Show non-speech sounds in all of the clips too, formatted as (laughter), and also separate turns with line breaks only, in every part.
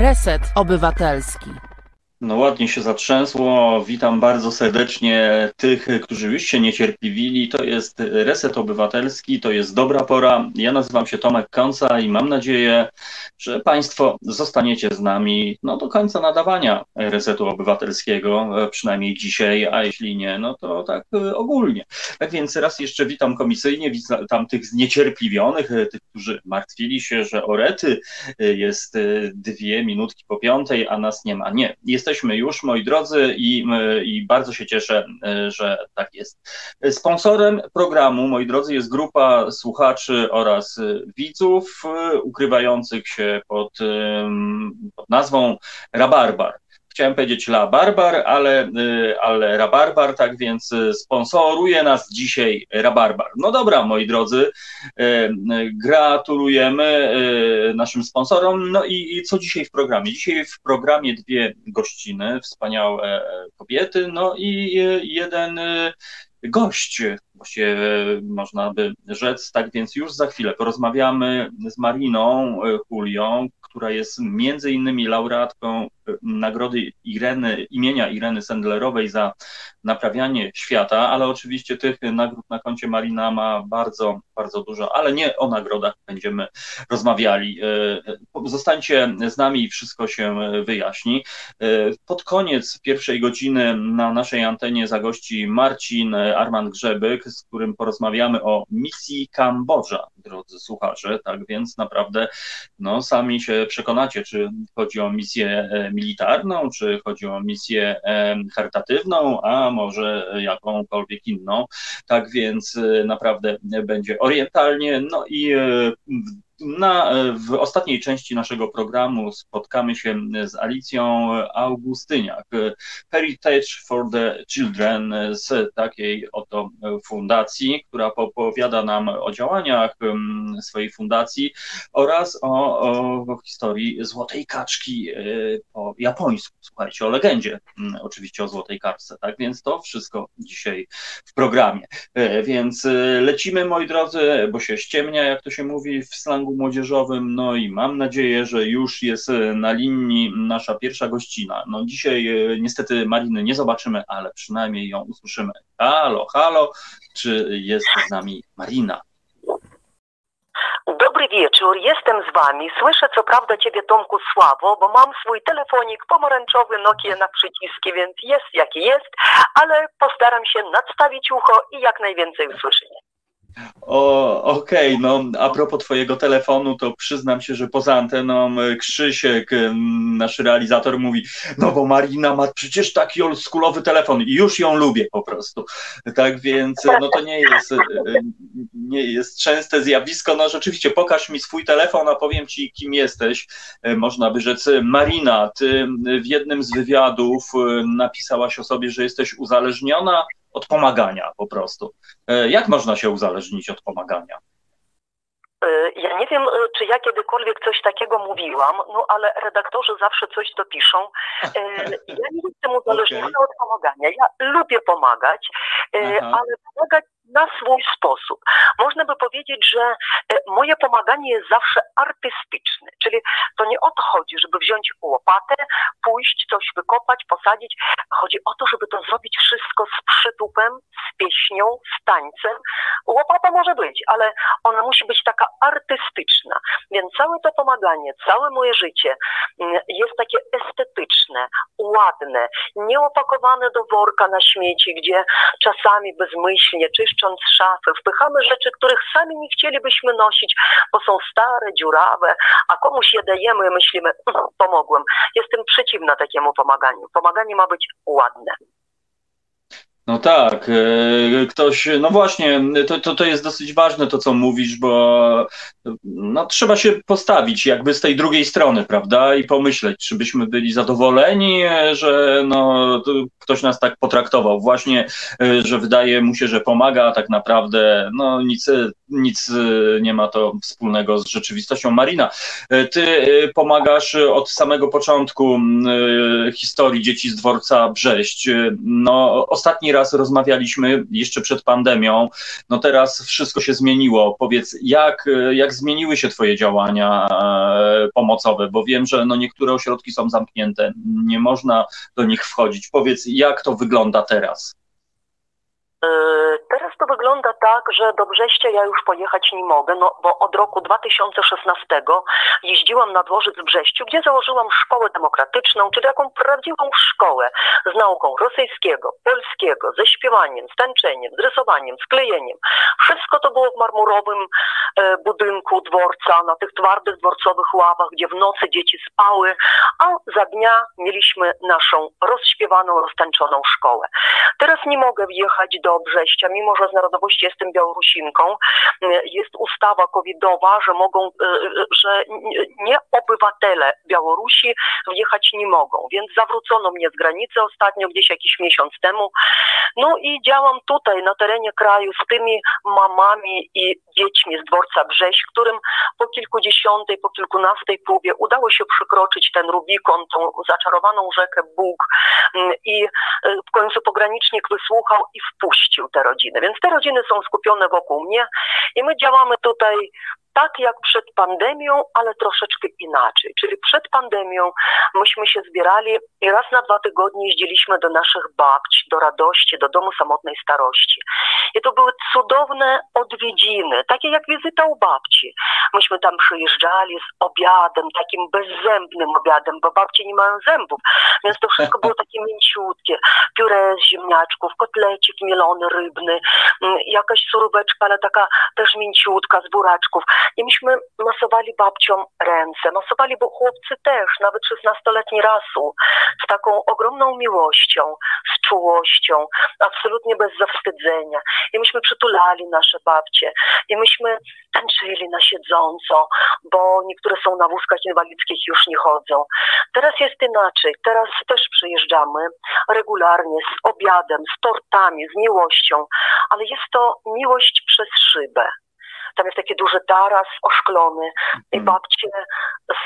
Reset Obywatelski.
No ładnie się zatrzęsło. Witam bardzo serdecznie tych, którzy już się niecierpliwili. To jest Reset Obywatelski, to jest dobra pora. Ja nazywam się Tomek Konca i mam nadzieję, że Państwo zostaniecie z nami no, do końca nadawania Resetu Obywatelskiego, przynajmniej dzisiaj, a jeśli nie, no to tak ogólnie. Tak więc raz jeszcze witam komisyjnie, witam tych zniecierpliwionych, tych, którzy martwili się, że orety jest dwie minutki po piątej, a nas nie ma. Nie, jesteśmy jesteśmy już, moi drodzy, i, i bardzo się cieszę, e, że tak jest. Sponsorem programu, moi drodzy, jest grupa słuchaczy oraz widzów e, ukrywających się pod, pod nazwą Rabarbar chciałem powiedzieć La Barbar, ale, y, ale Rabarbar, tak więc y, sponsoruje nas dzisiaj Rabarbar. No dobra, moi drodzy, y, gratulujemy naszym sponsorom. No i, i co dzisiaj w programie? Dzisiaj w programie dwie gościny, wspaniałe kobiety, no i jeden gość, właściwie można by rzec, tak więc już za chwilę porozmawiamy z Mariną Julią, która jest między innymi laureatką e, nagrody Ireny, imienia Ireny Sendlerowej za naprawianie świata, ale oczywiście tych nagród na koncie Marina ma bardzo, bardzo dużo, ale nie o nagrodach będziemy rozmawiali. E, zostańcie z nami i wszystko się wyjaśni. E, pod koniec pierwszej godziny na naszej antenie zagości Marcin Arman Grzebyk, z którym porozmawiamy o misji Kambodża, drodzy słuchacze, tak więc naprawdę no, sami się przekonacie, czy chodzi o misję e, militarną, czy chodzi o misję charytatywną, a może jakąkolwiek inną. Tak więc e, naprawdę będzie orientalnie. No i na, w ostatniej części naszego programu spotkamy się z Alicją Augustyniak, Heritage for the Children z takiej oto fundacji, która opowiada nam o działaniach swojej fundacji oraz o, o historii Złotej Kaczki e, po japońsku. Słuchajcie, o legendzie mm, oczywiście o Złotej Kaczce, tak więc to wszystko dzisiaj w programie. E, więc e, lecimy, moi drodzy, bo się ściemnia, jak to się mówi w slangu młodzieżowym. No i mam nadzieję, że już jest e, na linii nasza pierwsza gościna. No dzisiaj e, niestety Mariny nie zobaczymy, ale przynajmniej ją usłyszymy. Halo, halo, czy jest z nami Marina?
Dobry wieczór, jestem z Wami. Słyszę co prawda Ciebie Tomku słabo, bo mam swój telefonik pomarańczowy Nokia na przyciski, więc jest jaki jest, ale postaram się nadstawić ucho i jak najwięcej usłyszycie.
Okej, okay, no a propos twojego telefonu, to przyznam się, że poza anteną e, Krzysiek, e, nasz realizator mówi, no bo Marina ma przecież taki oldschoolowy telefon i już ją lubię po prostu. Tak więc, e, no to nie jest, nie jest częste zjawisko, no rzeczywiście pokaż mi swój telefon, a powiem ci kim jesteś, można by rzec. Marina, ty w jednym z wywiadów napisałaś o sobie, że jesteś uzależniona od pomagania po prostu. E, jak można się uzależnić od pomagania?
E, ja nie wiem, e, czy ja kiedykolwiek coś takiego mówiłam, no ale redaktorzy zawsze coś dopiszą. (laughs) Ja nie jestem uzależniona okay. od pomagania. Ja lubię pomagać, Aha. ale pomagać na swój sposób. Można by powiedzieć, że e, moje pomaganie jest zawsze artystyczne, czyli to nie o to chodzi, żeby wziąć łopatę, pójść, coś wykopać, posadzić. Chodzi o to, żeby to zrobić wszystko z przytupem, z pieśnią, z tańcem. Łopata może być, ale ona musi być taka artystyczna. Więc całe to pomaganie, całe moje życie mm, jest takie estetyczne, ładne, nieopakowane do worka na śmieci, gdzie czasami bezmyślnie czyszczę niszcząc szafy, wpychamy rzeczy, których sami nie chcielibyśmy nosić, bo są stare, dziurawe, a komuś je dajemy i myślimy, mm, pomogłem. Jestem przeciwna takiemu pomaganiu. Pomaganie ma być ładne.
No tak, e, ktoś, no właśnie, to, to, to jest dosyć ważne to, co mówisz, bo no, trzeba się postawić jakby z tej drugiej strony, prawda, i pomyśleć, czy byśmy byli zadowoleni, że no, ktoś nas tak potraktował, właśnie, e, że wydaje mu się, że pomaga, a tak naprawdę no, nic, nic nie ma to wspólnego z rzeczywistością. Marina, e, ty pomagasz od samego początku historii dzieci z dworca Brześć. No, ostatni raz raz rozmawialiśmy jeszcze przed pandemią, no teraz wszystko się zmieniło. Powiedz, jak, jak zmieniły się Twoje działania e, pomocowe? Bo wiem, że no niektóre ośrodki są zamknięte, nie można do nich wchodzić. Powiedz, jak to wygląda teraz?
E, teraz to wygląda tak, że do Brześcia ja już pojechać nie mogę, no bo od roku 2016 jeździłam na dworzec w Brześciu, gdzie założyłam szkołę demokratyczną, czyli taką prawdziwą szkołę z nauką rosyjskiego, polskiego, ze śpiewaniem, z tańczeniem, z rysowaniem, z klejeniem. Wszystko to było w marmurowym e, budynku dworca, na tych twardych dworcowych ławach, gdzie w nocy dzieci spały, a za dnia mieliśmy naszą rozśpiewaną, roztańczoną szkołę. Teraz nie mogę wjechać do do Brześcia, mimo że z narodowości jestem Białorusinką, jest ustawa covidowa, że mogą, e, e, że nie obywatele Białorusi wjechać nie mogą, więc zawrócono mnie z granicy ostatnio, gdzieś jakiś miesiąc temu. No i działam tutaj na terenie kraju z tymi mamami i dziećmi z dworca Brześ, którym po kilkudziesiątej, po kilkunastej próbie udało się przekroczyć ten Rubikon, tą zaczarowaną rzekę Bóg i e, w końcu pogranicznik wysłuchał i wpuścił opuścił te rodziny. Więc te rodziny są skupione wokół mnie i my działamy tutaj tak jak przed pandemią, ale troszeczkę inaczej. Czyli przed pandemią myśmy się zbierali i raz na dwa tygodnie jeździliśmy do naszych babci, do radości, do domu samotnej starości. I to były cudowne odwiedziny, takie jak wizyta u babci. Myśmy tam przyjeżdżali z obiadem, takim bezzębnym obiadem, bo babci nie mają zębów, więc to wszystko było (laughs) takie ziemniaczków, kotlecik mielony, rybny, mm, jakaś suróweczka, ale taka też mięciutka z buraczków. I myśmy masowali babciom ręce, masowali, bo chłopcy też, nawet 16-letni rasu, z taką ogromną miłością, z czułością, absolutnie bez zawstydzenia. I myśmy przytulali nasze babcie. I myśmy tańczyli na siedząco, bo niektóre są na wózkach inwalidzkich już nie chodzą. Teraz jest inaczej. Teraz też przyjeżdżamy regularnie z obiadem, z tortami, z miłością, ale jest to miłość przez szybę. Tam jest taki duży taras oszklony i mhm. babcie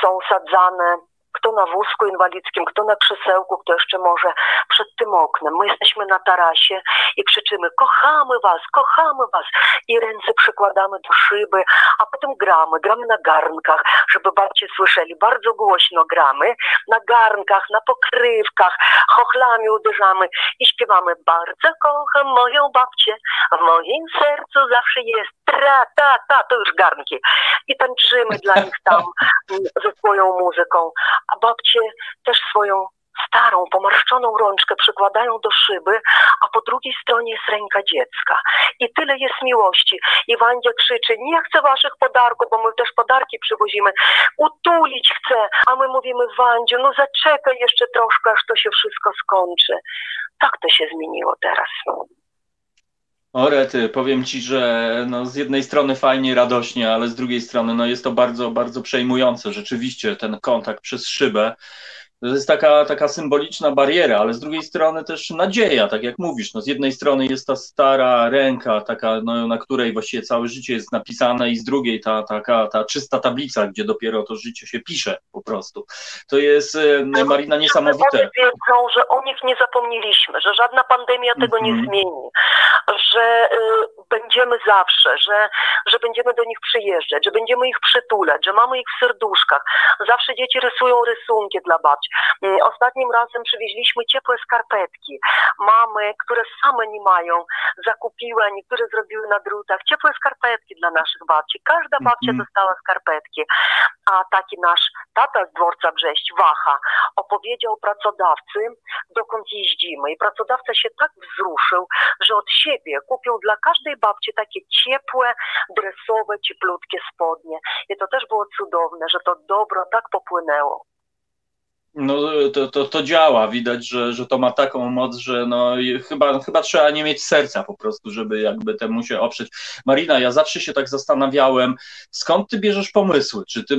są sadzane kto na wózku inwalidzkim, kto na krzesełku, kto jeszcze może przed tym oknem. My jesteśmy na tarasie i krzyczymy, kochamy was, kochamy was i ręce przykładamy do szyby, a potem gramy, gramy na garnkach, żeby babcie słyszeli, bardzo głośno gramy, na garnkach, na pokrywkach, chochlami uderzamy i śpiewamy, bardzo kocham moją babcię, w moim sercu zawsze jest tra, ta, ta, to już garnki. I tańczymy dla nich tam (laughs) ze swoją muzyką a babcie też swoją starą, pomarszczoną rączkę przykładają do szyby, a po drugiej stronie jest ręka dziecka. I tyle jest miłości. I Wandzia krzyczy, nie chcę waszych podarków, bo my też podarki przywozimy. Utulić chcę, a my mówimy, Wandziu, no zaczekaj jeszcze troszkę, aż to się wszystko skończy. Tak to się zmieniło teraz.
Orety, powiem ci, że no z jednej strony fajnie, radośnie, ale z drugiej strony no jest to bardzo, bardzo przejmujące. Rzeczywiście ten kontakt przez szybę to jest taka, taka symboliczna bariera, ale z drugiej strony też nadzieja, tak jak mówisz. No z jednej strony jest ta stara ręka, taka, no, na której właściwie całe życie jest napisane, i z drugiej ta taka ta czysta tablica, gdzie dopiero to życie się pisze po prostu. To jest e, Marina niesamowite.
Wiedzą, że o nich nie zapomnieliśmy, że żadna pandemia tego mm -hmm. nie mhm. zmieni, że y, będziemy zawsze, że, że będziemy do nich przyjeżdżać, że będziemy ich przytulać, że mamy ich w serduszkach. Zawsze dzieci rysują rysunki dla babci. Mm, ostatnim razem przywieźliśmy ciepłe skarpetki. Mamy, które same nie mają, zakupiły, a niektóre zrobiły na drutach ciepłe skarpetki dla naszych babci. Każda babcia mm -hmm. dostała skarpetki. A taki nasz tata z dworca Brześć, Wacha, opowiedział pracodawcy, dokąd jeździmy. I pracodawca się tak wzruszył, że od siebie kupił dla każdej babci takie ciepłe, dresowe, cieplutkie spodnie. I to też było cudowne, że to dobro tak popłynęło.
No to, to, to działa, widać, że, że to ma taką moc, że no chyba, chyba trzeba nie mieć serca po prostu, żeby jakby temu się oprzeć. Marina, ja zawsze się tak zastanawiałem, skąd ty bierzesz pomysły? Czy ty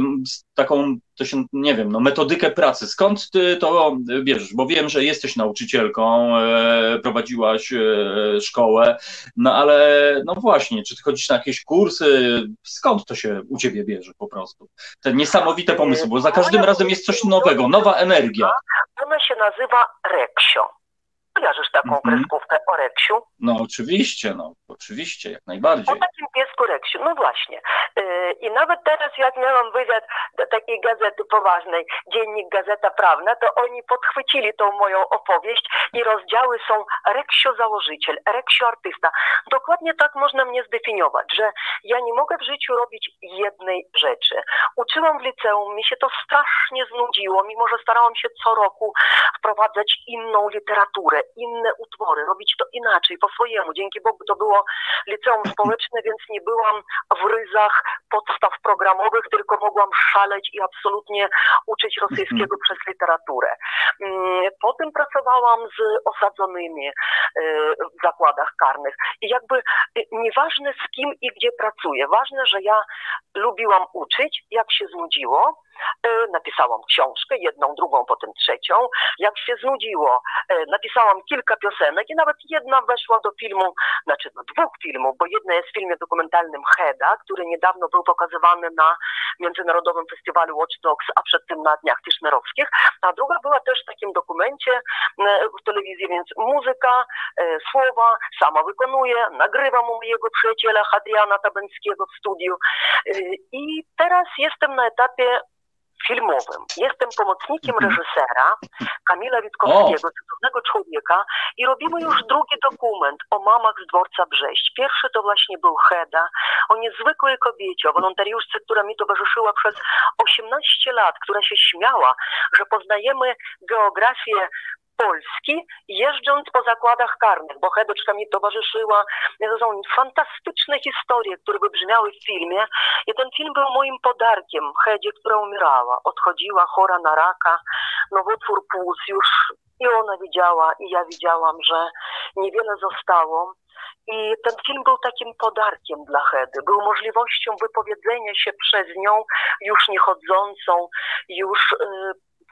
taką, to się, nie wiem, no metodykę pracy, skąd ty to bierzesz? Bo wiem, że jesteś nauczycielką, e, prowadziłaś e, szkołę, no ale no właśnie, czy ty chodzisz na jakieś kursy, skąd to się u ciebie bierze po prostu? Te niesamowite pomysły, bo za każdym razem jest coś nowego, nowa energia.
Ona się nazywa Reksio. Kojarzysz taką
Mhm.
kreskówkę o Reksiu?
No oczywiście, no oczywiście, jak najbardziej.
O takim piesku Reksiu, no właśnie. Yy, I nawet teraz jak miałam wywiad do takiej gazety poważnej, Dziennik Gazeta Prawna, to oni podchwycili tą moją opowieść i rozdziały są Reksio założyciel, Reksio artysta. Dokładnie tak można mnie zdefiniować, że ja nie mogę w życiu robić jednej rzeczy. Uczyłam w liceum, mi się to strasznie znudziło, mimo że starałam się co roku wprowadzać inną literaturę, inne utwory, robić to inaczej, po swojemu. Dzięki Bogu to było liceum społeczne, więc nie byłam w ryzach podstaw programowych, tylko mogłam szaleć i absolutnie uczyć rosyjskiego przez literaturę. Mm, Potem pracowałam z osadzonymi e, w zakładach karnych. I jakby e, nieważne z kim i gdzie pracuję, ważne, że ja lubiłam uczyć, jak się znudziło, napisałam książkę, jedną, drugą, potem trzecią. Jak się znudziło, e, napisałam kilka piosenek i nawet jedna weszła do filmu, znaczy do dwóch filmów, bo jedna jest w filmie dokumentalnym Heda, który niedawno był pokazywany na Międzynarodowym Festiwalu Watch Dogs, a przed tym na Dniach Tischnerowskich, a druga była też w takim dokumencie e, w telewizji, więc muzyka, e, słowa, sama wykonuję, nagrywam u mojego przyjaciela Hadriana Tabenckiego w studiu e, i teraz jestem na etapie filmowym. Jestem pomocnikiem
Mhm.
reżysera Kamila Witkowskiego, cudownego człowieka i robimy już drugi dokument o mamach z dworca Brześć. Pierwszy to właśnie był Heda, o niezwykłej kobiecie, o wolontariuszce, która mi towarzyszyła przez 18 lat, która się śmiała, że poznajemy geografię Polski, jeżdżąc po zakładach karnych, bo Hedeczka mi towarzyszyła. To są fantastyczne historie, które wybrzmiały w filmie i ten film był moim podarkiem Hedzie, która umierała. Odchodziła chora na raka, nowotwór płuc już i ona widziała i ja widziałam, że niewiele zostało. I ten film był takim podarkiem dla Hedy. Był możliwością wypowiedzenia się przez nią, już nie chodzącą, już y,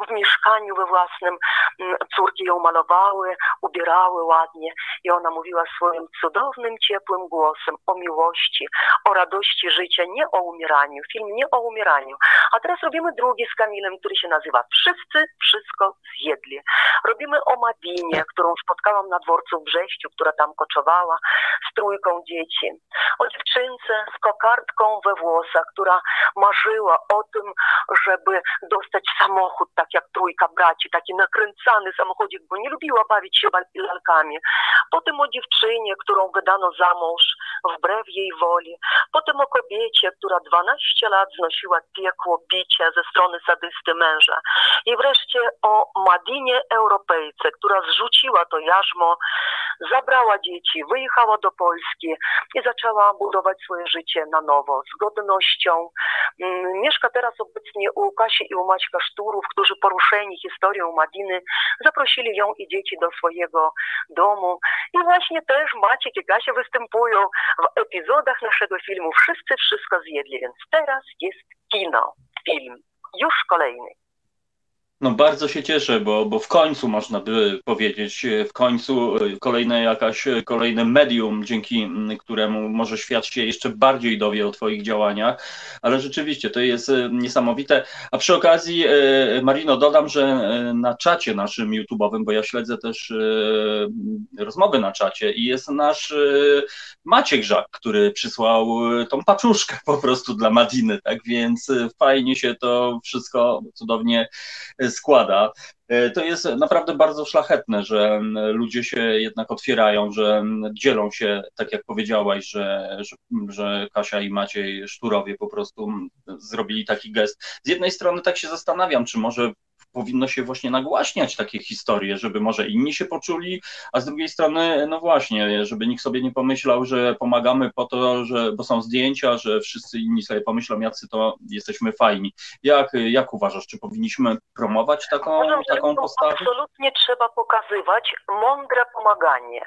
w mieszkaniu we własnym. Mm, Córki ją malowały, ubierały ładnie i ona mówiła swoim cudownym, ciepłym głosem o miłości, o radości życia, nie o umieraniu. Film nie o umieraniu. A teraz robimy drugi z Kamilem, który się nazywa Wszyscy wszystko zjedli. Robimy o Madinie, którą spotkałam na dworcu w Brześciu, która tam koczowała z trójką dzieci. O dziewczynce z kokardką we włosach, która marzyła o tym, żeby dostać samochód, tak jak trójka braci, taki nakręcany samochodzik, bo nie lubiła bawić się lalkami. Potem o dziewczynie, którą wydano za mąż wbrew jej woli. Potem o kobiecie, która 12 lat znosiła piekło bicia ze strony sadysty męża. I wreszcie o Madinie Europejce, która zrzuciła to jarzmo, zabrała dzieci, wyjechała do Polski i zaczęła budować swoje życie na nowo, z godnością. Mm, Mieszka teraz obecnie u Kasi i u Maćka Szturów, którzy poruszeni historią Madiny zaprosili ją i dzieci do swojego domu. I właśnie też Maciek i Kasia występują w epizodach naszego filmu. Wszyscy wszystko zjedli, więc teraz jest kino, film. Już kolejny.
No bardzo się cieszę, bo, bo w końcu można by powiedzieć, e, w końcu e, kolejne jakaś, e, kolejne medium, dzięki któremu może świat się jeszcze bardziej dowie o Twoich działaniach, ale rzeczywiście to jest niesamowite. A przy okazji, Marino, dodam, że na czacie naszym YouTube'owym, bo ja śledzę też rozmowy na czacie i jest nasz Maciek Żak, który przysłał tą paczuszkę po prostu dla Madiny, tak więc fajnie się to wszystko cudownie składa. E, To jest naprawdę bardzo szlachetne, że m, ludzie się jednak otwierają, że m, dzielą się, tak jak powiedziałaś, że, że, że Kasia i Maciej Szturowie po prostu zrobili taki gest. Z jednej strony tak się zastanawiam, czy może powinno się właśnie nagłaśniać takie historie, żeby może inni się poczuli, a z drugiej strony, no właśnie, żeby nikt sobie nie pomyślał, że pomagamy po to, że, bo są zdjęcia, że wszyscy inni sobie pomyślą, jacy to jesteśmy fajni. Jak, jak uważasz, czy powinniśmy promować taką,
Uważam,
taką
to
postawę?
absolutnie trzeba pokazywać mądre pomaganie,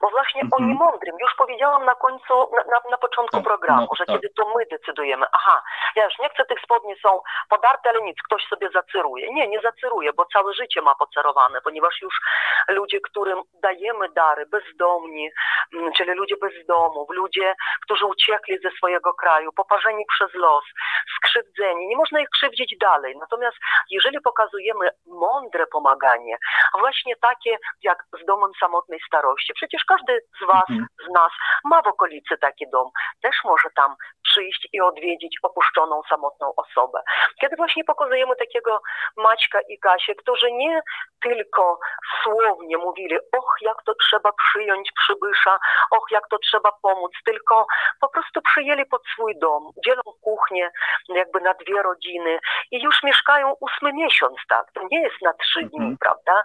bo właśnie
Mhm.
o niemądrym, już powiedziałam na końcu, na, na, na początku
Tak,
programu,
no,
że
tak.
kiedy to my decydujemy, aha, ja już nie chcę, tych spodni są podarte, ale nic, ktoś sobie zacyruje. Nie, nie zaceruje, bo całe życie ma pocerowane, ponieważ już ludzie, którym dajemy dary, bezdomni, mm, czyli ludzie bez domów, ludzie, którzy uciekli ze swojego kraju, poparzeni przez los, skrzywdzeni, nie można ich krzywdzić dalej. Natomiast jeżeli pokazujemy mądre pomaganie, właśnie takie jak z domem samotnej starości, przecież każdy z Was, mhm. z nas ma w okolicy taki dom, też może tam przyjść i odwiedzić opuszczoną, samotną osobę. Kiedy właśnie pokazujemy takiego Maćka i Kasię, którzy nie tylko słownie mówili, och, jak to trzeba przyjąć przybysza, och, jak to trzeba pomóc, tylko po prostu przyjęli pod swój dom, dzielą kuchnię jakby na dwie rodziny i już mieszkają ósmy miesiąc, tak? To nie jest na trzy dni, mhm. prawda?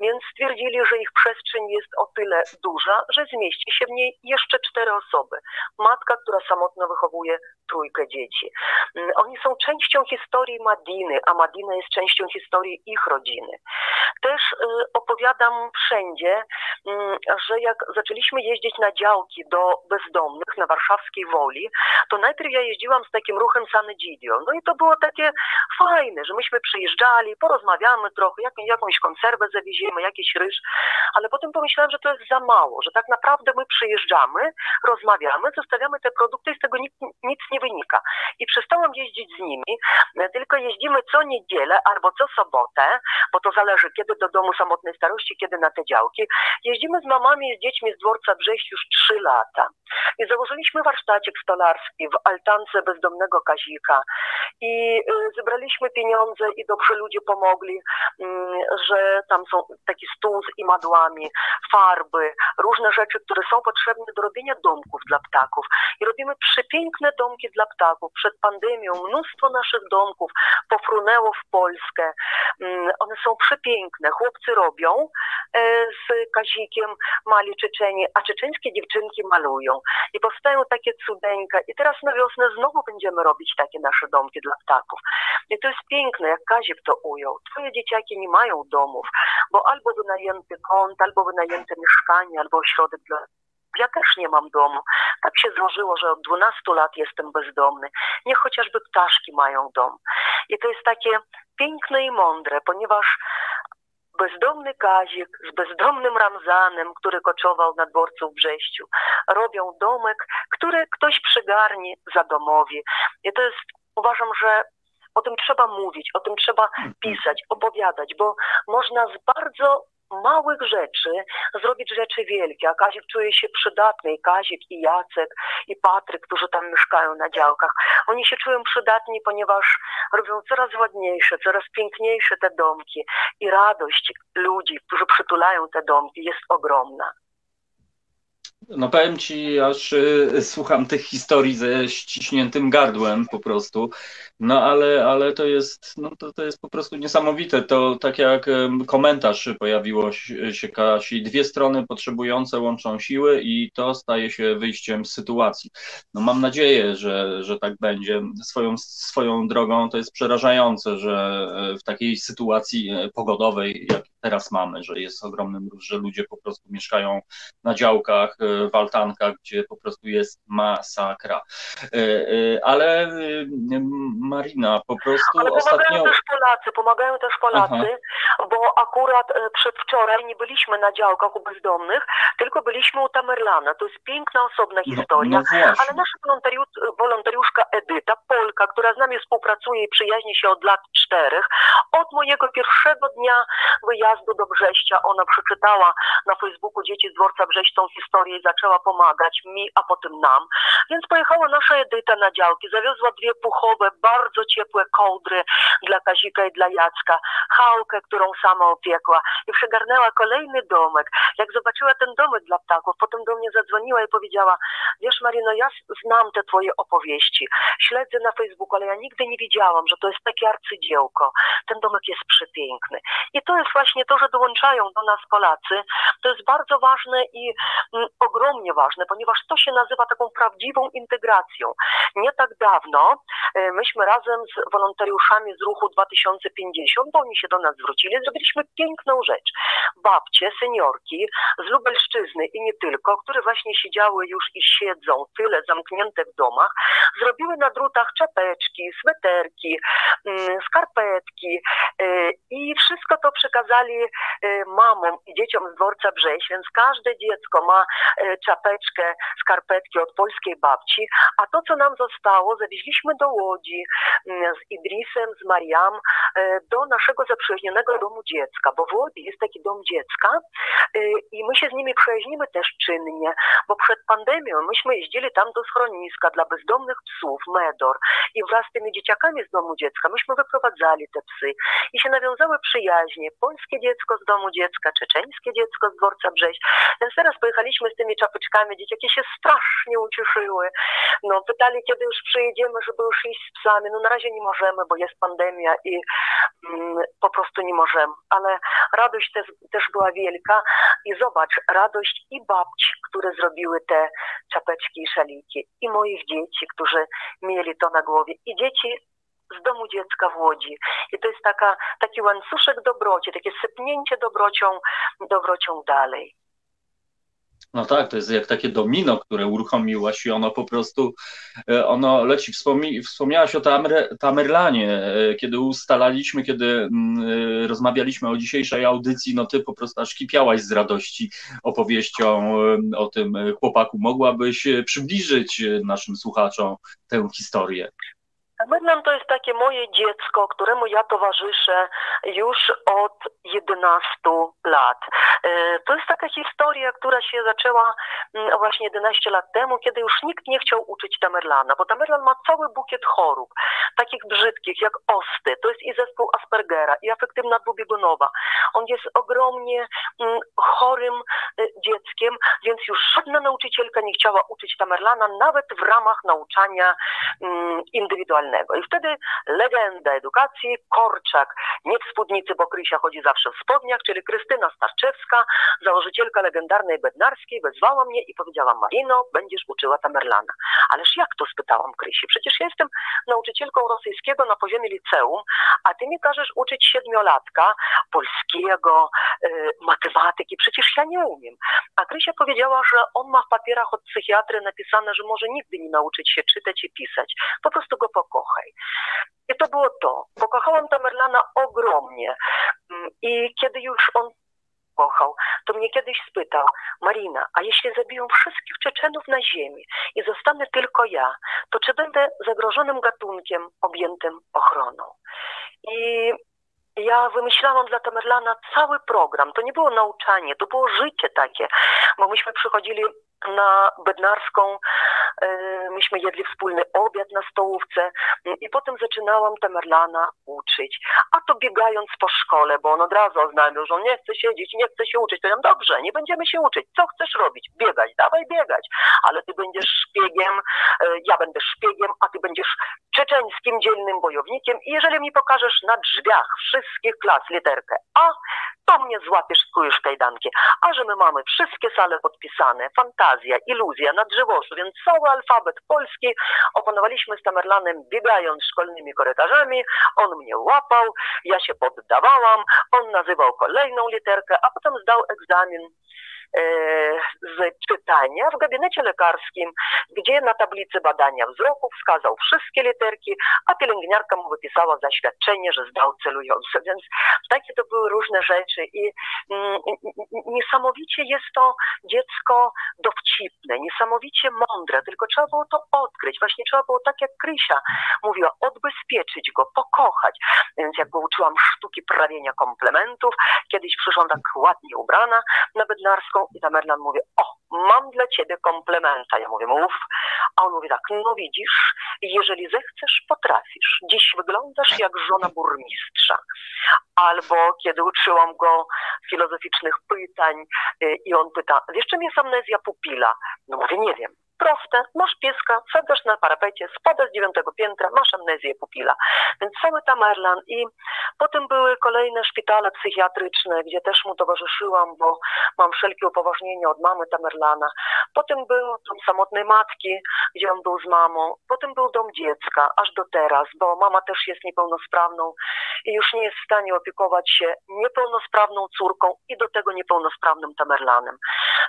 Więc stwierdzili, że ich przestrzeń jest o tyle duża, że zmieści się w niej jeszcze cztery osoby. Matka, która samotno wychowuje trójkę dzieci. Mm, oni są częścią historii Madiny, a Madina jest częścią historii ich rodziny. Też y, opowiadam wszędzie, mm, że jak zaczęliśmy jeździć na działki do bezdomnych na warszawskiej Woli, to najpierw ja jeździłam z takim ruchem Sanegidio. No i to było takie fajne, że myśmy przyjeżdżali, porozmawiamy trochę, jak, jakąś konserwę zawieziemy, jakiś ryż, ale potem pomyślałam, że to jest za mało, że tak naprawdę my przyjeżdżamy, rozmawiamy, zostawiamy te produkty i z tego nic, nic nie wynika. I przestałam jeździć z nimi, tylko jeździmy co niedzielę albo co sobotę, bo to zależy kiedy do domu samotnej starości, kiedy na te działki. Jeździmy z mamami i z dziećmi z dworca Brześć już trzy lata. I założyliśmy warsztacik stolarski w altance bezdomnego Kazika i y, zebraliśmy pieniądze i dobrzy ludzie pomogli, mm, że tam są taki stół z imadłami, farby, różne rzeczy, które są potrzebne do robienia domków dla ptaków. I robimy przepiękne domki dla ptaków. Przed pandemią mnóstwo naszych domków pofrunęło w Polskę. Mm, one są przepiękne. Chłopcy robią e, z Kazikiem, mali Czeczeni, a czeczeńskie dziewczynki malują. I powstają takie cudeńka. I teraz na wiosnę znowu będziemy robić takie nasze domki dla ptaków. I to jest piękne, jak Kazik to ujął. Twoje dzieciaki nie mają domów, bo albo wynajęty kąt, albo wynajęte mieszkanie, albo ośrodek dla ja też nie mam domu. Tak się złożyło, że od 12 lat jestem bezdomny. Niech chociażby ptaszki mają dom. I to jest takie piękne i mądre, ponieważ bezdomny Kazik z bezdomnym Ramzanem, który koczował na dworcu w Brześciu, robią domek, który ktoś przygarnie za domowi. I to jest, uważam, że o tym trzeba mówić, o tym trzeba mhm. pisać, opowiadać, bo można z bardzo małych rzeczy zrobić rzeczy wielkie, a Kazik czuje się przydatny i Kazik i Jacek i Patryk, którzy tam mieszkają na działkach, oni się czują przydatni, ponieważ robią coraz ładniejsze, coraz piękniejsze te domki i radość ludzi, którzy przytulają te domki jest ogromna.
No powiem ci, aż y, słucham tych historii ze ściśniętym gardłem po prostu. No ale, ale to jest, no to, to jest po prostu niesamowite. To tak jak komentarz pojawiło się Kasi, dwie strony potrzebujące łączą siły i to staje się wyjściem z sytuacji. No mam nadzieję, że, że tak będzie. Swoją, swoją drogą to jest przerażające, że e, w takiej sytuacji e, pogodowej, jak teraz mamy, że jest ogromny mróz, że ludzie po prostu mieszkają na działkach, e, w altankach, gdzie po prostu jest masakra. Ale Marina, po prostu
Ale
ostatnio...
pomagają też Polacy, pomagają też Polacy, Aha. bo akurat e, przedwczoraj nie byliśmy na działkach u bezdomnych, tylko byliśmy u Tamerlana. To jest piękna, osobna no, historia, no, no ale nasza wolontariuszka Edyta, Polka, która z nami współpracuje i przyjaźni się od lat czterech, od mojego pierwszego dnia wyjazdu do Brześcia, ona przeczytała na Facebooku Dzieci z Dworca Brześć tą historię i zaczęła pomagać mi, a potem nam. Więc pojechała nasza Edyta na działki, zawiozła dwie puchowe, bardzo ciepłe kołdry dla Kazika i dla Jacka, chałkę, którą sama opiekła i przegarnęła kolejny domek. Jak zobaczyła ten domek dla ptaków, potem do mnie zadzwoniła i powiedziała, wiesz Marino, ja znam te twoje opowieści, śledzę na Facebooku, ale ja nigdy nie widziałam, że to jest takie arcydziełko. Ten domek jest przepiękny. I to jest właśnie to, że dołączają do nas Polacy. To jest bardzo ważne i mm, ogromnie ważne, ponieważ to się nazywa taką prawdziwą integracją. Nie tak dawno y, myśmy razem z wolontariuszami z ruchu 2050, bo oni się do nas zwrócili, zrobiliśmy piękną rzecz. Babcie, seniorki z Lubelszczyzny i nie tylko, które właśnie siedziały już i siedzą tyle zamknięte w domach, zrobiły na drutach czapeczki, sweterki, mm, skarpetki y, i wszystko to przekazali mamom i dzieciom z dworca Brześ, więc każde dziecko ma czapeczkę, skarpetki od polskiej babci, a to, co nam zostało, zawieźliśmy do Łodzi z Idrisem, z Mariam do naszego zaprzyjaźnionego domu dziecka, bo w Łodzi jest taki dom dziecka i my się z nimi przyjaźnimy też czynnie, bo przed pandemią myśmy jeździli tam do schroniska dla bezdomnych psów, Medor i wraz z tymi dzieciakami z domu dziecka myśmy wyprowadzali te psy i się nawiązały przyjaźnie. Polskie dziecko z domu dziecka, czeczeńskie dziecko z dworca Brześ. Więc teraz pojechaliśmy z tymi czapeczkami, dzieciaki się strasznie ucieszyły. No, pytali, kiedy już przyjedziemy, żeby już iść z psami. No na razie nie możemy, bo jest pandemia i mm, po prostu nie możemy. Ale radość też, też była wielka i zobacz, radość i babci, które zrobiły te czapeczki i szaliki, i moich dzieci, którzy mieli to na głowie, i dzieci z domu dziecka w Łodzi. I to jest taka, taki łańcuszek dobroci, takie sypnięcie dobrocią, dobrocią dalej.
No tak, to jest jak takie domino, które uruchomiłaś i ono po prostu, e, ono leci. Wspomni, wspomniałaś o Tamer, Tamerlanie, e, kiedy ustalaliśmy, kiedy mm, e, rozmawialiśmy o dzisiejszej audycji, no ty po prostu aż kipiałaś z radości opowieścią o tym chłopaku. Mogłabyś przybliżyć naszym słuchaczom tę historię?
Medlan to jest takie moje dziecko, któremu ja towarzyszę już od 11 lat. E, to jest taka historia, która się zaczęła mm, właśnie 11 lat temu, kiedy już nikt nie chciał uczyć Tamerlana, bo Tamerlan ma cały bukiet chorób, takich brzydkich jak osty, to jest i zespół Aspergera, i afektywna dwubiegunowa. On jest ogromnie mm, chorym e, dzieckiem, więc już żadna nauczycielka nie chciała uczyć Tamerlana, nawet w ramach nauczania mm, I wtedy legenda edukacji, Korczak, nie w spódnicy, bo Krysia chodzi zawsze w spodniach, czyli Krystyna Starczewska, założycielka legendarnej Bednarskiej, wezwała mnie i powiedziała, Marino, będziesz uczyła Tamerlana. Ależ jak to spytałam Krysi? Przecież ja jestem nauczycielką rosyjskiego na poziomie liceum, a ty mi każesz uczyć siedmiolatka polskiego, y, matematyki. Przecież ja nie umiem. A Krysia powiedziała, że on ma w papierach od psychiatry napisane, że może nigdy nie nauczyć się czytać i pisać. Po prostu go pokocha pokochaj. I to było to. Pokochałam Tamerlana ogromnie. Mm, I kiedy już on kochał, to mnie kiedyś spytał, Marina, a jeśli zabiją wszystkich Czeczenów na ziemi i zostanę tylko ja, to czy będę zagrożonym gatunkiem objętym ochroną? I ja wymyślałam dla Tamerlana cały program. To nie było nauczanie, to było życie takie, bo myśmy przychodzili na Bednarską, e, myśmy jedli wspólny obiad na stołówce i potem zaczynałam Tamerlana uczyć. A to biegając po szkole, bo on od razu oznajmił, że on nie chce siedzieć, nie chce się uczyć. To ja dobrze, nie będziemy się uczyć. Co chcesz robić? Biegać, dawaj biegać. Ale ty będziesz szpiegiem, e, ja będę szpiegiem, a ty będziesz czeczeńskim dzielnym bojownikiem i jeżeli mi pokażesz na drzwiach wszystkich klas literkę A, to mnie złapiesz, skujesz kajdanki. A że my mamy wszystkie sale podpisane, fantazja, iluzja na drzewoszu, więc cały alfabet polski opanowaliśmy z Tamerlanem biegając szkolnymi korytarzami, on mnie łapał, ja się poddawałam, on nazywał kolejną literkę, a potem zdał egzamin W gabinecie lekarskim, gdzie na tablicy badania wzroku wskazał wszystkie literki, a pielęgniarka mu wypisała zaświadczenie, że zdał celujące. Więc takie to były różne rzeczy i mm, niesamowicie jest to dziecko dowcipne, niesamowicie mądre, tylko trzeba było to odkryć. Właśnie trzeba było tak jak Krysia mówiła, odbezpieczyć go, pokochać. Więc jak go uczyłam sztuki prawienia komplementów, kiedyś przyszłam tak ładnie ubrana na bednarską, i ta Merlan mówi, o, mam dla ciebie komplementa. Ja mówię, mów. A on mówi tak, no widzisz, jeżeli zechcesz, potrafisz. Dziś wyglądasz jak żona burmistrza. Albo kiedy uczyłam go filozoficznych pytań y, i on pyta, wiesz czym jest amnezja pupila? No mówię, nie wiem proste, masz pieska, sadzasz na parapecie, spada z dziewiątego piętra, masz amnezję pupila. Więc cały Tamerlan i potem były kolejne szpitale psychiatryczne, gdzie też mu towarzyszyłam, bo mam wszelkie upoważnienia od mamy Tamerlana. Potem był dom samotnej matki, gdzie on był z mamą. Potem był dom dziecka, aż do teraz, bo mama też jest niepełnosprawną i już nie jest w stanie opiekować się niepełnosprawną córką i do tego niepełnosprawnym Tamerlanem.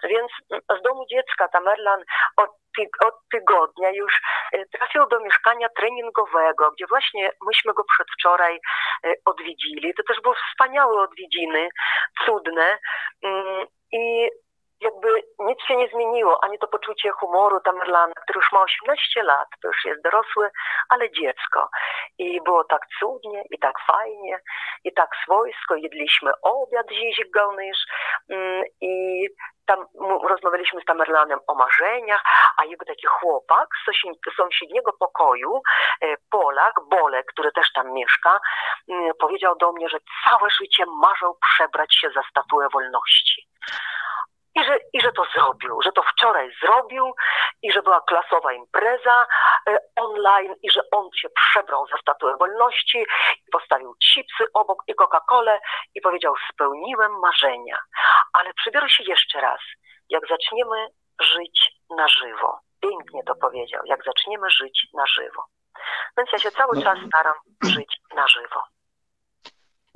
Więc z domu dziecka Tamerlan od od tygodnia już e, trafił do mieszkania treningowego, gdzie właśnie myśmy go przedwczoraj e, odwiedzili. To też były wspaniałe odwiedziny, cudne. Mm, I jakby nic się nie zmieniło, ani to poczucie humoru Tamerlana, który już ma 18 lat, to już jest dorosły, ale dziecko. I było tak cudnie, i tak fajnie, i tak swojsko. Jedliśmy obiad zizik gałnysz mm, i tam rozmawialiśmy z Tamerlanem o marzeniach, a jego taki chłopak z sąsiedniego pokoju, e, Polak, Bolek, który też tam mieszka, mm, powiedział do mnie, że całe życie marzył przebrać się za statuę wolności. I że, I że to zrobił, że to wczoraj zrobił i że była klasowa impreza e, online i że on się przebrał za statuę wolności i postawił chipsy obok i Coca-Colę i powiedział spełniłem marzenia. Ale przybiorę się jeszcze raz, jak zaczniemy żyć na żywo. Pięknie to powiedział, jak zaczniemy żyć na żywo. Więc ja się cały no. czas staram żyć na żywo.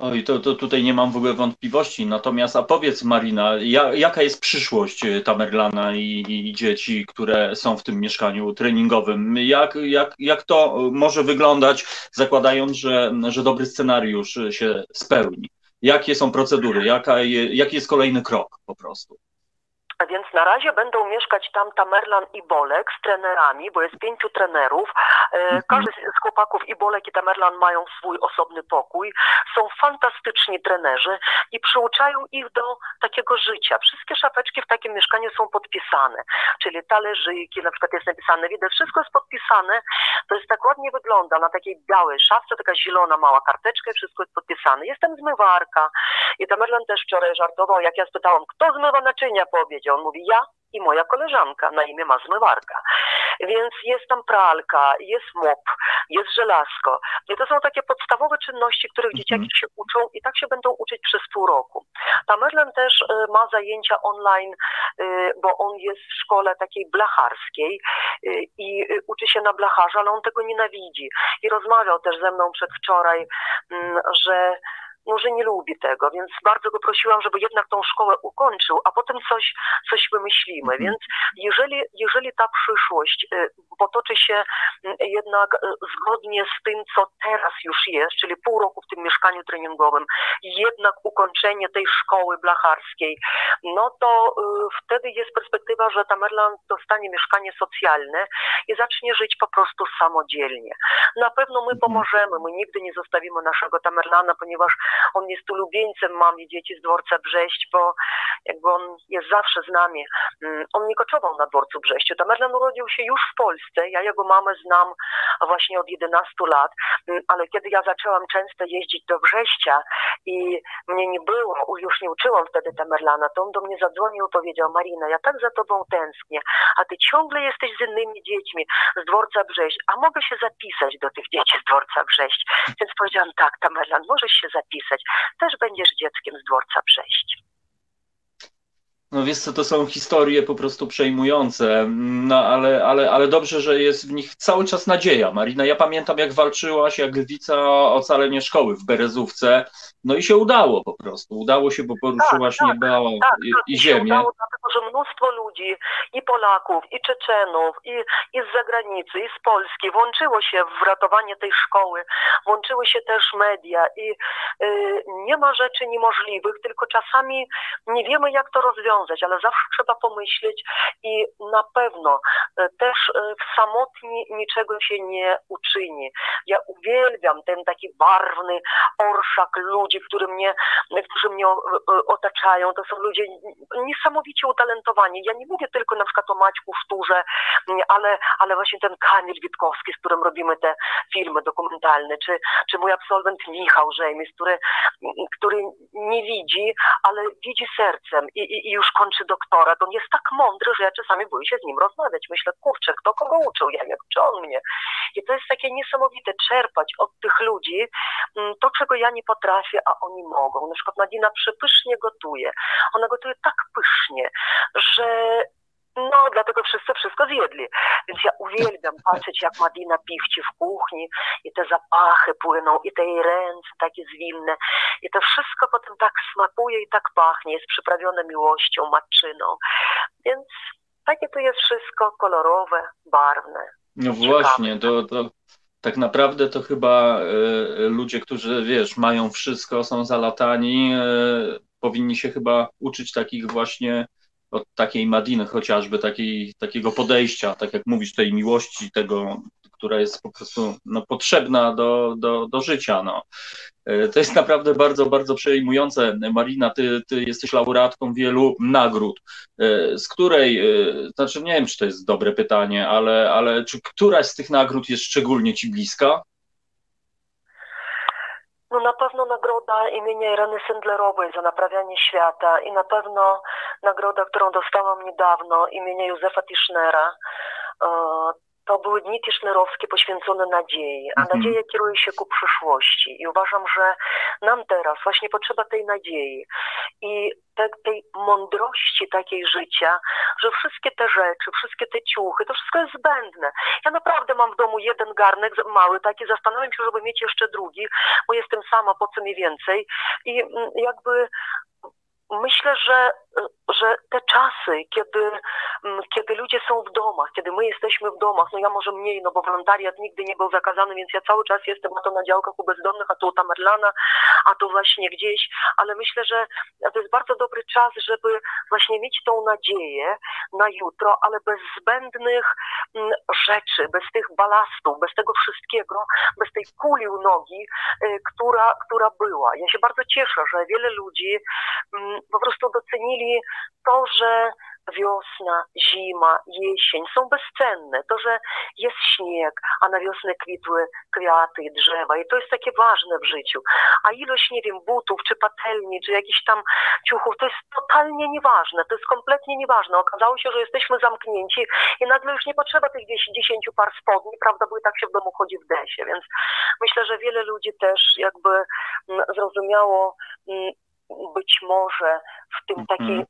Oj, to, to tutaj nie mam w ogóle wątpliwości. Natomiast, a powiedz Marina, ja, jaka jest przyszłość e, Tamerlana i, i, dzieci, które są w tym mieszkaniu treningowym? Jak, jak, jak to może wyglądać, zakładając, że, że dobry scenariusz się spełni? Jakie są procedury? Jaka je, jaki jest kolejny krok po prostu?
Więc na razie będą mieszkać tam Tamerlan i Bolek z trenerami, bo jest pięciu trenerów. E, mhm. Każdy z chłopaków i Bolek i Tamerlan mają swój osobny pokój. Są fantastyczni trenerzy i przyuczają ich do takiego życia. Wszystkie szafeczki w takim mieszkaniu są podpisane, czyli talerzyki, na przykład jest napisane, widać, wszystko jest podpisane. To jest tak ładnie wygląda na takiej białej szafce, taka zielona mała karteczka i wszystko jest podpisane. Jest tam zmywarka i Tamerlan też wczoraj żartował, jak ja spytałam, kto zmywa naczynia po obiedzie? On mówi, ja i moja koleżanka, na imię ma zmywarka. Więc jest tam pralka, jest mop, jest żelazko. I to są takie podstawowe czynności, których mhm. dzieciaki się uczą i tak się będą uczyć przez pół roku. Tamerlan też y, ma zajęcia online, y, bo on jest w szkole takiej blacharskiej y, i uczy się na blacharza, ale on tego nienawidzi. I rozmawiał też ze mną przedwczoraj, mm, że może nie lubi tego, więc bardzo go prosiłam, żeby jednak tą szkołę ukończył, a potem coś, coś wymyślimy. Mhm. Więc jeżeli, jeżeli ta przyszłość y, potoczy się mm, jednak y, zgodnie z tym, co teraz już jest, czyli pół roku w tym mieszkaniu treningowym, jednak ukończenie tej szkoły blacharskiej, no to y, wtedy jest perspektywa, że Tamerlan dostanie mieszkanie socjalne i zacznie żyć po prostu samodzielnie. Na pewno my mhm. pomożemy, my nigdy nie zostawimy naszego Tamerlana, ponieważ on jest ulubieńcem mamy dzieci z dworca Brześć, bo jakby on jest zawsze z nami. Mm, on nie koczował na dworcu Brześciu. Tamerlan urodził się już w Polsce. Ja jego mamę znam właśnie od 11 lat, mm, ale kiedy ja zaczęłam często jeździć do Brześcia i mnie nie było, już nie uczyłam wtedy Tamerlana, to on do mnie zadzwonił i powiedział, Marina, ja tak za tobą tęsknię, a ty ciągle jesteś z innymi dziećmi z dworca Brześć, a mogę się zapisać do tych dzieci z dworca Brześć. Więc powiedziałam, tak, Tamerlan, możesz się zapisać też będziesz dzieckiem z dworca przejść.
No wiesz co, to są historie po prostu przejmujące, no ale, ale, ale dobrze, że jest w nich cały czas nadzieja. Marina, ja pamiętam jak walczyłaś jak lwica o ocalenie szkoły w Berezówce, no i się udało po prostu. Udało się, bo poruszyłaś tak, nieba tak, tak, i, i ziemię. Udało,
dlatego, że mnóstwo ludzi, i Polaków, i Czeczenów, i, i z zagranicy, i z Polski włączyło się w ratowanie tej szkoły, włączyły się też media i y, nie ma rzeczy niemożliwych, tylko czasami nie wiemy jak to rozwiązać, ale zawsze trzeba pomyśleć i na pewno y, też y, w samotni niczego się nie uczyni. Ja uwielbiam ten taki barwny orszak ludzi, którzy mnie, którzy mnie otaczają. To są ludzie niesamowicie utalentowani. Ja nie mówię tylko na przykład o Maćku Szturze, ale, ale właśnie ten Kamil Witkowski, z którym robimy te filmy dokumentalne, czy, czy mój absolwent Michał Rzejmis, który, który nie widzi, ale widzi sercem i, i, i już kończy doktorat. On jest tak mądry, że ja czasami boję się z nim rozmawiać. Myślę, kurczę, kto kogo uczył? Ja wiem, czy on mnie. I to jest takie niesamowite, czerpać od tych ludzi mm, to, czego ja nie potrafię, a oni mogą. Na przykład Nadina przepysznie gotuje. Ona gotuje tak pysznie, że no, dlatego wszyscy wszystko zjedli. Więc ja uwielbiam patrzeć, jak Madina piwci w kuchni i te zapachy płyną, i te jej ręce takie zwinne. I to wszystko potem tak smakuje i tak pachnie, jest przyprawione miłością, matczyną. Więc takie to jest wszystko kolorowe, barwne.
No właśnie, to, to tak naprawdę to chyba y, ludzie, którzy wiesz, mają wszystko, są zalatani, y, powinni się chyba uczyć takich właśnie od takiej Madiny chociażby, takiej, takiego podejścia, tak jak mówisz, tej miłości, tego, która jest po prostu no, potrzebna do, do, do życia. No. E, to jest naprawdę bardzo, bardzo przejmujące. Marina, ty, ty jesteś laureatką wielu nagród, e, z której, e, znaczy nie wiem, czy to jest dobre pytanie, ale, ale czy któraś z tych nagród jest szczególnie ci bliska?
No na pewno nagroda imienia Ireny Sendlerowej za naprawianie świata i na pewno nagroda, którą dostałam niedawno imienia Józefa Tischnera to były dni tischnerowskie poświęcone nadziei, a mhm. nadzieja kieruje się ku przyszłości. I uważam, że nam teraz właśnie potrzeba tej nadziei i te, tej mądrości takiej życia, że wszystkie te rzeczy, wszystkie te ciuchy, to wszystko jest zbędne. Ja naprawdę mam w domu jeden garnek mały taki, zastanawiam się, żeby mieć jeszcze drugi, bo jestem sama, po co mi więcej. I mm, jakby myślę, że, że te czasy, kiedy, mm, kiedy ludzie są w domach, kiedy my jesteśmy w domach, no ja może mniej, no bo wolontariat nigdy nie był zakazany, więc ja cały czas jestem a to na działkach u bezdomnych, a to u Tamerlana, a to właśnie gdzieś, ale myślę, że to jest bardzo dobry czas, żeby właśnie mieć tą nadzieję na jutro, ale bez zbędnych mm, rzeczy, bez tych balastów, bez tego wszystkiego, bez tej kuli u nogi, y, która, która była. Ja się bardzo cieszę, że wiele ludzi mm, po prostu docenili to, że wiosna, zima, jesień są bezcenne. To, że jest śnieg, a na wiosnę kwitły kwiaty i drzewa. I to jest takie ważne w życiu. A ilość, nie wiem, butów, czy patelni, czy jakichś tam ciuchów, to jest totalnie nieważne. To jest kompletnie nieważne. Okazało się, że jesteśmy zamknięci i nagle już nie potrzeba tych dziesięciu par spodni, prawda, bo i tak się w domu chodzi w desie. Więc myślę, że wiele ludzi też jakby mm, zrozumiało mm, być może w tym takiej mhm.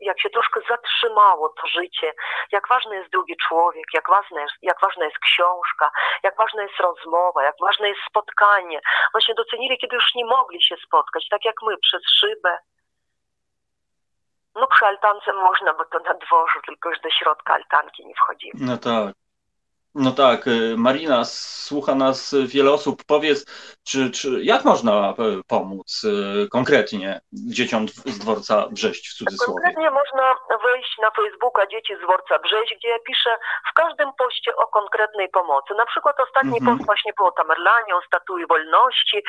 jak się troszkę zatrzymało to życie, jak ważny jest drugi człowiek, jak ważna jest, jak ważna jest książka, jak ważna jest rozmowa, jak ważne jest spotkanie. Właśnie docenili, kiedy już nie mogli się spotkać, tak jak my, przez szybę. No przy altance można, bo to na dworzu, tylko już do środka altanki nie wchodzimy.
No tak. No tak, y, Marina, słucha nas wiele osób. Powiedz, czy, czy jak można e, pomóc y, konkretnie dzieciom z dworca Brześć w cudzysłowie?
Konkretnie można wejść na Facebooka Dzieci z dworca Brześć, gdzie ja piszę w każdym poście o konkretnej pomocy. Na przykład ostatni mhm. post właśnie było o Tamerlanie, o Statui Wolności,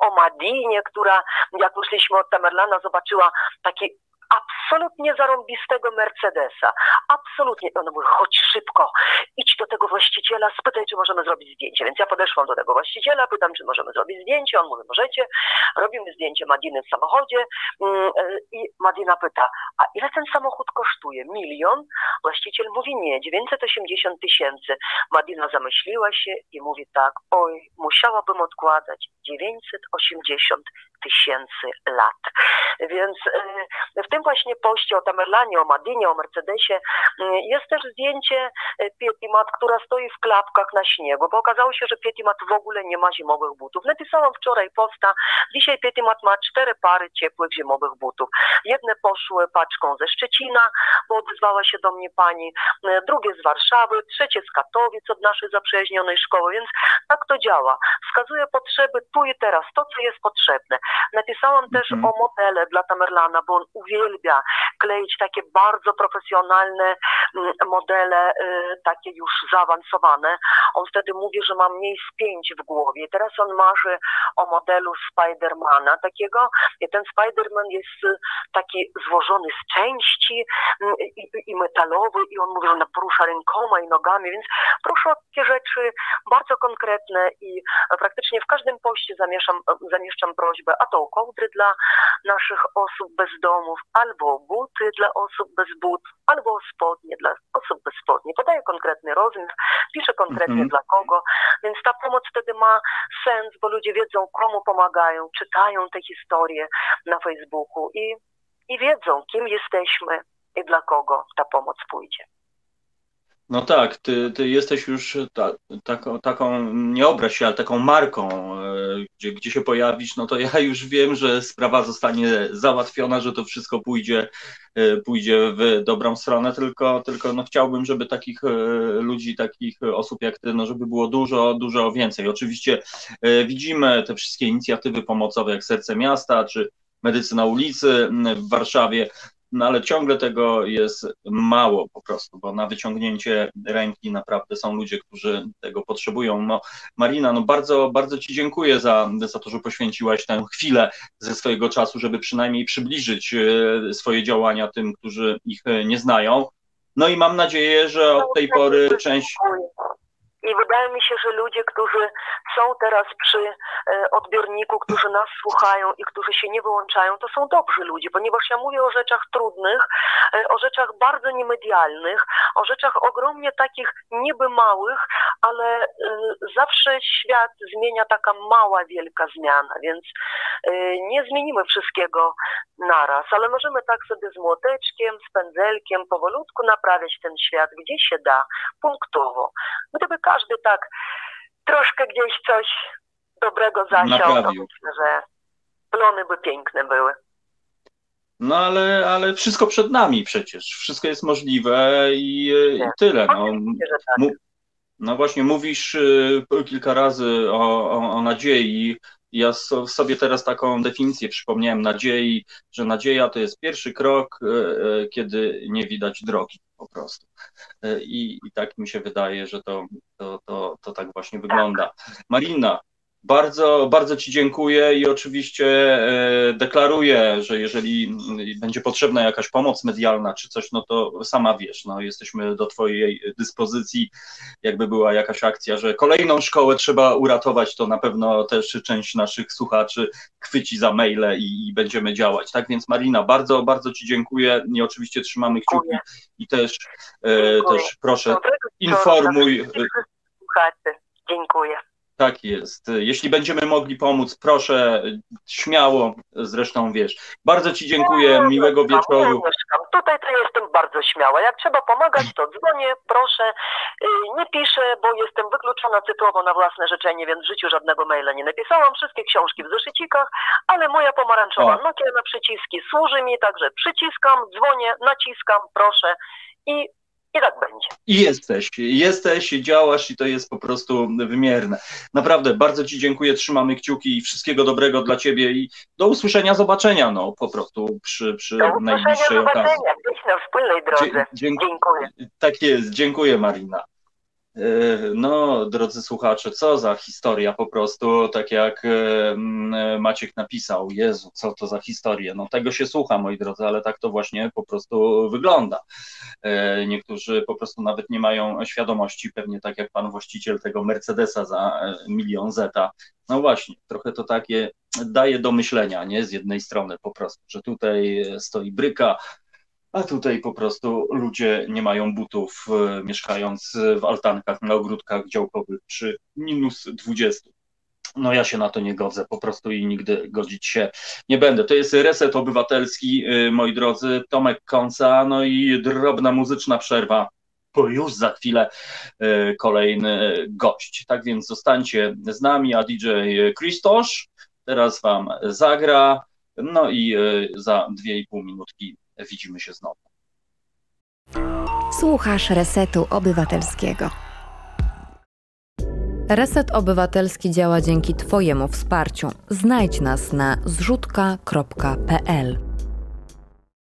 o Madinie, która jak wyszliśmy od Tamerlana zobaczyła taki absolutnie zarąbistego Mercedesa. Absolutnie. On mówi, chodź szybko, idź do tego właściciela, spytaj, czy możemy zrobić zdjęcie. Więc ja podeszłam do tego właściciela, pytam, czy możemy zrobić zdjęcie. On mówi, możecie. Robimy zdjęcie Madiny w samochodzie mm, e, i Madina pyta, a ile ten samochód kosztuje? Milion? Właściciel mówi, nie, 980 tysięcy. Madina zamyśliła się i mówi tak, oj, musiałabym odkładać 980 tysięcy lat. Więc e, w tym właśnie poście o Tamerlanie, o Madinie, o Mercedesie mm, jest też zdjęcie e, Pietimat, która stoi w klapkach na śniegu, bo okazało się, że Pietimat w ogóle nie ma zimowych butów. Napisałam wczoraj posta, dzisiaj Pietimat ma cztery pary ciepłych zimowych butów. Jedne poszły paczką ze Szczecina, bo odezwała się do mnie pani, drugie z Warszawy, trzecie z Katowic od naszej zaprzyjaźnionej szkoły, więc tak to działa. Wskazuje potrzeby tu i teraz, to co jest potrzebne. Napisałam też -hmm. o modele dla Tamerlana, bo on uwielbia kleić takie bardzo profesjonalne mm, modele, y, takie już zaawansowane. On wtedy mówi, że ma mniej z pięć w głowie. Teraz on marzy o modelu Spidermana takiego. I ten Spiderman jest y, taki złożony z części mm, i, i metalowy i on mówi, że on porusza rękoma i nogami, więc proszę o takie rzeczy bardzo konkretne i praktycznie w każdym poście zamieszam, zamieszczam prośbę, a to kołdry dla naszych osób bez domów, albo buty dla osób bez but, albo spodnie dla osób bez spodni. Podaję konkretny rozmiar, piszę konkretnie -hmm. dla kogo, więc ta pomoc wtedy ma sens, bo ludzie wiedzą, komu pomagają, czytają te historie na Facebooku i, i wiedzą, kim jesteśmy i dla kogo ta pomoc pójdzie.
No tak, ty, ty jesteś już ta, taką, taką, nie obraź się, ale taką marką, e, gdzie, gdzie się pojawisz, no to ja już wiem, że sprawa zostanie załatwiona, że to wszystko pójdzie, e, pójdzie w dobrą stronę, tylko, tylko no chciałbym, żeby takich e, ludzi, takich osób jak ty, no żeby było dużo, dużo więcej. Oczywiście widzimy te wszystkie inicjatywy pomocowe, jak Serce Miasta, czy Medycyna ulicy w Warszawie, no ale ciągle tego jest mało po prostu, bo na wyciągnięcie ręki naprawdę są ludzie, którzy tego potrzebują. No, Marina, no bardzo, bardzo Ci dziękuję za, za to, że poświęciłaś tę chwilę ze swojego czasu, żeby przynajmniej przybliżyć e, swoje działania tym, którzy ich e, nie znają. No i mam nadzieję, że od tej pory część
i wydaje mi się, że ludzie, którzy są teraz przy e, odbiorniku, którzy nas słuchają i którzy się nie wyłączają, to są dobrzy ludzie, ponieważ ja mówię o rzeczach trudnych, e, o rzeczach bardzo niemedialnych, o rzeczach ogromnie takich niby małych, ale e, zawsze świat zmienia taka mała, wielka zmiana, więc nie zmienimy wszystkiego naraz, ale możemy tak sobie z młoteczkiem, z pędzelkiem powolutku naprawiać ten świat, gdzie się da, punktowo. Gdyby każdy tak troszkę gdzieś coś dobrego zasiał, to myślę, że plony by piękne były.
No ale, ale wszystko przed nami przecież. Wszystko jest możliwe i, i tyle. No. Tak. no właśnie, mówisz y, kilka razy o, o, o nadziei. Ja sobie teraz taką definicję przypomniałem nadziei, że nadzieja to jest pierwszy krok, y, kiedy nie widać drogi po prostu. I, i tak mi się wydaje, że to, to, to, to tak właśnie wygląda. Marina, bardzo, bardzo Ci dziękuję i oczywiście e, deklaruję, że jeżeli będzie potrzebna jakaś pomoc medialna czy coś, no to sama wiesz, no jesteśmy do Twojej dyspozycji. Jakby była jakaś akcja, że kolejną szkołę trzeba uratować, to na pewno też część naszych słuchaczy chwyci za maile i, i będziemy działać. Tak więc Marina, bardzo, bardzo Ci dziękuję i oczywiście trzymamy kciuki i też, e, też proszę informuj.
Dziękuję.
Tak jest. Jeśli będziemy mogli pomóc, proszę śmiało, zresztą wiesz. Bardzo Ci dziękuję, no, miłego wieczoru.
Tutaj to jestem bardzo śmiała. Jak trzeba pomagać, to dzwonię, proszę. Y, nie piszę, bo jestem wykluczona typowo na własne życzenie, więc w życiu żadnego maila nie napisałam. Wszystkie książki w zeszycikach, ale moja pomarańczowa Nokia na przyciski służy mi, także przyciskam, dzwonię, naciskam, proszę i i tak będzie.
I jesteś, jesteś, działasz i to jest po prostu wymierne. Naprawdę, bardzo Ci dziękuję, trzymamy kciuki i wszystkiego dobrego dla Ciebie i do usłyszenia, zobaczenia, no po prostu przy, przy
do najbliższej okazji. Gdzieś na wspólnej drodze. dziękuję.
Tak jest, dziękuję Marina. E, no, drodzy słuchacze, co za historia po prostu, tak jak e, Maciek napisał, Jezu, co to za historia. No tego się słucha, moi drodzy, ale tak to właśnie po prostu wygląda. Niektórzy po prostu nawet nie mają świadomości, pewnie tak jak pan właściciel tego Mercedesa za milion zeta. No właśnie, trochę to takie daje do myślenia, nie? Z jednej strony po prostu, że tutaj stoi bryka, a tutaj po prostu ludzie nie mają butów, e, mieszkając w altankach na ogródkach działkowych przy minus 20. No ja się na to nie godzę po prostu i nigdy godzić się nie będę. To jest reset obywatelski, e, moi drodzy, Tomek Konca, no i drobna muzyczna przerwa, bo już za chwilę e, kolejny gość. Tak więc zostańcie z nami, a DJ Kristosz teraz wam zagra, no i za dwie i pół minutki widzimy się znowu.
Słuchasz Resetu Obywatelskiego.
Reset Obywatelski działa dzięki Twojemu wsparciu. Znajdź nas na zrzutka.pl.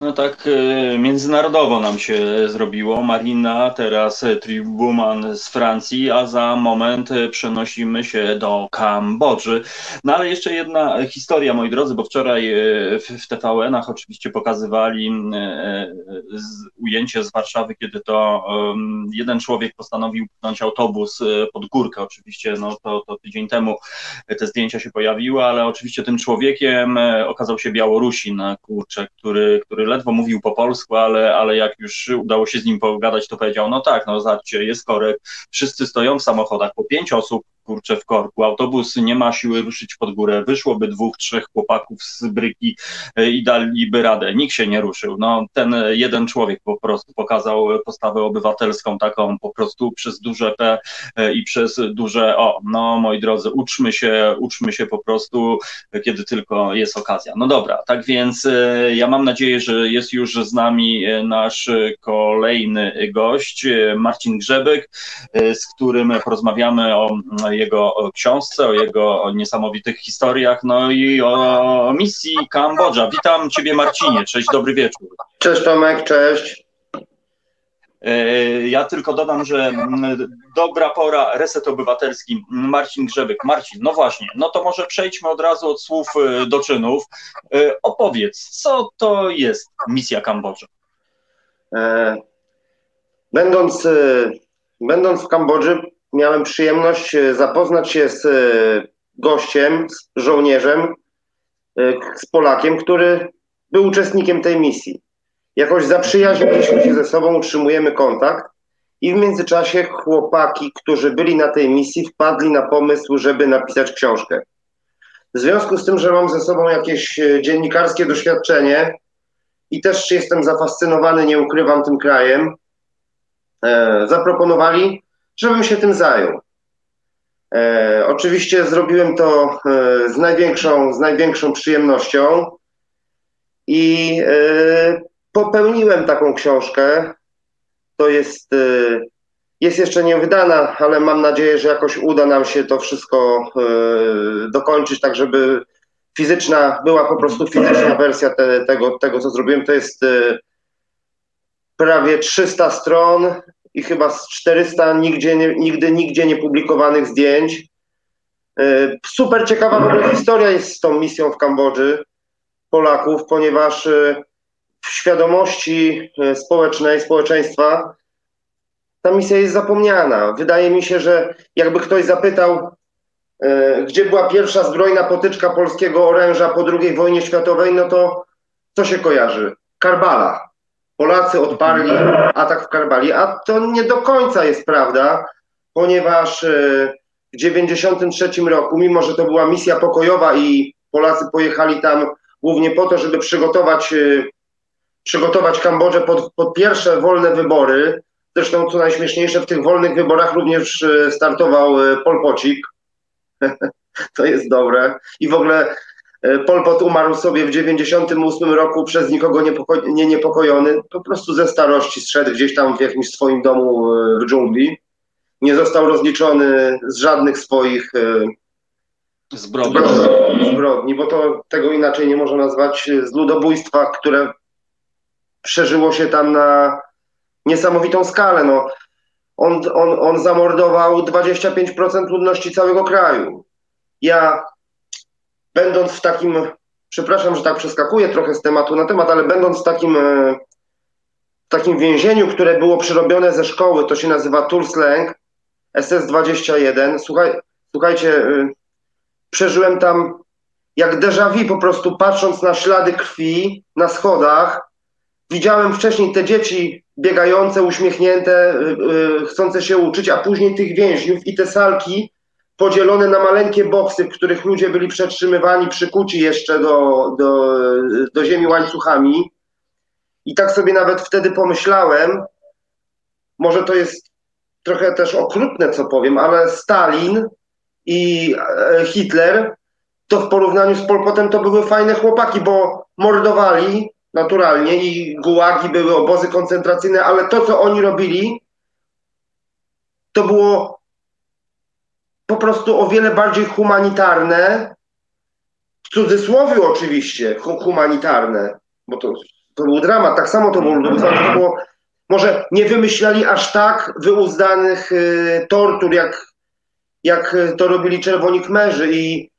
No tak e, międzynarodowo nam się zrobiło. Marina, teraz Tribuman z Francji, a za moment przenosimy się do Kambodży. No ale jeszcze jedna historia, moi drodzy, bo wczoraj e, w TVN-ach oczywiście pokazywali e, ujęcie z Warszawy, kiedy to jeden człowiek postanowił pchnąć autobus pod górkę. Oczywiście no, to, to tydzień temu te zdjęcia się pojawiły, ale oczywiście tym człowiekiem okazał się Białorusin, kurczę, który, który ledwo mówił po polsku, ale, ale jak już udało się z nim pogadać, to powiedział, no tak, no zobaczcie, jest korek, wszyscy stoją w samochodach, po pięć osób, kurczę w korku. Autobus nie ma siły ruszyć pod górę. Wyszłoby dwóch, trzech chłopaków z bryki e, i daliby radę. Nikt się nie ruszył. No, ten jeden człowiek po prostu pokazał postawę obywatelską taką po prostu przez duże P e, i przez duże O. No, moi drodzy, uczmy się, uczmy się po prostu, kiedy tylko jest okazja. No dobra, tak więc e, ja mam nadzieję, że jest już z nami nasz kolejny gość, Marcin Grzebek, z którym porozmawiamy o jego książce, o jego niesamowitych historiach, no i o misji Kambodża. Witam Ciebie Marcinie, cześć, dobry wieczór.
Cześć Tomek, cześć.
E, ja tylko dodam, że mm, dobra pora, reset obywatelski, Marcin Grzebek. Marcin, no właśnie, no to może przejdźmy od razu od słów e, do czynów. E, opowiedz, co to jest misja Kambodża?
Będąc, będąc w Kambodży, miałem przyjemność zapoznać się z gościem, z żołnierzem, z Polakiem, który był uczestnikiem tej misji. Jakoś zaprzyjaźniliśmy się ze sobą, utrzymujemy kontakt i w międzyczasie chłopaki, którzy byli na tej misji, wpadli na pomysł, żeby napisać książkę. W związku z tym, że mam ze sobą jakieś e, dziennikarskie doświadczenie i też jestem zafascynowany, nie ukrywam, tym krajem, e, zaproponowali, żebym się tym zajął. E, oczywiście zrobiłem to e, z, największą, z największą przyjemnością i e, popełniłem taką książkę. To jest, y, jest jeszcze nie wydana, ale mam nadzieję, że jakoś uda nam się to wszystko y, dokończyć, tak żeby fizyczna, była po prostu fizyczna wersja te, tego, tego, co zrobiłem. To jest y, prawie 300 stron i chyba z 400 nigdzie, nie, nigdy nigdzie nie publikowanych zdjęć. Super ciekawa w ogóle historia jest z tą misją w Kambodży Polaków, ponieważ w świadomości e, społecznej, społeczeństwa, ta misja jest zapomniana. Wydaje mi się, że jakby ktoś zapytał, e, gdzie była pierwsza zbrojna potyczka polskiego oręża po II wojnie światowej, no to co się kojarzy? Karbala. Polacy odparli atak w Karbali, a to nie do końca jest prawda, ponieważ e, w 1993 roku, mimo że to była misja pokojowa i Polacy pojechali tam głównie po to, żeby przygotować przygotować Kambodżę pod, pod pierwsze wolne wybory. Zresztą, co najśmieszniejsze, w tych wolnych wyborach również e, startował e, Pol Pocik. (laughs) to jest dobre. I w ogóle e, Pol Pot umarł sobie w 98 roku przez nikogo niepoko- nie niepokojony. Po prostu ze starości zszedł gdzieś tam w jakimś swoim domu w dżungli. Nie został rozliczony z żadnych swoich
zbrodni.
zbrodni, bo to tego inaczej nie można nazwać z ludobójstwa, które przeżyło się tam na niesamowitą skalę. No, on, on, on zamordował 25% ludności całego kraju. Ja, będąc w takim, przepraszam, że tak przeskakuję trochę z tematu na temat, ale będąc w takim, e, w takim więzieniu, które było przyrobione ze szkoły, to się nazywa Tulslang, SS-21. Słuchaj, słuchajcie, e, przeżyłem tam jak déjà vu po prostu, patrząc na ślady krwi na schodach, Widziałem wcześniej te dzieci biegające, uśmiechnięte, yy, chcące się uczyć, a później tych więźniów i te salki podzielone na maleńkie boksy, w których ludzie byli przetrzymywani, przykuci jeszcze do, do, do ziemi łańcuchami. I tak sobie nawet wtedy pomyślałem, może to jest trochę też okrutne, co powiem, ale Stalin i e, Hitler to w porównaniu z Polpotem to były fajne chłopaki, bo mordowali, naturalnie i gułagi były obozy koncentracyjne, ale to, co oni robili, to było po prostu o wiele bardziej humanitarne, w cudzysłowie oczywiście humanitarne, bo to, to był dramat, tak samo to było, to było może nie wymyślali aż tak wyuzdanych y, tortur, jak, jak to robili Czerwoni Kmerzy i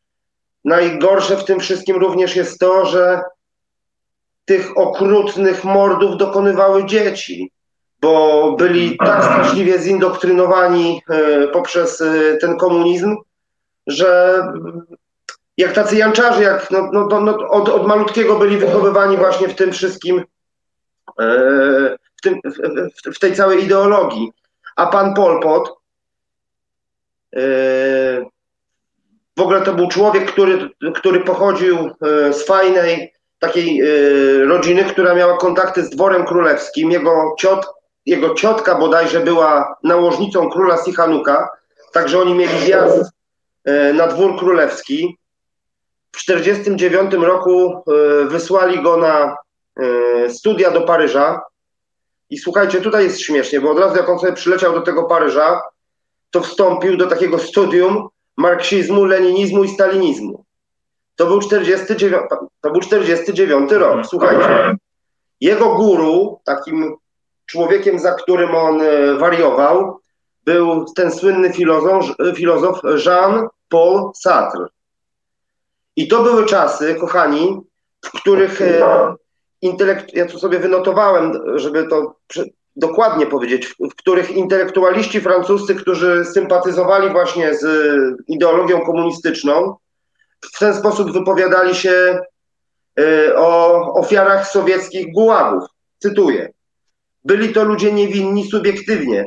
najgorsze w tym wszystkim również jest to, że tych okrutnych mordów dokonywały dzieci, bo byli tak straszliwie zindoktrynowani e, poprzez e, ten komunizm, że jak tacy janczarze, jak no, no, no, od, od malutkiego byli wychowywani właśnie w tym wszystkim, e, w, tym, w, w tej całej ideologii. A pan Pol Pot w ogóle to był człowiek, który, który pochodził z fajnej takiej rodziny, która miała kontakty z dworem królewskim. Jego, ciot, jego ciotka bodajże była nałożnicą króla Sichanuka, także oni mieli wjazd na dwór królewski. W 1949 roku wysłali go na studia do Paryża. I słuchajcie, tutaj jest śmiesznie, bo od razu jak on sobie przyleciał do tego Paryża, to wstąpił do takiego studium marksizmu, leninizmu i stalinizmu. To był 49, to był 49 rok. Słuchajcie, jego guru, takim człowiekiem, za którym on wariował, był ten słynny filozof, filozof Jean-Paul Sartre. I to były czasy, kochani, w których intelekt, ja tu sobie wynotowałem, żeby to dokładnie powiedzieć, w których intelektualiści francuscy, którzy sympatyzowali właśnie z ideologią komunistyczną, w ten sposób wypowiadali się o ofiarach sowieckich gułagów. Cytuję. Byli to ludzie niewinni subiektywnie,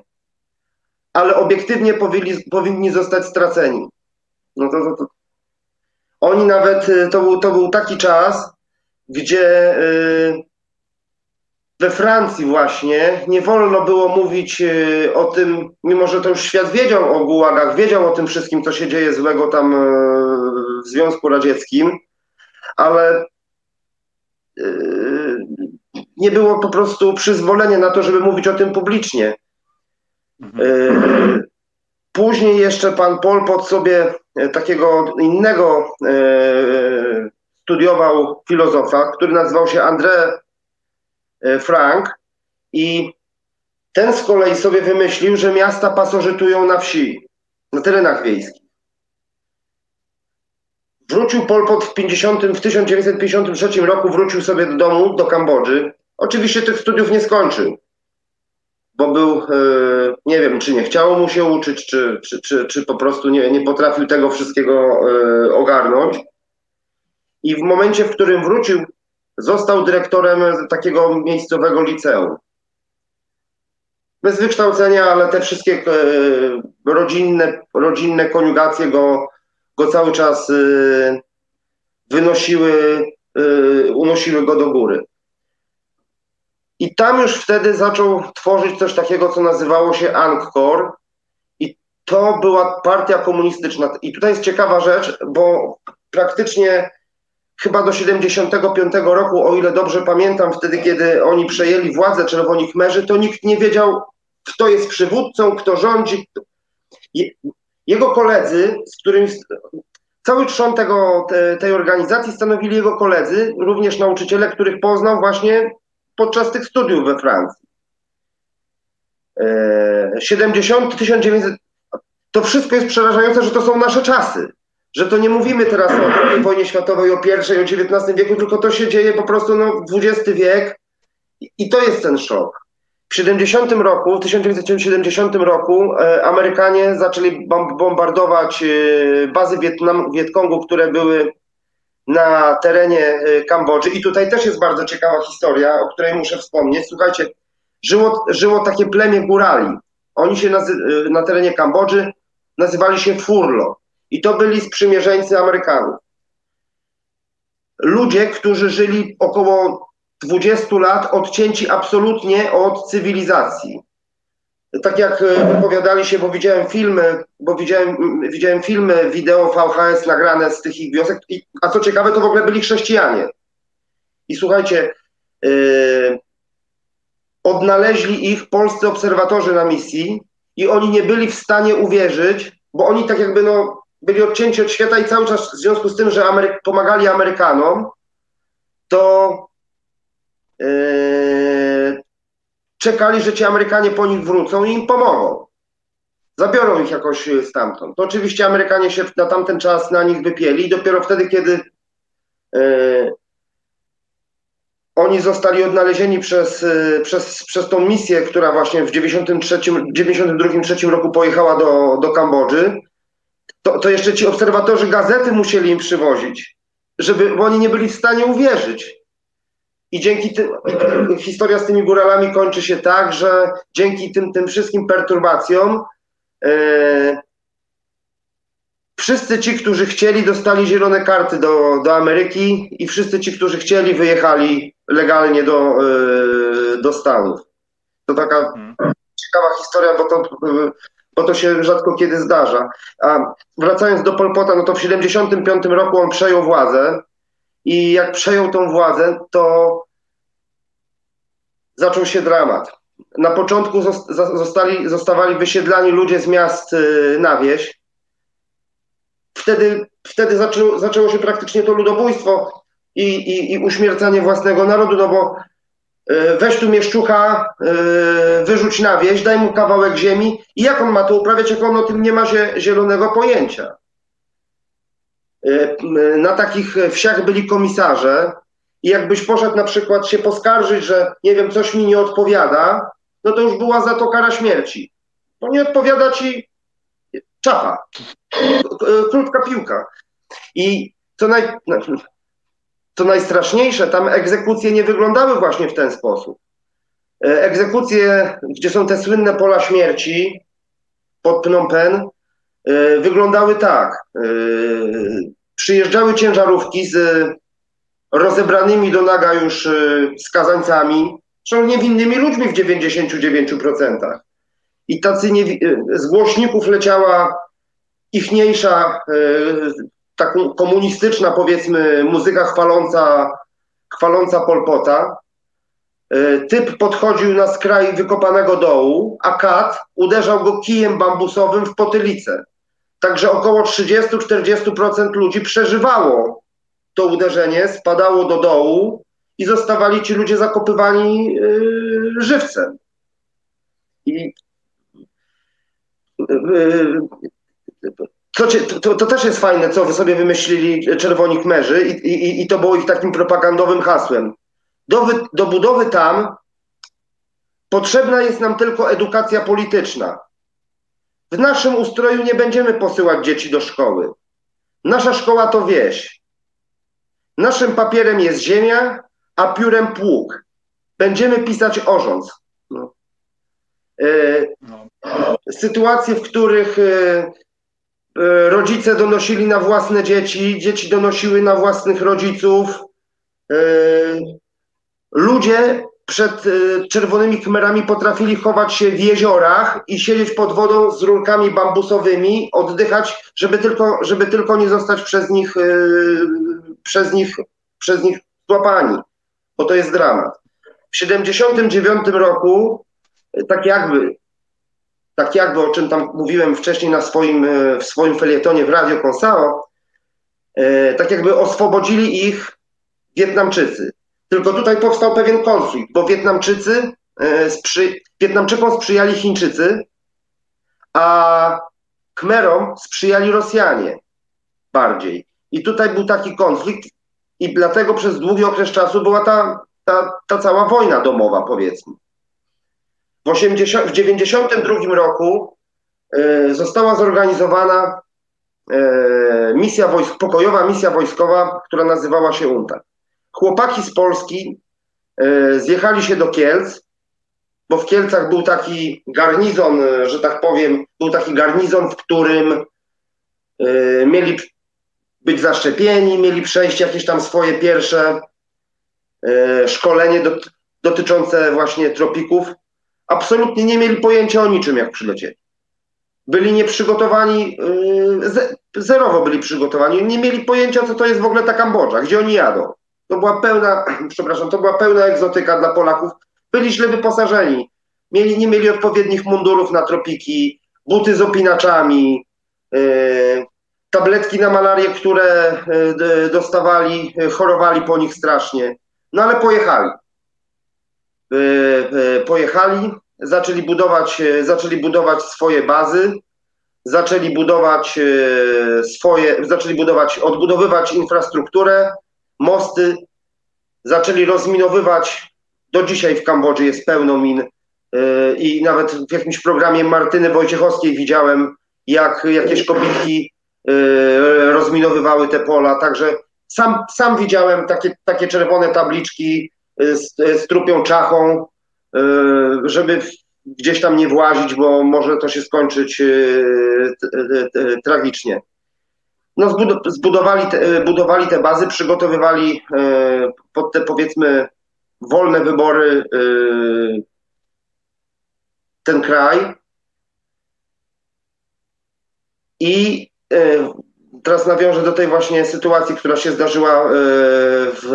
ale obiektywnie powinni, powinni zostać straceni. No to, to, to. Oni nawet, y, to był, to był taki czas, gdzie y, we Francji właśnie nie wolno było mówić y, o tym, mimo że to już świat wiedział o gułagach, wiedział o tym wszystkim, co się dzieje złego tam w Związku Radzieckim, ale nie było po prostu przyzwolenia na to, żeby mówić o tym publicznie. Mhm. Później jeszcze pan Pol pod sobie takiego innego studiował filozofa, który nazywał się André e, Frank i ten z kolei sobie wymyślił, że miasta pasożytują na wsi, na terenach wiejskich. Wrócił Pol Pot w, 50, w 1953 roku, wrócił sobie do domu, do Kambodży. Oczywiście tych studiów nie skończył, bo był, e, nie wiem, czy nie chciało mu się uczyć, czy, czy, czy, czy po prostu nie, nie potrafił tego wszystkiego e, ogarnąć. I w momencie, w którym wrócił, został dyrektorem takiego miejscowego liceum. Bez wykształcenia, ale te wszystkie e, rodzinne, rodzinne koniugacje go, go cały czas wynosiły, unosiły go do góry. I tam już wtedy zaczął tworzyć coś takiego, co nazywało się Angkor. I to była partia komunistyczna. I tutaj jest ciekawa rzecz, bo praktycznie chyba do 75 roku, o ile dobrze pamiętam, wtedy kiedy oni przejęli władzę Czerwoni Khmerzy, to nikt nie wiedział, kto jest przywódcą, kto rządzi. Jego koledzy, z którymi cały trzon tego, te, tej organizacji stanowili jego koledzy, również nauczyciele, których poznał właśnie podczas tych studiów we Francji. 70, 1900, to wszystko jest przerażające, że to są nasze czasy że to nie mówimy teraz o wojnie światowej, o pierwszej, o XIX wieku, tylko to się dzieje po prostu no, XX wiek i to jest ten szok. W 70 roku, w 1970 roku e, Amerykanie zaczęli bombardować e, bazy Wietnam, Wietkongu, które były na terenie e, Kambodży. I tutaj też jest bardzo ciekawa historia, o której muszę wspomnieć. Słuchajcie, żyło, żyło takie plemię górali. Oni się nazy- na terenie Kambodży nazywali się Furlo. I to byli sprzymierzeńcy Amerykanów. Ludzie, którzy żyli około 20 lat odcięci absolutnie od cywilizacji. Tak jak e, wypowiadali się, bo widziałem filmy, bo widziałem, widziałem filmy, wideo VHS nagrane z tych ich wiosek, a co ciekawe, to w ogóle byli chrześcijanie. I słuchajcie, yy, odnaleźli ich polscy obserwatorzy na misji i oni nie byli w stanie uwierzyć, bo oni tak jakby no, byli odcięci od świata i cały czas w związku z tym, że Amery pomagali Amerykanom, to yy, czekali, że ci Amerykanie po nich wrócą i im pomogą. Zabiorą ich jakoś stamtąd. To oczywiście Amerykanie się na tamten czas na nich wypieli i dopiero wtedy, kiedy yy, oni zostali odnalezieni przez, yy, przez, przez tą misję, która właśnie w 1992 roku pojechała do, do Kambodży, to, to jeszcze ci obserwatorzy gazety musieli im przywozić, żeby, bo oni nie byli w stanie uwierzyć. I dzięki tym, historia z tymi góralami kończy się tak, że dzięki tym, tym wszystkim perturbacjom e, wszyscy ci, którzy chcieli, dostali zielone karty do, do Ameryki i wszyscy ci, którzy chcieli, wyjechali legalnie do, yy, do Stanów. To taka hmm. ciekawa historia, bo to, bo to się rzadko kiedy zdarza. A wracając do Polpota, no to w 1975 roku on przejął władzę i jak przejął tą władzę, to zaczął się dramat. Na początku zostali, zostawali wysiedlani ludzie z miast y, na wieś. Wtedy, wtedy zaczęło, zaczęło się praktycznie to ludobójstwo i, i, i uśmiercanie własnego narodu, no bo y, weź tu mieszczucha, y, wyrzuć na wieś, daj mu kawałek ziemi i jak on ma to uprawiać, jak on o tym nie ma zielonego pojęcia. Na takich wsiach byli komisarze, i jakbyś poszedł na przykład się poskarżyć, że nie wiem, coś mi nie odpowiada, no to już była za to kara śmierci. No nie odpowiada ci czapa, krótka piłka. I co, naj, co najstraszniejsze, tam egzekucje nie wyglądały właśnie w ten sposób. Egzekucje, gdzie są te słynne pola śmierci pod Phnom Penh, wyglądały tak. E, przyjeżdżały ciężarówki z rozebranymi do naga już y, skazańcami, są niewinnymi ludźmi w 99%. I tacy nie, y, z głośników leciała ichniejsza, taką komunistyczna powiedzmy muzyka chwaląca, chwaląca Polpota. Typ podchodził na skraj wykopanego dołu, a kat uderzał go kijem bambusowym w potylicę. Także około 30-40% ludzi przeżywało to uderzenie spadało do dołu i zostawali ci ludzie zakopywani yy, żywcem. I yy, co to, to, też jest fajne, co wy sobie wymyślili Czerwoni Kmerzy i, i, i to było ich takim propagandowym hasłem. Do, do budowy tam potrzebna jest nam tylko edukacja polityczna. W naszym ustroju nie będziemy posyłać dzieci do szkoły. Nasza szkoła to wieś. Naszym papierem jest ziemia, a piórem pług. Będziemy pisać orząd. No. No. Sytuacje, w których e, e, rodzice donosili na własne dzieci, dzieci donosiły na własnych rodziców. Ludzie przed czerwonymi kmerami potrafili chować się w jeziorach i siedzieć pod wodą z rurkami bambusowymi, oddychać, żeby tylko, żeby tylko nie zostać przez nich przez nich, przez nich złapani, bo to jest dramat. W 79 roku, e, tak jakby, tak jakby o czym tam mówiłem wcześniej na swoim, w swoim felietonie w Radio Konsao, tak jakby oswobodzili ich Wietnamczycy. Tylko tutaj powstał pewien konflikt, bo Wietnamczycy, sprzy, Wietnamczykom sprzyjali Chińczycy, a Khmerom sprzyjali Rosjanie bardziej. I tutaj był taki konflikt i dlatego przez długi okres czasu była ta, ta, ta cała wojna domowa, powiedzmy. W, 80, w 92 roku y, została zorganizowana y, misja wojsk, pokojowa misja wojskowa, która nazywała się UNTA. Chłopaki z Polski y, zjechali się do Kielc, bo w Kielcach był taki garnizon, że tak powiem, był taki garnizon, w którym mieli być zaszczepieni, mieli przejść jakieś tam swoje pierwsze e, szkolenie dotyczące właśnie tropików. Absolutnie nie mieli pojęcia o niczym, jak przylecieli. Byli nieprzygotowani, e, zerowo byli przygotowani, nie mieli pojęcia, co to jest w ogóle ta Kambodża, gdzie oni jadą. To była pełna, (clears throat) przepraszam, to była pełna egzotyka dla Polaków. Byli źle wyposażeni. Mieli, nie mieli odpowiednich mundurów na tropiki, buty z opinaczami, e, tabletki na malarię, które e, dostawali, e, chorowali po nich strasznie. No ale pojechali. E, pojechali, zaczęli budować, zaczęli budować swoje bazy, zaczęli budować swoje, zaczęli budować, odbudowywać infrastrukturę, mosty, zaczęli rozminowywać. Do dzisiaj w Kambodży jest pełno min i nawet w jakimś programie Martyny Wojciechowskiej widziałem, jak jakieś kobietki Y, rozminowywały te pola, także sam, sam widziałem takie, takie czerwone tabliczki y, z, z trupią czachą, y, żeby gdzieś tam nie włazić, bo może to się skończyć tragicznie. No zbudowali te, budowali te bazy, przygotowywali pod te powiedzmy wolne wybory ten kraj. I teraz nawiążę do tej właśnie sytuacji, która się zdarzyła e, w,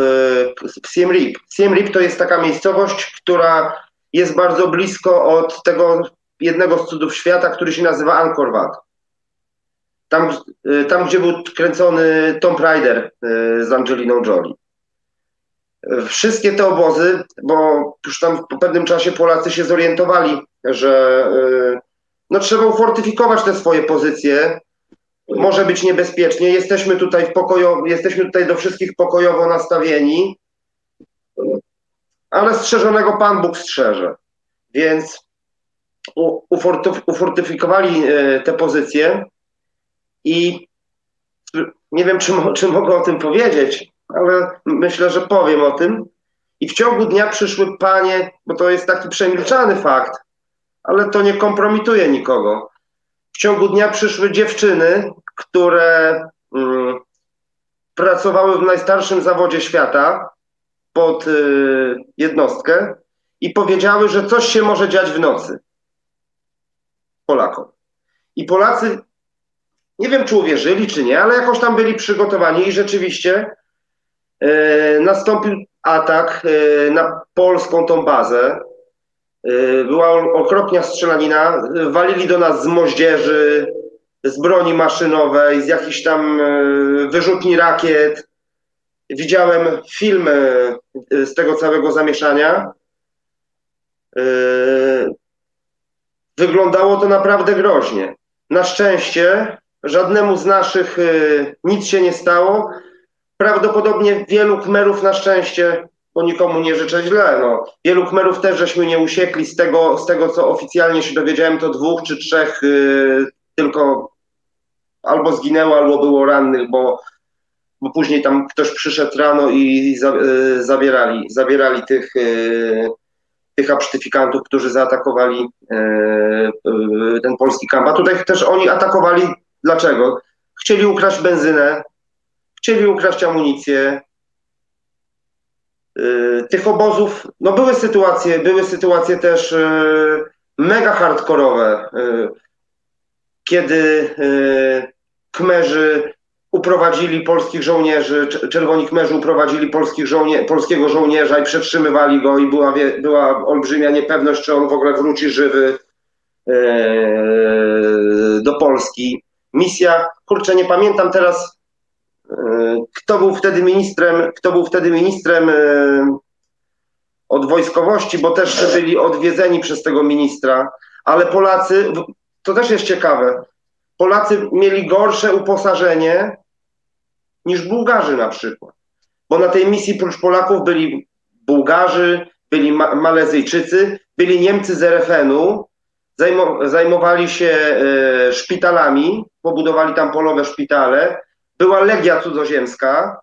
w Siem Reap. Siem Reap to jest taka miejscowość, która jest bardzo blisko od tego jednego z cudów świata, który się nazywa Angkor Wat. Tam, e, tam gdzie był kręcony Tomb Raider e, z Angeliną Jolie. Wszystkie te obozy, bo już tam po pewnym czasie Polacy się zorientowali, że no, trzeba ufortyfikować te swoje pozycje, może być niebezpiecznie. Jesteśmy tutaj w pokoju, jesteśmy tutaj do wszystkich pokojowo nastawieni, ale strzeżonego Pan Bóg strzeże. Więc ufortyfikowali te pozycje i nie wiem, czy, czy mogę o tym powiedzieć, ale myślę, że powiem o tym. I w ciągu dnia przyszły panie, bo to jest taki przemilczany fakt, ale to nie kompromituje nikogo. W ciągu dnia przyszły dziewczyny, które mm, pracowały w najstarszym zawodzie świata pod y, jednostkę i powiedziały, że coś się może dziać w nocy Polakom. I Polacy, nie wiem czy uwierzyli, czy nie, ale jakoś tam byli przygotowani i rzeczywiście y, nastąpił atak y, na polską tą bazę. Y, była okropnia strzelanina, walili do nas z moździerzy, z broni maszynowej, z jakichś tam e, wyrzutni rakiet. Widziałem filmy e, z tego całego zamieszania. E, wyglądało to naprawdę groźnie. Na szczęście żadnemu z naszych nic się nie stało. Prawdopodobnie wielu kmerów na szczęście, bo nikomu nie życzę źle, no, wielu kmerów też żeśmy nie usiekli z tego, z tego co oficjalnie się dowiedziałem, to dwóch czy trzech tylko albo zginęło, albo było rannych, bo, bo później tam ktoś przyszedł rano i za, y, zabierali, zabierali tych, y, tych absztyfikantów, którzy zaatakowali y, ten polski kamp. A tutaj też oni atakowali, dlaczego? Chcieli ukraść benzynę, chcieli ukraść amunicję, tych obozów, no były sytuacje, były sytuacje też mega hardkorowe kiedy e, Kmerzy uprowadzili polskich żołnierzy, czerwoni Kmerzy uprowadzili polskich żołnie, polskiego żołnierza i przetrzymywali go i była, była olbrzymia niepewność, czy on w ogóle wróci żywy do Polski. Misja, kurczę, nie pamiętam teraz, e, kto był wtedy ministrem, kto był wtedy ministrem od wojskowości, bo też byli odwiedzeni przez tego ministra, ale Polacy, to też jest ciekawe. Polacy mieli gorsze uposażenie niż Bułgarzy na przykład. Bo na tej misji prócz Polaków byli Bułgarzy, byli Ma Malezyjczycy, byli Niemcy z RFN-u, zajmowali się e, szpitalami, pobudowali tam polowe szpitale, była Legia Cudzoziemska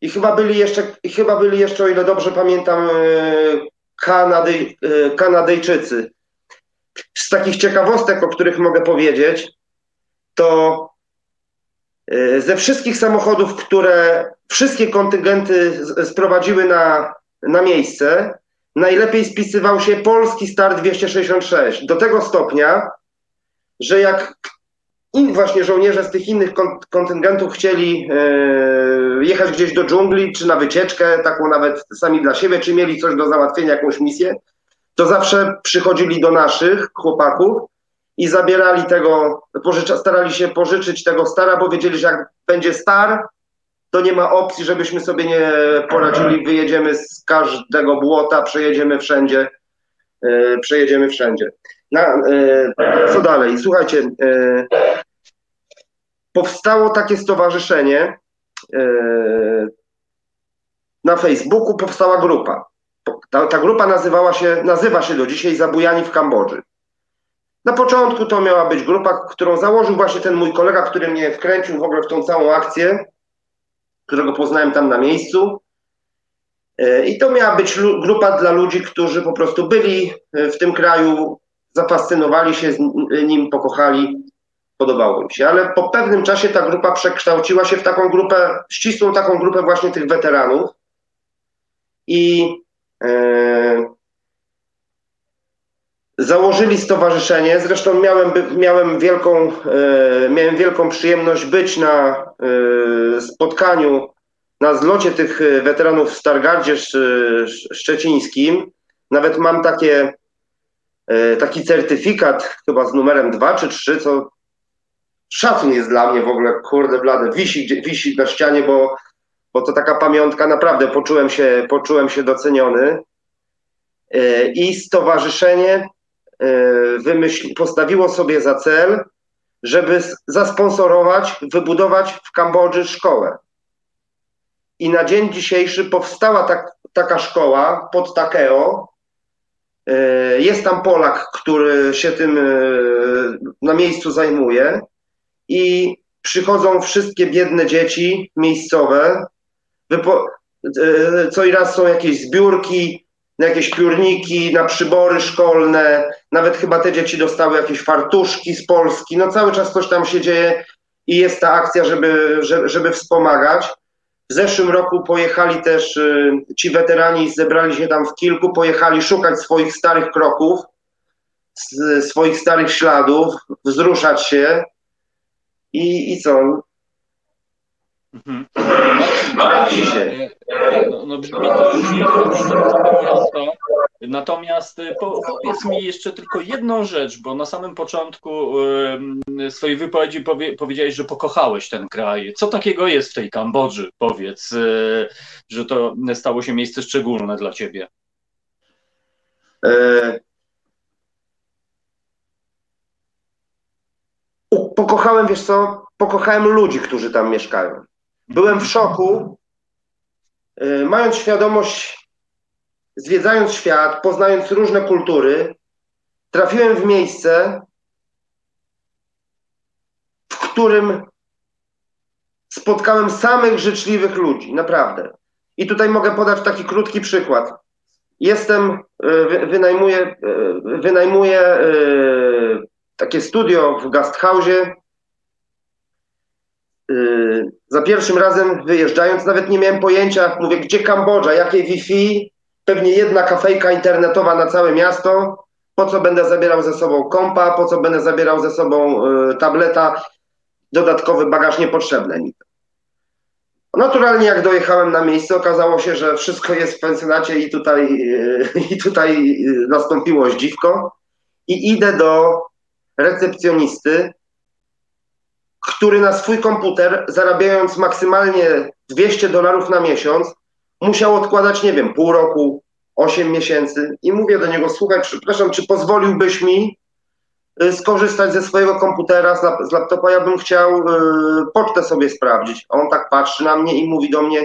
i chyba byli jeszcze, chyba byli jeszcze o ile dobrze pamiętam, e, Kanady, e, Kanadyjczycy. Z takich ciekawostek, o których mogę powiedzieć, to ze wszystkich samochodów, które wszystkie kontyngenty sprowadziły na, na miejsce, najlepiej spisywał się polski Star 266. Do tego stopnia, że jak in, właśnie żołnierze z tych innych kontyngentów chcieli e, jechać gdzieś do dżungli, czy na wycieczkę, taką nawet sami dla siebie, czy mieli coś do załatwienia, jakąś misję, to zawsze przychodzili do naszych chłopaków i zabierali tego, pożycza, starali się pożyczyć tego stara, bo wiedzieli, że jak będzie star, to nie ma opcji, żebyśmy sobie nie poradzili, wyjedziemy z każdego błota, przejedziemy wszędzie, yy, przejedziemy wszędzie. Na, yy, co dalej? Słuchajcie, yy, powstało takie stowarzyszenie, na Facebooku powstała grupa. Ta, ta grupa nazywała się, nazywa się do dzisiaj Zabujani w Kambodży. Na początku to miała być grupa, którą założył właśnie ten mój kolega, który mnie wkręcił w ogóle w tą całą akcję, którego poznałem tam na miejscu. E, I to miała być grupa dla ludzi, którzy po prostu byli e, w tym kraju, zafascynowali się nim, pokochali podobało mi się, ale po pewnym czasie ta grupa przekształciła się w taką grupę, ścisłą taką grupę właśnie tych weteranów i e, założyli stowarzyszenie. Zresztą miałem, miałem, wielką, e, miałem wielką przyjemność być na e, spotkaniu, na zlocie tych weteranów w Stargardzie Szczecińskim. Nawet mam takie, e, taki certyfikat, chyba z numerem 2 czy 3, co szacun jest dla mnie w ogóle, kurde blade, wisi, wisi na ścianie, bo, bo to taka pamiątka, naprawdę poczułem się, poczułem się doceniony. I stowarzyszenie E, wymyśli, postawiło sobie za cel, żeby zasponsorować, wybudować w Kambodży szkołę. I na dzień dzisiejszy powstała tak, taka szkoła pod Takeo. E, jest tam Polak, który się tym e, na miejscu zajmuje i przychodzą wszystkie biedne dzieci miejscowe. Co i raz są jakieś zbiórki, na jakieś piórniki, na przybory szkolne, nawet chyba te dzieci dostały jakieś fartuszki z Polski, no cały czas coś tam się dzieje i jest ta akcja, żeby, żeby, wspomagać. W zeszłym roku pojechali też y, ci weterani, zebrali się tam w kilku, pojechali szukać swoich starych kroków, swoich starych śladów, wzruszać się i, i co?
Mhm. No, no brzmi to prosto. Natomiast y, po, powiedz mi jeszcze tylko jedną rzecz, bo na samym początku swojej wypowiedzi powie, powiedziałeś, że pokochałeś ten kraj. Co takiego jest w tej Kambodży? Powiedz, y, że to stało się miejsce szczególne dla ciebie. E...
Pokochałem, wiesz co, pokochałem ludzi, którzy tam mieszkają. Byłem w szoku, y, mając świadomość, zwiedzając świat, poznając różne kultury, trafiłem w miejsce, w którym spotkałem samych życzliwych ludzi, naprawdę. I tutaj mogę podać taki krótki przykład. Jestem, y, wynajmuję, y, wynajmuję takie studio w Gasthausie za pierwszym razem wyjeżdżając, nawet nie miałem pojęcia, mówię, gdzie Kambodża, jakie Wi-Fi, pewnie jedna kafejka internetowa na całe miasto, po co będę zabierał ze sobą kompa, po co będę zabierał ze sobą y, tableta, dodatkowy bagaż niepotrzebny. Naturalnie jak dojechałem na miejsce, okazało się, że wszystko jest w pensjonacie i tutaj, y, i tutaj y, nastąpiło zdziwko. I idę do recepcjonisty, który na swój komputer, zarabiając maksymalnie 200 dolarów na miesiąc, musiał odkładać, nie wiem, pół roku, 8 miesięcy. I mówię do niego, słuchaj, przepraszam, czy pozwoliłbyś mi y, skorzystać ze swojego komputera, z, laptopa, ja bym chciał y, pocztę sobie sprawdzić. A on tak patrzy na mnie i mówi do mnie,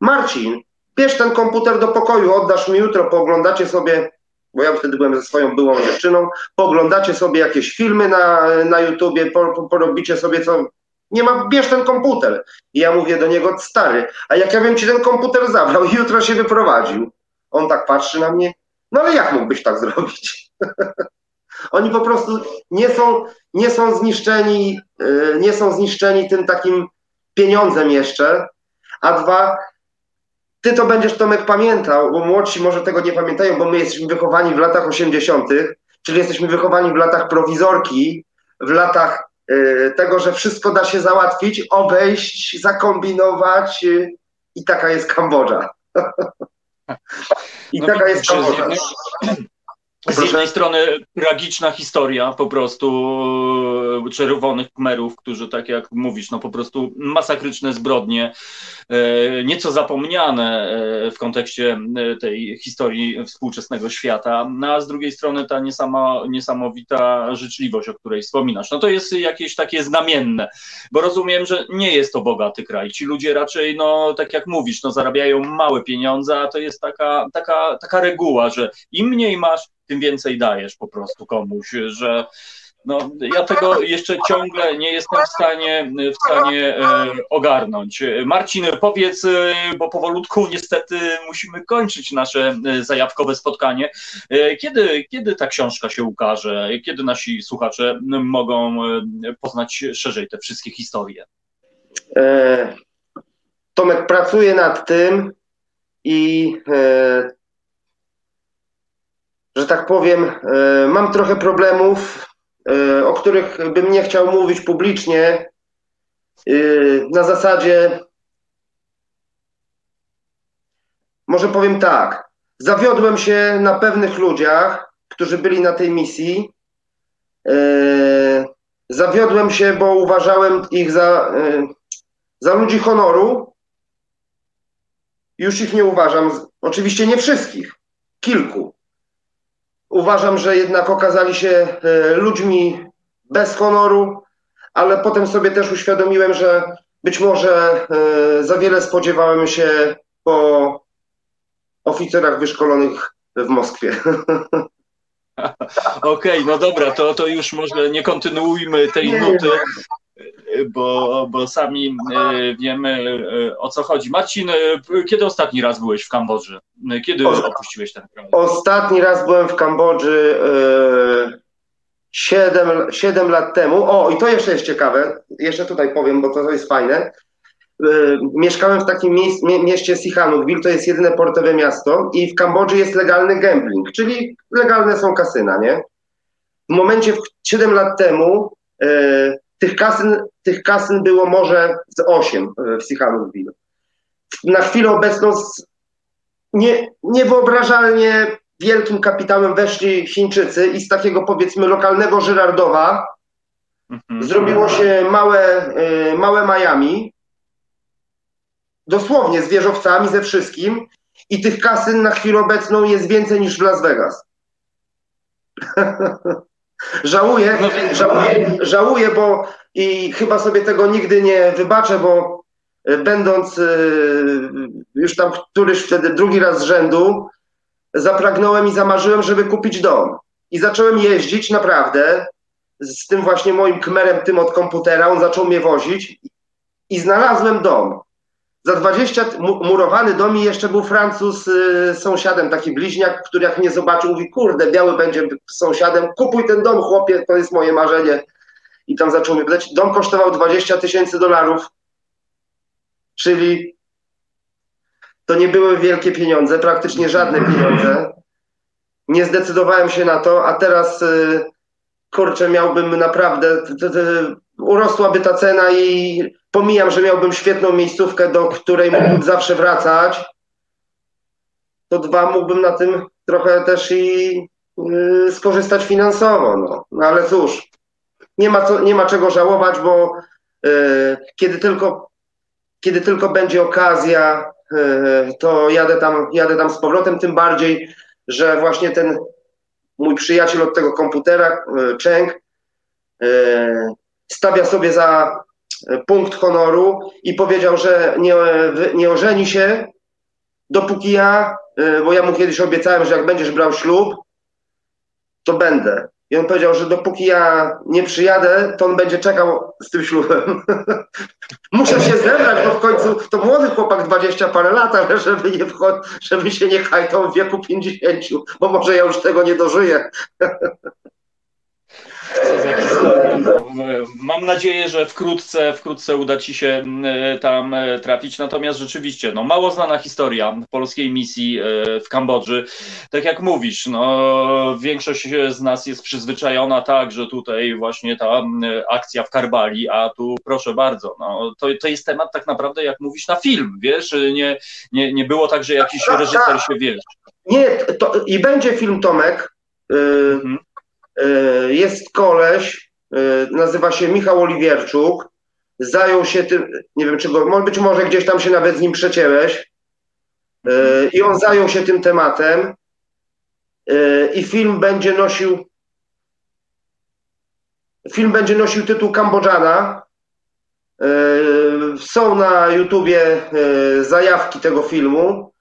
Marcin, bierz ten komputer do pokoju, oddasz mi jutro, pooglądacie sobie bo ja wtedy byłem ze swoją byłą dziewczyną, poglądacie sobie jakieś filmy na, na YouTubie, po, po, porobicie sobie co, nie ma, bierz ten komputer. I ja mówię do niego, stary, a jak ja bym ci ten komputer zabrał i (laughs) jutro się wyprowadził. On tak patrzy na mnie, no ale jak mógłbyś tak (laughs) zrobić? Oni po prostu nie są, nie są zniszczeni, y, nie są zniszczeni tym takim pieniądzem jeszcze, a dwa, ty to będziesz Tomek pamiętał, bo młodsi może tego nie pamiętają, bo my jesteśmy wychowani w latach 80., czyli jesteśmy wychowani w latach prowizorki, w latach y, tego, że wszystko da się załatwić, obejść, zakombinować y, i taka jest Kambodża. (laughs) I no taka jest Kambodża.
Z jednej strony tragiczna historia po prostu e, czerwonych kmerów, którzy tak jak mówisz, no po prostu masakryczne zbrodnie, e, nieco zapomniane e, w kontekście tej historii współczesnego świata, no a z drugiej strony ta niesamo, niesamowita życzliwość, o której wspominasz. No to jest jakieś takie znamienne, bo rozumiem, że nie jest to bogaty kraj. Ci ludzie raczej, no tak jak mówisz, no zarabiają małe pieniądze, a to jest taka, taka, taka reguła, że im mniej masz, tym więcej dajesz po prostu komuś, że No, ja tego jeszcze ciągle nie jestem w stanie, w stanie e, ogarnąć. Marcin, powiedz, e, bo powolutku niestety musimy kończyć nasze e, zajawkowe spotkanie. Kiedy, kiedy ta książka się ukaże? Kiedy nasi słuchacze mogą poznać szerzej te wszystkie historie?
Tomek pracuje nad tym i że tak powiem, e, mam trochę problemów, e, o których bym nie chciał mówić publicznie. E, na zasadzie, może powiem tak, zawiodłem się na pewnych ludziach, którzy byli na tej misji. Zawiodłem się, bo uważałem ich za, za ludzi honoru. Już ich nie uważam. Oczywiście nie wszystkich, kilku. Uważam, że jednak okazali się e, ludźmi bez honoru, ale potem sobie też uświadomiłem, że być może e, za wiele spodziewałem się po oficerach wyszkolonych w Moskwie. (laughs)
Okej, no dobra, to, to już może nie kontynuujmy tej nuty, bo, bo sami e, wiemy e, o co chodzi. Marcin, e, kiedy ostatni raz byłeś w Kambodży? Kiedy opuściłeś ten kraj?
Ostatni raz byłem w Kambodży e, 7, 7 lat temu. O, i to jeszcze jest ciekawe. Jeszcze tutaj powiem, bo to, jest fajne. Mieszkałem w takim miejsc, mie, mieście Sihanoukville, to jest jedyne portowe miasto i w Kambodży jest legalny gambling, czyli legalne są kasyna, nie? W momencie, w 7 lat temu tych, kasyn, tych kasyn było może z 8 w Sihanoukville. Na chwilę obecną z, nie, niewyobrażalnie wielkim kapitałem weszli Chińczycy i z takiego powiedzmy lokalnego Żyrardowa
Mhm.
zrobiło się małe, y, małe Miami. Dosłownie z wieżowcami, ze wszystkim. I tych kasyn na chwilę obecną jest więcej niż w Las Vegas. (laughs) żałuję,
No
żałuję, żałuję, bo i chyba sobie tego nigdy nie wybaczę, bo y, będąc y, już tam któryś wtedy drugi raz z rzędu, zapragnąłem i zamarzyłem, żeby kupić dom. I zacząłem jeździć naprawdę z tym właśnie moim kmerem, tym od komputera. On zaczął mnie wozić i znalazłem dom. Za 20 t- mu- murowany dom i jeszcze był Francuz y, sąsiadem, taki bliźniak, który jak mnie zobaczył, mówi, kurde, biały będzie sąsiadem, kupuj ten dom, chłopie, to jest moje marzenie. I tam zaczął mnie pytać. Dom kosztował 20 tysięcy dolarów, czyli to nie były wielkie pieniądze, praktycznie żadne pieniądze. Nie zdecydowałem się na to, a teraz y, kurczę, miałbym naprawdę, urosłaby ta cena i pomijam, że miałbym świetną miejscówkę, do której mógłbym zawsze wracać, to dwa, mógłbym na tym trochę też i y, skorzystać finansowo, no. no ale cóż, nie ma, co, nie ma czego żałować, bo y, kiedy tylko kiedy tylko będzie okazja, y, to jadę tam, jadę tam z powrotem, tym bardziej, że właśnie ten mój przyjaciel od tego komputera, y, Cheng, y, stawia sobie za punkt honoru i powiedział, że nie, nie ożeni się, dopóki ja, y, bo ja mu kiedyś obiecałem, że jak będziesz brał ślub, to będę. I on powiedział, że dopóki ja nie przyjadę, to on będzie czekał z tym ślubem. (laughs) Muszę się zebrać, bo w końcu to młody chłopak, 20 parę lat, ale żeby, nie wchod- żeby się nie hajtał w wieku 50, bo może ja już tego nie dożyję. (laughs)
Co za historia. Mam nadzieję, że wkrótce, wkrótce uda Ci się e, tam e, trafić. Natomiast rzeczywiście, no, mało znana historia polskiej misji e, w Kambodży. Tak jak mówisz, no, większość z nas jest przyzwyczajona tak, że tutaj właśnie ta akcja w Karbali, a tu proszę bardzo, no, to, to jest temat tak naprawdę, jak mówisz, na film, wiesz, nie, nie, nie było tak, że jakiś reżyser się, wiesz,
Nie, to, i będzie film Tomek. y,
Mhm.
Y, jest koleś, y, nazywa się Michał Oliwierczuk. Zajął się tym, nie wiem czy go, być może gdzieś tam się nawet z nim przecięłeś. Y, I on zajął się tym tematem. I film będzie nosił. Film będzie nosił tytuł Kambodżana. Są na YouTubie zajawki tego filmu.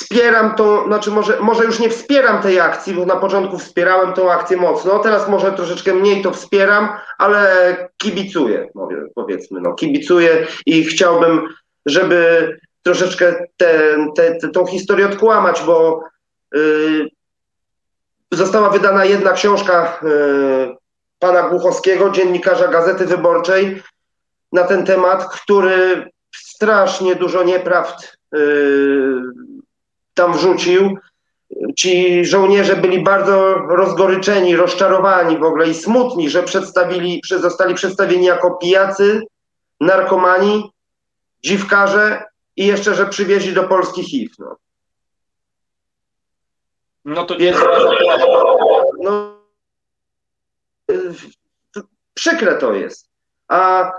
Wspieram tą, znaczy może, może już nie wspieram tej akcji, bo na początku wspierałem tą akcję mocno, teraz może troszeczkę mniej to wspieram, ale kibicuję, powiedzmy, no kibicuję i chciałbym, żeby troszeczkę te, te, te, tą historię odkłamać, bo y, została wydana jedna książka y, pana Głuchowskiego, dziennikarza Gazety Wyborczej, na ten temat, który strasznie dużo nieprawd y, tam wrzucił. Ci żołnierze byli bardzo rozgoryczeni, rozczarowani w ogóle i smutni, że przedstawili, zostali przedstawieni jako pijacy, narkomani, dziwkarze i jeszcze, że przywieźli do Polski HIV. No,
no to nie
no, Przykre to jest. A y,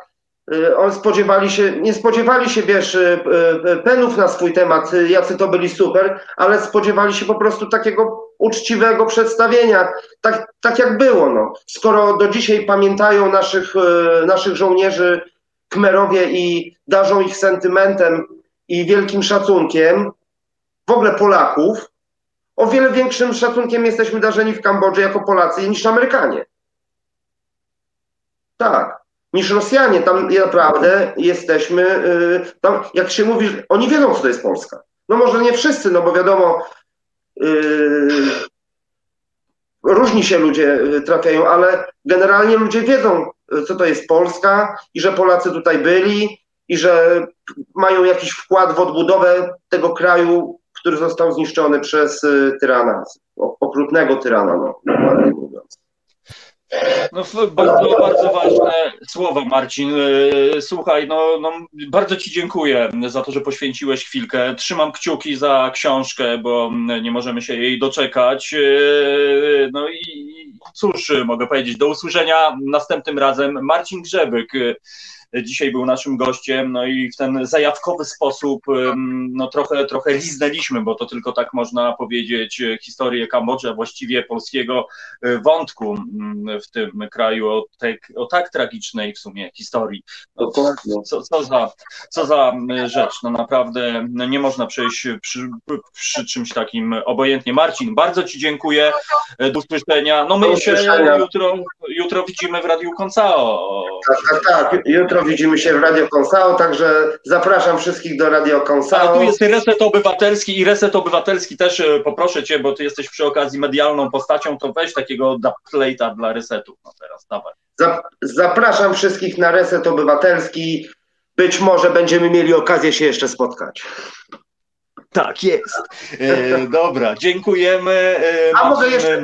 on spodziewali się, nie spodziewali się, wiesz, y, y, penów na swój temat, jacy to byli super, ale spodziewali się po prostu takiego uczciwego przedstawienia, tak, tak jak było. No. Skoro do dzisiaj pamiętają naszych, naszych żołnierzy Kmerowie i darzą ich sentymentem i wielkim szacunkiem, w ogóle Polaków, o wiele większym szacunkiem jesteśmy darzeni w Kambodży jako Polacy niż Amerykanie. Tak, niż Rosjanie. Tam naprawdę jesteśmy, yy, tam, jak się mówi, oni wiedzą, co to jest Polska. No może nie wszyscy, no bo wiadomo, yy, różni się ludzie y, trafiają, ale generalnie ludzie wiedzą, y, co to jest Polska i że Polacy tutaj byli i że mają jakiś wkład w odbudowę tego kraju, który został zniszczony przez y, tyrana, okrutnego tyrana, no.
No, bardzo, bardzo ważne słowa, Marcin. E, słuchaj, no, no, bardzo Ci dziękuję za to, że poświęciłeś chwilkę. Trzymam kciuki za książkę, bo nie możemy się jej doczekać. E, no i cóż, mogę powiedzieć, do usłyszenia następnym razem. Marcin Grzebyk dzisiaj był naszym gościem, no i w ten zajawkowy sposób no trochę, trochę liznęliśmy, bo to tylko tak można powiedzieć, historię Kambodży, a właściwie polskiego e, wątku w tym kraju o, te, o tak tragicznej w sumie historii. No, co, co, za, co za rzecz, no naprawdę no nie można przejść przy, przy czymś takim obojętnie. Marcin, bardzo Ci dziękuję, e, do usłyszenia. No my się jutro, jutro widzimy w Radiu Koncao.
Tak, tak, tak. Jutro widzimy się w Radio Konsao, także zapraszam wszystkich do Radio Konsao.
A tu jest Reset Obywatelski i Reset Obywatelski też e, poproszę Cię, bo Ty jesteś przy okazji medialną postacią, to weź takiego plate'a dla Resetu. No teraz, dawaj.
Zapraszam wszystkich na Reset Obywatelski. Być może będziemy mieli okazję się jeszcze spotkać.
Tak jest. E, dobra, dziękujemy.
E, A mogę jeszcze, e,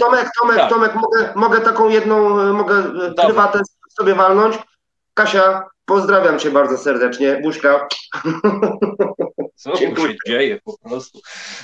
Tomek, Tomek, tak. Tomek, mogę, mogę taką jedną, e, mogę prywatę sobie walnąć? Kasia, pozdrawiam cię bardzo serdecznie. Buźka.
Co się dzieje po prostu.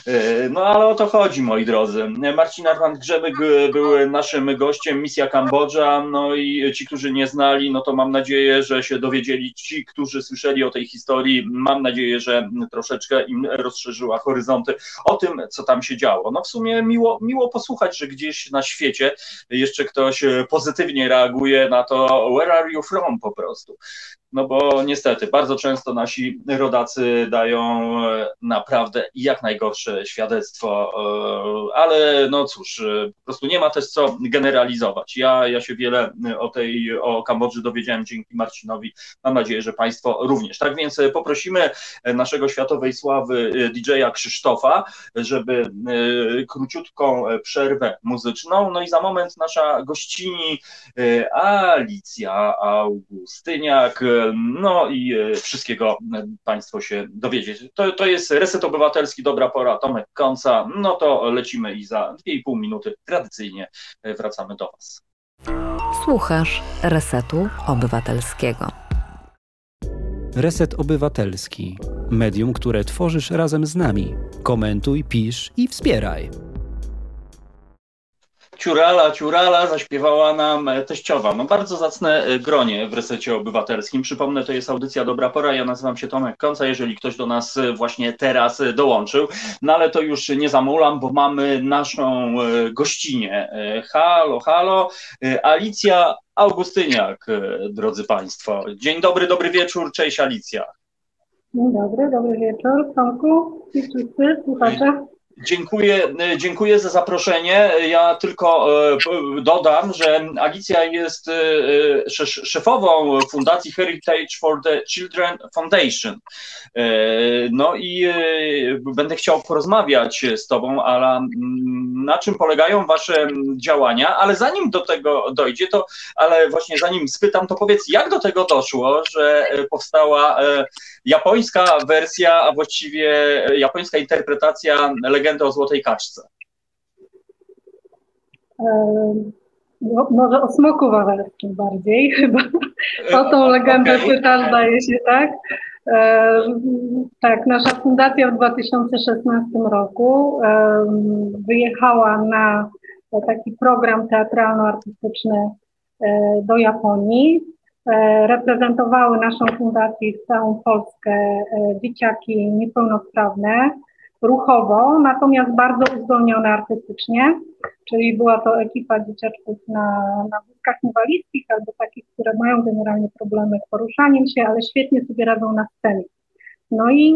E, no ale o to chodzi, moi drodzy. Marcin Armand Grzebyk był naszym gościem, misja Kambodża, no i ci, którzy nie znali, no to mam nadzieję, że się dowiedzieli. Ci, którzy słyszeli o tej historii, mam nadzieję, że troszeczkę im rozszerzyła horyzonty o tym, co tam się działo. No w sumie miło, miło posłuchać, że gdzieś na świecie jeszcze ktoś pozytywnie reaguje na to where are you from po prostu no bo niestety bardzo często nasi rodacy dają e, naprawdę jak najgorsze świadectwo, e, ale no cóż, e, po prostu nie ma też co generalizować. Ja, ja się wiele o tej, o Kambodży dowiedziałem dzięki Marcinowi, mam nadzieję, że Państwo również. Tak więc poprosimy naszego światowej sławy DJ-a Krzysztofa, żeby króciutką przerwę muzyczną, no i za moment nasza gościni Alicja Augustyniak, no i e, wszystkiego e, Państwo się dowiedzieć. To, to jest Reset Obywatelski, dobra pora, Tomek Końca. No to lecimy i za 2,5 minuty tradycyjnie e, wracamy do Was.
Słuchasz Resetu Obywatelskiego.
Reset Obywatelski. Medium, które tworzysz razem z nami. Komentuj, pisz i wspieraj.
Ciurala, ciurala zaśpiewała nam e, teściowa. No bardzo zacne e, gronie w resecie obywatelskim. Przypomnę, to jest audycja Dobra Pora. Ja nazywam się Tomek Końca, jeżeli ktoś do nas e, właśnie teraz dołączył. No ale to już nie zamulam, bo mamy naszą gościnę. Halo, halo. Alicja Augustyniak, drodzy Państwo. Dzień dobry, dobry wieczór. Cześć Alicja.
Dzień dobry, dobry wieczór. Tomku i wszyscy słuchacze.
Dziękuję, dziękuję za zaproszenie. Ja tylko e, dodam, że Alicja jest e, szefową Fundacji Heritage for the Children Foundation. E, no i będę chciał porozmawiać z Tobą, mm, na czym polegają Wasze działania, ale zanim do tego dojdzie, to ale właśnie zanim spytam, to powiedz, jak do tego doszło, że powstała japońska wersja, a właściwie japońska interpretacja legendy o Złotej Kaczce?
No, może o smoku wawelskim bardziej (laughs) chyba. O tą legendę okay. pytasz, zdaje się, tak? E, tak, nasza fundacja w 2016 roku e, wyjechała na taki program teatralno-artystyczny e, do Japonii. E, reprezentowały naszą fundację całą Polskę e, dzieciaki niepełnosprawne ruchowo, natomiast bardzo uzdolnione artystycznie, czyli była to ekipa dzieciaczków na, na wózkach inwalidzkich albo takich, które mają generalnie problemy z poruszaniem się, ale świetnie sobie radzą na scenie. No i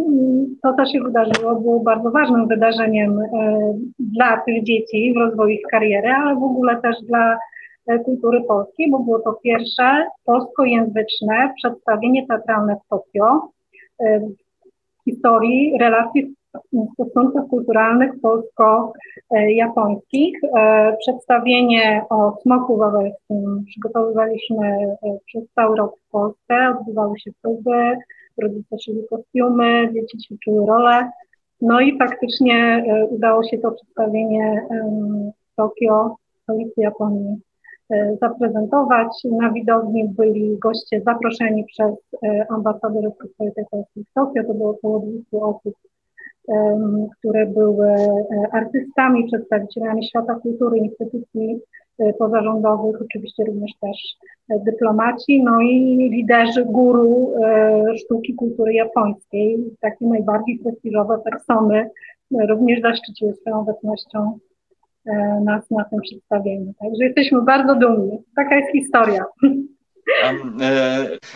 to, co się wydarzyło, było bardzo ważnym wydarzeniem e, dla tych dzieci w rozwoju ich kariery, ale w ogóle też dla kultury polskiej, bo było to pierwsze polskojęzyczne przedstawienie teatralne w Tokio e, w historii relacji stosunków kulturalnych polsko-japońskich. E, przedstawienie o smoku wawelskim przygotowywaliśmy przez cały rok w Polsce, odbywały się próby, rodzice szyli kostiumy, dzieci ćwiczyły role. No i faktycznie udało się to przedstawienie Tokio, stolicy Japonii, E, zaprezentować. Na widowni byli goście zaproszeni przez e, ambasadorów Rzeczypospolitej Polskiej w Tokio. To było około 200 osób, które były e, artystami, przedstawicielami świata kultury, instytucji pozarządowych, oczywiście również też dyplomaci, no i liderzy guru sztuki kultury japońskiej, takie najbardziej prestiżowe persony, również zaszczyciły swoją obecnością E, nas na tym przedstawieniu. Także jesteśmy bardzo dumni. Taka jest historia.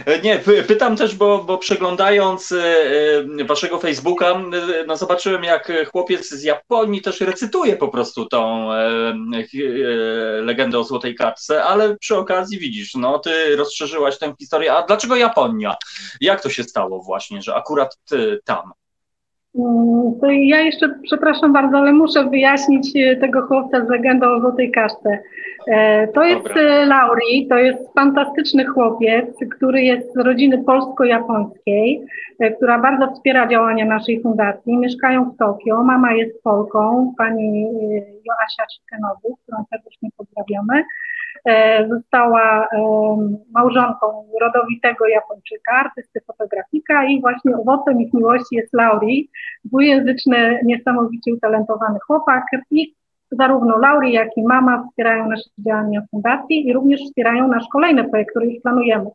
E, nie, pytam też, bo, bo przeglądając e, waszego Facebooka, no zobaczyłem, jak chłopiec z Japonii też recytuje po prostu tą legendę o Złotej Kartce, ale przy okazji widzisz, no ty rozszerzyłaś tę historię. A dlaczego Japonia? Jak to się stało właśnie, że akurat tam?
Mm, to ja jeszcze, przepraszam bardzo, ale muszę wyjaśnić e, tego chłopca z legendą o złotej kaszce. E, to jest Dobra. E, Lauri, to jest fantastyczny chłopiec, który jest z rodziny polsko-japońskiej, która bardzo wspiera działania naszej fundacji. Mieszkają w Tokio, mama jest Polką, pani Joasia Sikenowu, którą serdecznie pozdrawiamy. E, została małżonką rodowitego Japończyka, artysty fotografika i właśnie owocem ich miłości jest Lauri, dwujęzyczny, niesamowicie utalentowany chłopak i zarówno Lauri, jak i mama wspierają nasze działania fundacji i również wspierają nasz kolejny projekt, który już planujemy.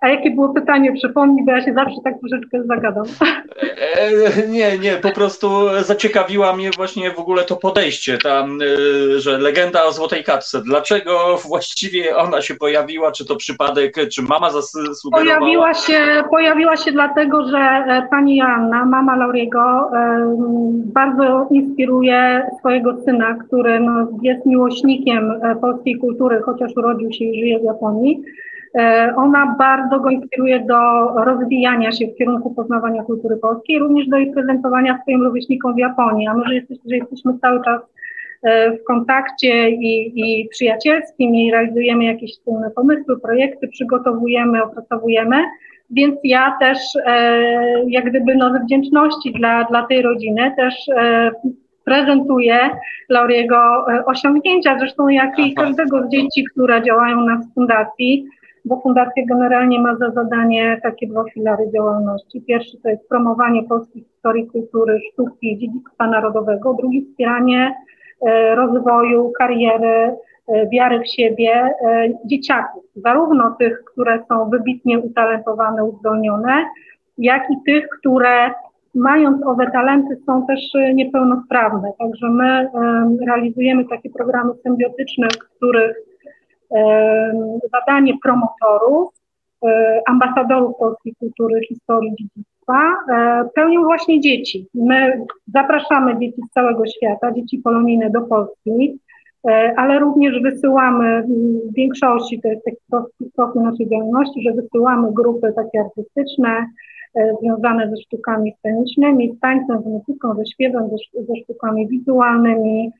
A jakie było pytanie? Przypomnij, bo ja się zawsze tak troszeczkę zagadam.
E, nie, nie, po prostu zaciekawiła mnie właśnie w ogóle to podejście tam, e, że legenda o Złotej Katce. Dlaczego właściwie ona się pojawiła? Czy to przypadek, czy mama zasugerowała?
Pojawiła się, pojawiła się dlatego, że e, pani Joanna, mama Lauriego, bardzo inspiruje swojego syna, który no, jest miłośnikiem polskiej kultury, chociaż urodził się i żyje w Japonii. E, ona bardzo go inspiruje do rozwijania się w kierunku poznawania kultury polskiej, również do jej prezentowania swoim rówieśnikom w Japonii. A my, że jesteśmy, że jesteśmy cały czas e, w kontakcie i, i przyjacielskim i realizujemy jakieś wspólne pomysły, projekty, przygotowujemy, opracowujemy, więc ja też e, jak gdyby no, ze wdzięczności dla, dla tej rodziny też prezentuję Lauriego osiągnięcia, zresztą jak i każdego z dzieci, które działają na fundacji, bo fundacja generalnie ma za zadanie takie dwa filary działalności. Pierwszy to jest promowanie polskiej historii, kultury, sztuki, dziedzictwa narodowego. Drugi wspieranie e, rozwoju, kariery, e, wiary w siebie e, dzieciaków, zarówno tych, które są wybitnie utalentowane, uzdolnione, jak i tych, które mając owe talenty są też niepełnosprawne. Także my realizujemy takie programy symbiotyczne, w których zadanie promotorów, e, ambasadorów polskiej kultury, historii, dziedzictwa e, pełnią właśnie dzieci. My zapraszamy dzieci z całego świata, dzieci polonijne do Polski, e, ale również wysyłamy w większości, to jest taki profil naszej działalności, że wysyłamy grupy takie artystyczne, związane ze sztukami scenicznymi, z tańcem, z muzyką, ze śpiewem, ze, ze sztukami wizualnymi,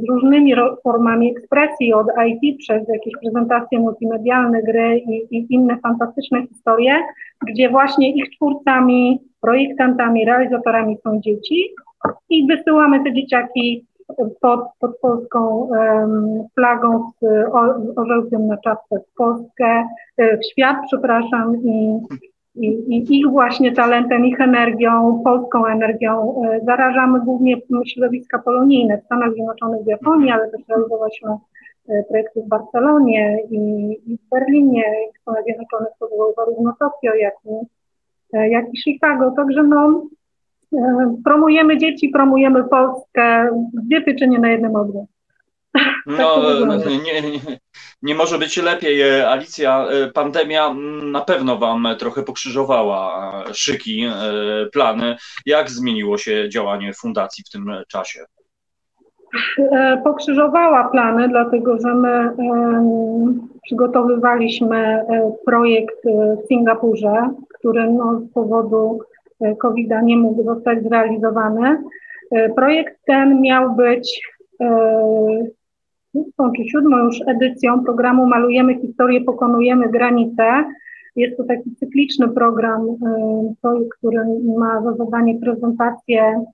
z różnymi formami ekspresji, od IT przez jakieś prezentacje multimedialne, gry i, i, inne fantastyczne historie, gdzie właśnie ich twórcami, projektantami, realizatorami są dzieci i wysyłamy te dzieciaki pod, pod polską um, flagą z, z orzełkiem na czapce w Polskę, e, w świat, przepraszam, i i, i ich właśnie talentem, ich energią, polską energią e, zarażamy głównie środowiska polonijne w Stanach Zjednoczonych, w Japonii, ale też realizowaliśmy e, projekty w Barcelonie i, i w Berlinie, w Stanach Zjednoczonych to było zarówno Tokio, jak i, e, jak i Chicago. Także no, promujemy dzieci, promujemy Polskę, dwie pieczynie na jednym ogniu. (laughs)
No, tak nie, nie, nie może być lepiej. E, Alicja, e, pandemia mm, na pewno Wam trochę pokrzyżowała e, szyki, plany. Jak zmieniło się działanie fundacji w tym czasie?
Pokrzyżowała plany, dlatego że my przygotowywaliśmy projekt w Singapurze, który no, z powodu COVID-a nie mógł zostać zrealizowany. Projekt ten miał być czy siódmą już edycją programu Malujemy historię, pokonujemy granice. Jest to taki cykliczny program, y, który ma za zadanie prezentację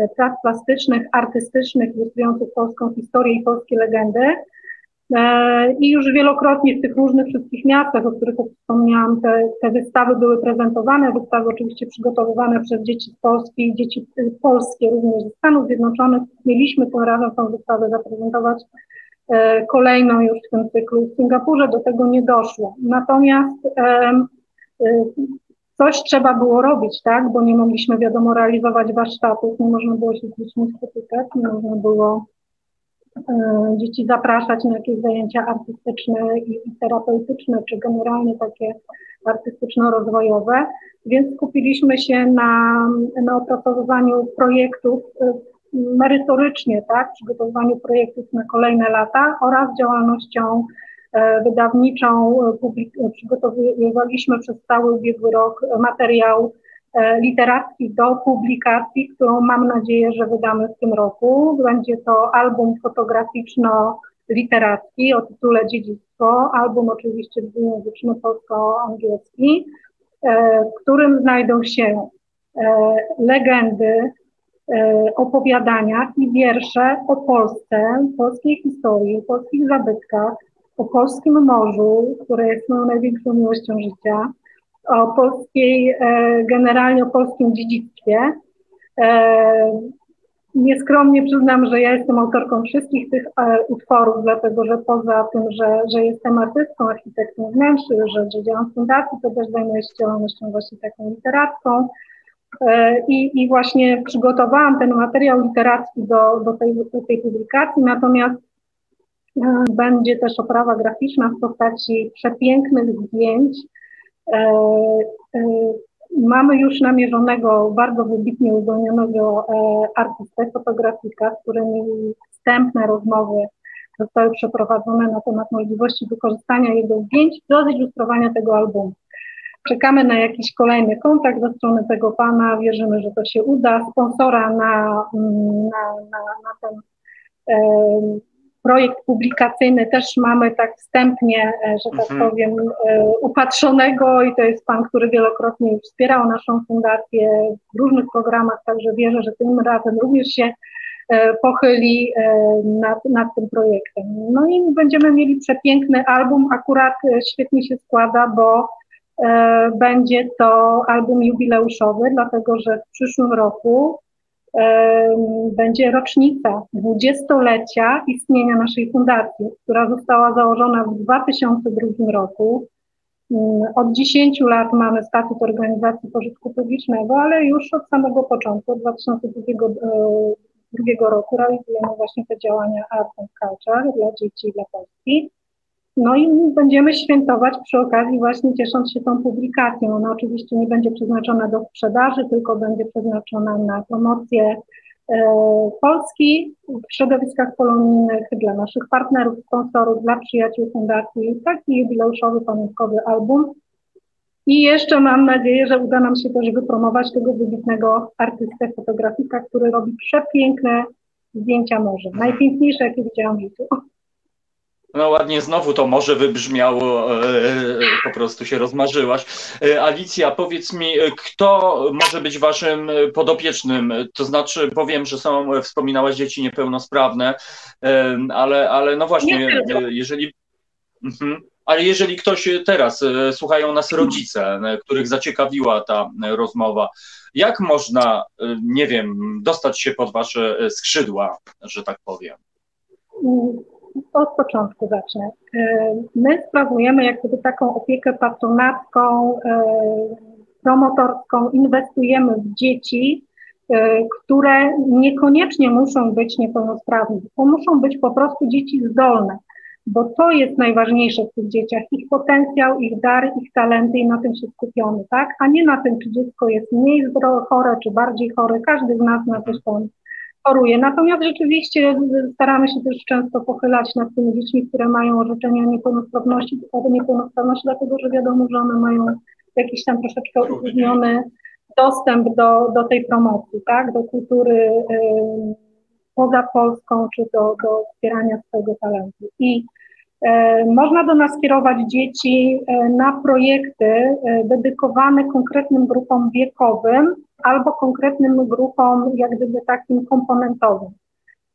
y, prac plastycznych, artystycznych, ilustrujących polską historię i polskie legendy. Y, I już wielokrotnie w tych różnych wszystkich miastach, o których wspomniałam, te, te wystawy były prezentowane. Wystawy oczywiście przygotowywane przez dzieci z Polski, dzieci polskie również ze Stanów Zjednoczonych. Mieliśmy tym razem tą wystawę zaprezentować E, kolejną już w tym cyklu. W Singapurze do tego nie doszło. Natomiast e, coś trzeba było robić, tak, bo nie mogliśmy, wiadomo, realizować warsztatów, nie można było się z dziećmi spotykać, nie można było e, dzieci zapraszać na jakieś zajęcia artystyczne i, i terapeutyczne, czy generalnie takie artystyczno-rozwojowe, więc skupiliśmy się na, na opracowywaniu projektów merytorycznie, tak, przygotowywaniu projektów na kolejne lata oraz działalnością e, wydawniczą. E, przygotowywaliśmy przez cały ubiegły rok materiał e, literacki do publikacji, którą mam nadzieję, że wydamy w tym roku. Będzie to album fotograficzno-literacki o tytule Dziedzictwo, album oczywiście dwujęzyczny polsko-angielski, w którym znajdą się legendy E, opowiadania i wiersze o Polsce, polskiej historii, polskich zabytkach, o polskim morzu, które jest moją największą miłością życia, o polskiej, e, generalnie o polskim dziedzictwie. E, nieskromnie przyznam, że ja jestem autorką wszystkich tych utworów, dlatego że poza tym, że, że jestem artystką, architektą wnętrzy, że, że działam w fundacji, to też zajmuję się działalnością właśnie taką literacką. E, I, I właśnie przygotowałam ten materiał literacki do, do, tej, do tej publikacji, natomiast e, będzie też oprawa graficzna w postaci przepięknych zdjęć. E, mamy już namierzonego, bardzo wybitnie uzdolnionego artystę, fotografika, z którym wstępne rozmowy zostały przeprowadzone na temat możliwości wykorzystania jego zdjęć do zilustrowania tego albumu. Czekamy na jakiś kolejny kontakt ze strony tego pana, wierzymy, że to się uda. Sponsora na, na, na, na ten projekt publikacyjny też mamy tak wstępnie, e, że tak mhm. powiem, e, upatrzonego i to jest pan, który wielokrotnie już wspierał naszą fundację w różnych programach, także wierzę, że tym razem również się e, pochyli nad, nad tym projektem. No i będziemy mieli przepiękny album, akurat świetnie się składa, bo będzie to album jubileuszowy, dlatego że w przyszłym roku e, będzie rocznica dwudziestolecia istnienia naszej fundacji, która została założona w 2002 roku. Mm, od 10 lat mamy statut organizacji pożytku publicznego, ale już od samego początku, od 2002 e, roku realizujemy właśnie te działania Art and Culture dla dzieci i dla Polski. No i będziemy świętować przy okazji właśnie ciesząc się tą publikacją. Ona oczywiście nie będzie przeznaczona do sprzedaży, tylko będzie przeznaczona na promocję e, Polski w środowiskach polonijnych, dla naszych partnerów, sponsorów, dla przyjaciół fundacji. Taki jubileuszowy, pamiątkowy album. I jeszcze mam nadzieję, że uda nam się też wypromować tego wybitnego artystę, fotografika, który robi przepiękne zdjęcia morza. Najpiękniejsze, jakie widziałam w życiu.
No ładnie znowu to może wybrzmiało, e, po prostu się rozmarzyłaś. E, Alicja, powiedz mi, kto może być waszym podopiecznym? To znaczy, powiem, że są, wspominałaś dzieci niepełnosprawne, e, ale, ale no właśnie, jeżeli... Mhm. Ale jeżeli ktoś teraz, słuchają nas rodzice, których zaciekawiła ta rozmowa, jak można, nie wiem, dostać się pod wasze skrzydła, że tak powiem?
Od początku zacznę. E, my sprawujemy jak gdyby taką opiekę patronacką, e, promotorską, inwestujemy w dzieci, e, które niekoniecznie muszą być niepełnosprawne, to muszą być po prostu dzieci zdolne, bo to jest najważniejsze w tych dzieciach, ich potencjał, ich dar, ich talenty i na tym się skupiony, tak? A nie na tym, czy dziecko jest mniej chore, czy bardziej chore, każdy z nas na coś tam choruje. Natomiast rzeczywiście staramy się też często pochylać nad tymi dziećmi, które mają orzeczenia niepełnosprawności, niepełnosprawności, dlatego że wiadomo, że one mają jakiś tam troszeczkę utrudniony dostęp do, do tej promocji, tak, do kultury y, poza Polską, czy do, do wspierania swojego talentu. I można do nas kierować dzieci y, na projekty y, dedykowane konkretnym grupom wiekowym, albo konkretnym grupom, jak gdyby takim komponentowym.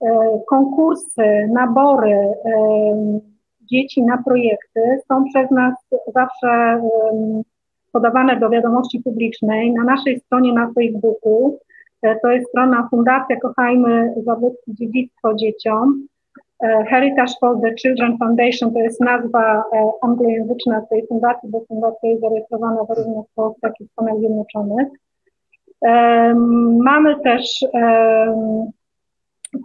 E, konkursy, nabory e, dzieci na projekty są przez nas zawsze podawane do wiadomości publicznej na naszej stronie na Facebooku. E, to jest strona Fundacja Kochajmy Zabytki Dziedzictwo Dzieciom. Heritage for the Children Foundation to jest nazwa anglojęzyczna tej fundacji, bo fundacja jest zarejestrowana zarówno w Polsce, jak i w Stanach Zjednoczonych. Mamy też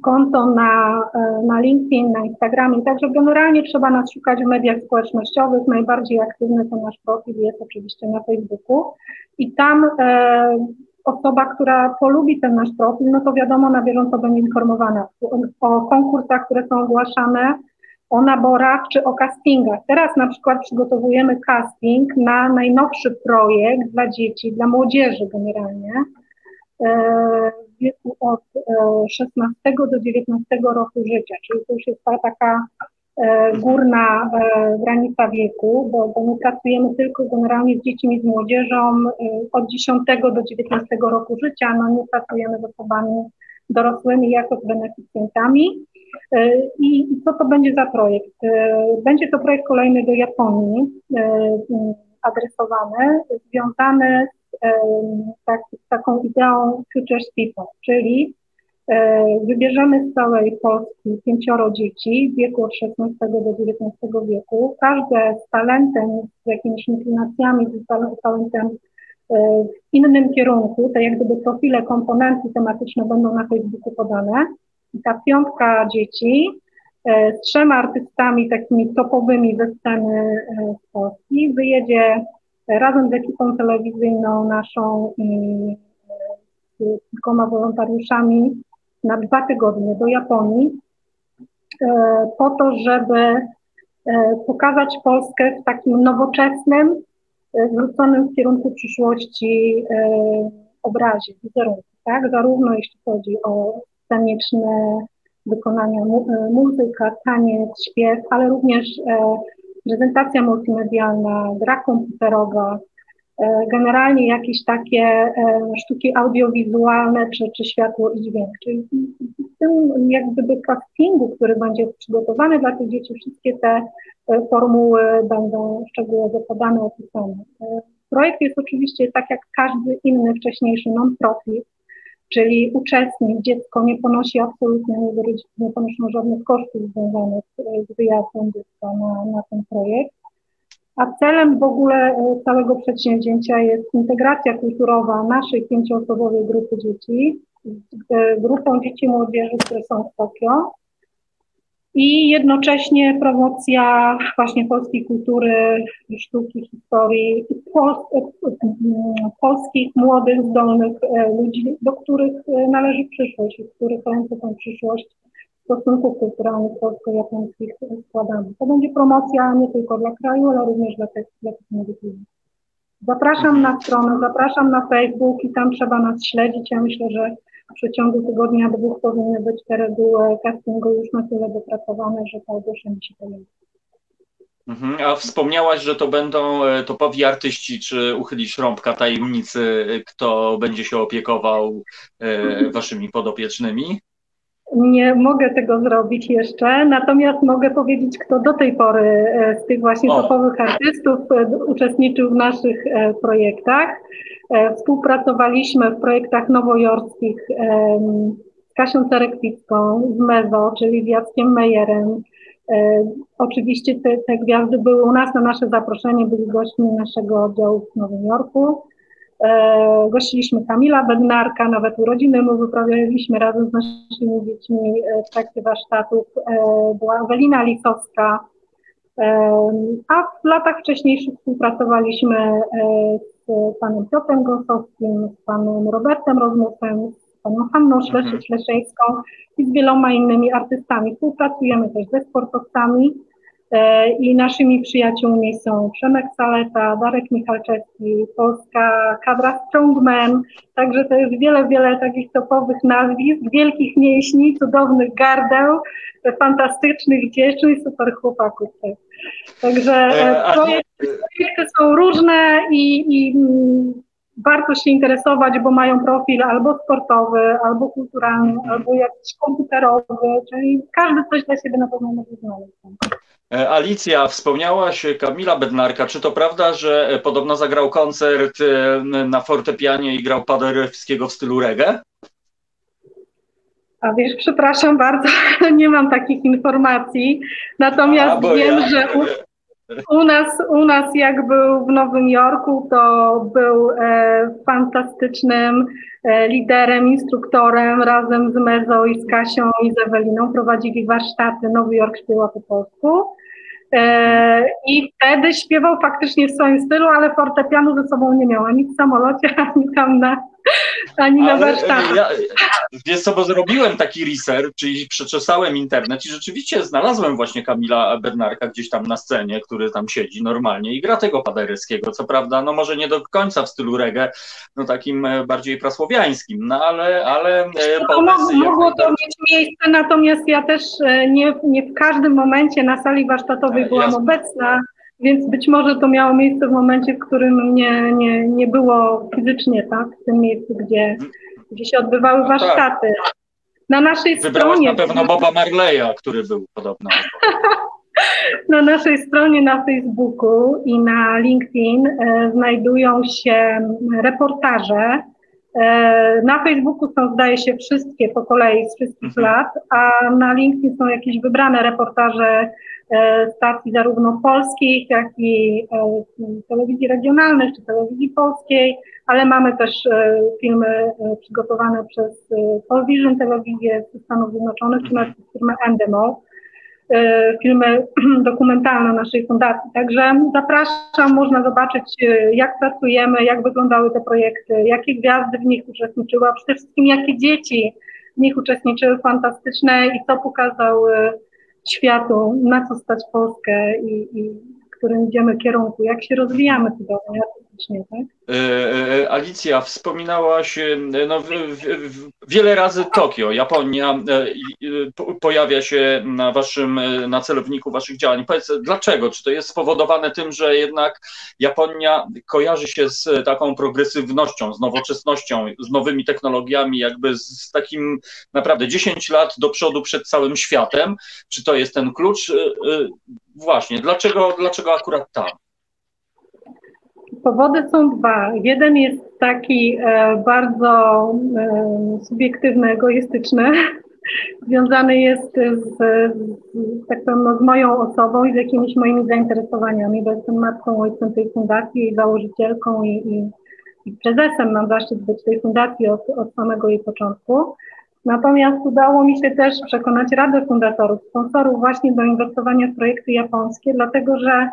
konto na, e, na LinkedIn, na Instagramie, także generalnie trzeba nas szukać w mediach społecznościowych. Najbardziej aktywny to nasz profil jest oczywiście na Facebooku i tam e, osoba, która polubi ten nasz profil, no to wiadomo, na bieżąco będzie informowana o, konkursach, które są ogłaszane, o naborach czy o castingach. Teraz na przykład przygotowujemy casting na najnowszy projekt dla dzieci, dla młodzieży generalnie, e, w wieku od 16 e, do 19 roku życia, czyli to już jest ta taka górna granica wieku, bo, bo my pracujemy tylko generalnie z dziećmi, z młodzieżą od 10 do 19 roku życia, no nie pracujemy z osobami dorosłymi jako z beneficjentami. E, I co to będzie za projekt? E, będzie to projekt kolejny do Japonii, e, adresowany, związany z, tak, z taką ideą Futures People, czyli Wybierzemy z całej Polski pięcioro dzieci w wieku od 16 do 19 wieku. Każde z talentem, z jakimiś inklinacjami, z talentem w innym kierunku. Te jak gdyby profile, komponenty tematyczne będą na Facebooku podane ta piątka dzieci e, z trzema artystami takimi topowymi ze sceny e, z Polski wyjedzie razem z ekipą telewizyjną naszą i e, kilkoma wolontariuszami na dwa tygodnie do Japonii po to, żeby pokazać Polskę w takim nowoczesnym, zwróconym w kierunku przyszłości obrazie, wizerunku, tak? Zarówno jeśli chodzi o sceniczne wykonania, e, muzyka, taniec, śpiew, ale również e, prezentacja multimedialna, gra komputerowa, e, generalnie jakieś takie sztuki audiowizualne czy, czy światło i dźwięk. Czyli w tym jak gdyby castingu, który będzie przygotowany dla tych dzieci, wszystkie te formuły będą szczegółowo podane, opisane. Projekt jest oczywiście tak jak każdy inny wcześniejszy non-profit, czyli uczestnik, dziecko nie ponosi absolutnie, nie, nie ponoszą żadnych kosztów związanych z wyjazdem dziecka na, na ten projekt. A celem w ogóle e, całego przedsięwzięcia jest integracja kulturowa naszej pięcioosobowej grupy dzieci z grupą dzieci i młodzieży, które są w Tokio. i jednocześnie promocja właśnie polskiej kultury, sztuki, historii, pol, polskich młodych, zdolnych ludzi, do których należy przyszłość z których ręce tą przyszłość stosunków kulturalnych polsko-japońskich składamy. To będzie promocja nie tylko dla kraju, ale również dla tych, dla tych młodych ludzi. Zapraszam na stronę, zapraszam na Facebook i tam trzeba nas śledzić. Ja myślę, że w przeciągu tygodnia, dwóch powinny być te reguły castingu już na tyle dopracowane, że to ogłoszenie się pojawi.
Mhm. A wspomniałaś, że to będą e, topowi artyści, czy uchylisz rąbka tajemnicy, kto będzie się opiekował e, waszymi podopiecznymi?
Nie mogę tego zrobić jeszcze, natomiast mogę powiedzieć, kto do tej pory e, z tych właśnie o. topowych artystów e, uczestniczył w naszych e, projektach. Współpracowaliśmy w projektach nowojorskich z Kasią Cerekwicką, z Mezo, czyli z Jackiem Mejerem. Oczywiście te, te gwiazdy były u nas na nasze zaproszenie, byli gośćmi naszego oddziału w Nowym Jorku. E, gościliśmy Kamila Bednarka, nawet urodziny mu wyprawialiśmy razem z naszymi dziećmi e, w trakcie warsztatów. E, była Ewelina Lisowska, a w latach wcześniejszych współpracowaliśmy z panem Piotrem Gąsowskim, z panem Robertem Rozmusem, z panią Hanną Śleszyńską i z wieloma innymi artystami. Współpracujemy też ze sportowcami. E, I naszymi przyjaciółmi są Przemek Saleta, Darek Michalczewski, polska kadra Strongman, także to jest wiele, wiele takich topowych nazwisk, wielkich mięśni, cudownych gardeł, fantastycznych dziewczyn i super chłopaków też. Także e, e, projekty, projekty są różne i, i mm, warto się interesować, bo mają profil albo sportowy, albo kulturalny, albo jakiś komputerowy, czyli każdy coś dla siebie na pewno może znaleźć.
E, Alicja, wspomniałaś Kamila Bednarka. Czy to prawda, że e, podobno zagrał koncert e, na fortepianie i grał Paderewskiego w stylu reggae?
A wiesz, przepraszam bardzo, (laughs) nie mam takich informacji. Natomiast A, wiem, ja... że u, u, nas, u nas jak był w Nowym Jorku, to był e, fantastycznym e, liderem, instruktorem razem z Mezo i z Kasią i z Eweliną. Prowadzili warsztaty Nowy Jork śpiewa po polsku. E, I wtedy śpiewał faktycznie w swoim stylu, ale fortepianu ze sobą nie miał ani w samolocie, (laughs) ani tam na, ani na warsztatach. Ja,
wiesz co, bo zrobiłem taki research, czyli przeczesałem internet i rzeczywiście znalazłem właśnie Kamila Bednarka gdzieś tam na scenie, który tam siedzi normalnie i gra tego paderyskiego, co prawda, no może nie do końca w stylu reggae, no takim e, bardziej prasłowiańskim, no ale, ale e,
no, mogło, mogło to mieć miejsce, natomiast ja też nie, nie w każdym momencie na sali warsztatowej byłam obecna, więc być może to miało miejsce w momencie, w którym nie, nie, nie było fizycznie, tak, w tym miejscu, gdzie, gdzie się odbywały no tak. warsztaty. Tak.
Na naszej Wybrałaś stronie. na pewno Boba Marleya, który był podobno. (laughs)
na naszej stronie na Facebooku i na LinkedIn e, znajdują się reportaże. E, na Facebooku są, zdaje się, wszystkie po kolei z wszystkich mhm. lat, a na LinkedIn są jakieś wybrane reportaże stacji zarówno polskich, jak i e, telewizji regionalnych czy telewizji polskiej, ale mamy też e, filmy przygotowane przez Polvision Telewizję ze Stanów Zjednoczonych, czy nawet firmę Endemol, filmy (clears throat) dokumentalne naszej fundacji. Także zapraszam, można zobaczyć jak pracujemy, jak wyglądały te projekty, jakie gwiazdy w nich uczestniczyły, a przede wszystkim jakie dzieci w nich uczestniczyły fantastyczne i co pokazały światu, na co stać Polskę i, i w którym idziemy kierunku, jak się rozwijamy cudownie artystycznie, tak?
E, e, Alicja, wspominałaś no, w, w, wiele razy Tokio, Japonia e, pojawia się na waszym, na celowniku waszych działań. Powiedz, dlaczego? Czy to jest spowodowane tym, że jednak Japonia kojarzy się z taką progresywnością, z nowoczesnością, z nowymi technologiami, jakby z takim naprawdę 10 lat do przodu przed całym światem? Czy to jest ten klucz? Właśnie, dlaczego, dlaczego akurat tam?
Powody są dwa. Jeden jest taki e, bardzo e, subiektywny, egoistyczny, (laughs) związany jest z, z, tak powiem, no, z moją osobą i z jakimiś moimi zainteresowaniami, bo jestem matką, ojcem tej fundacji, założycielką i, i, i prezesem. Mam zaszczyt być tej fundacji od, od samego jej początku. Natomiast udało mi się też przekonać Radę Fundatorów, sponsorów właśnie do inwestowania w projekty japońskie, dlatego że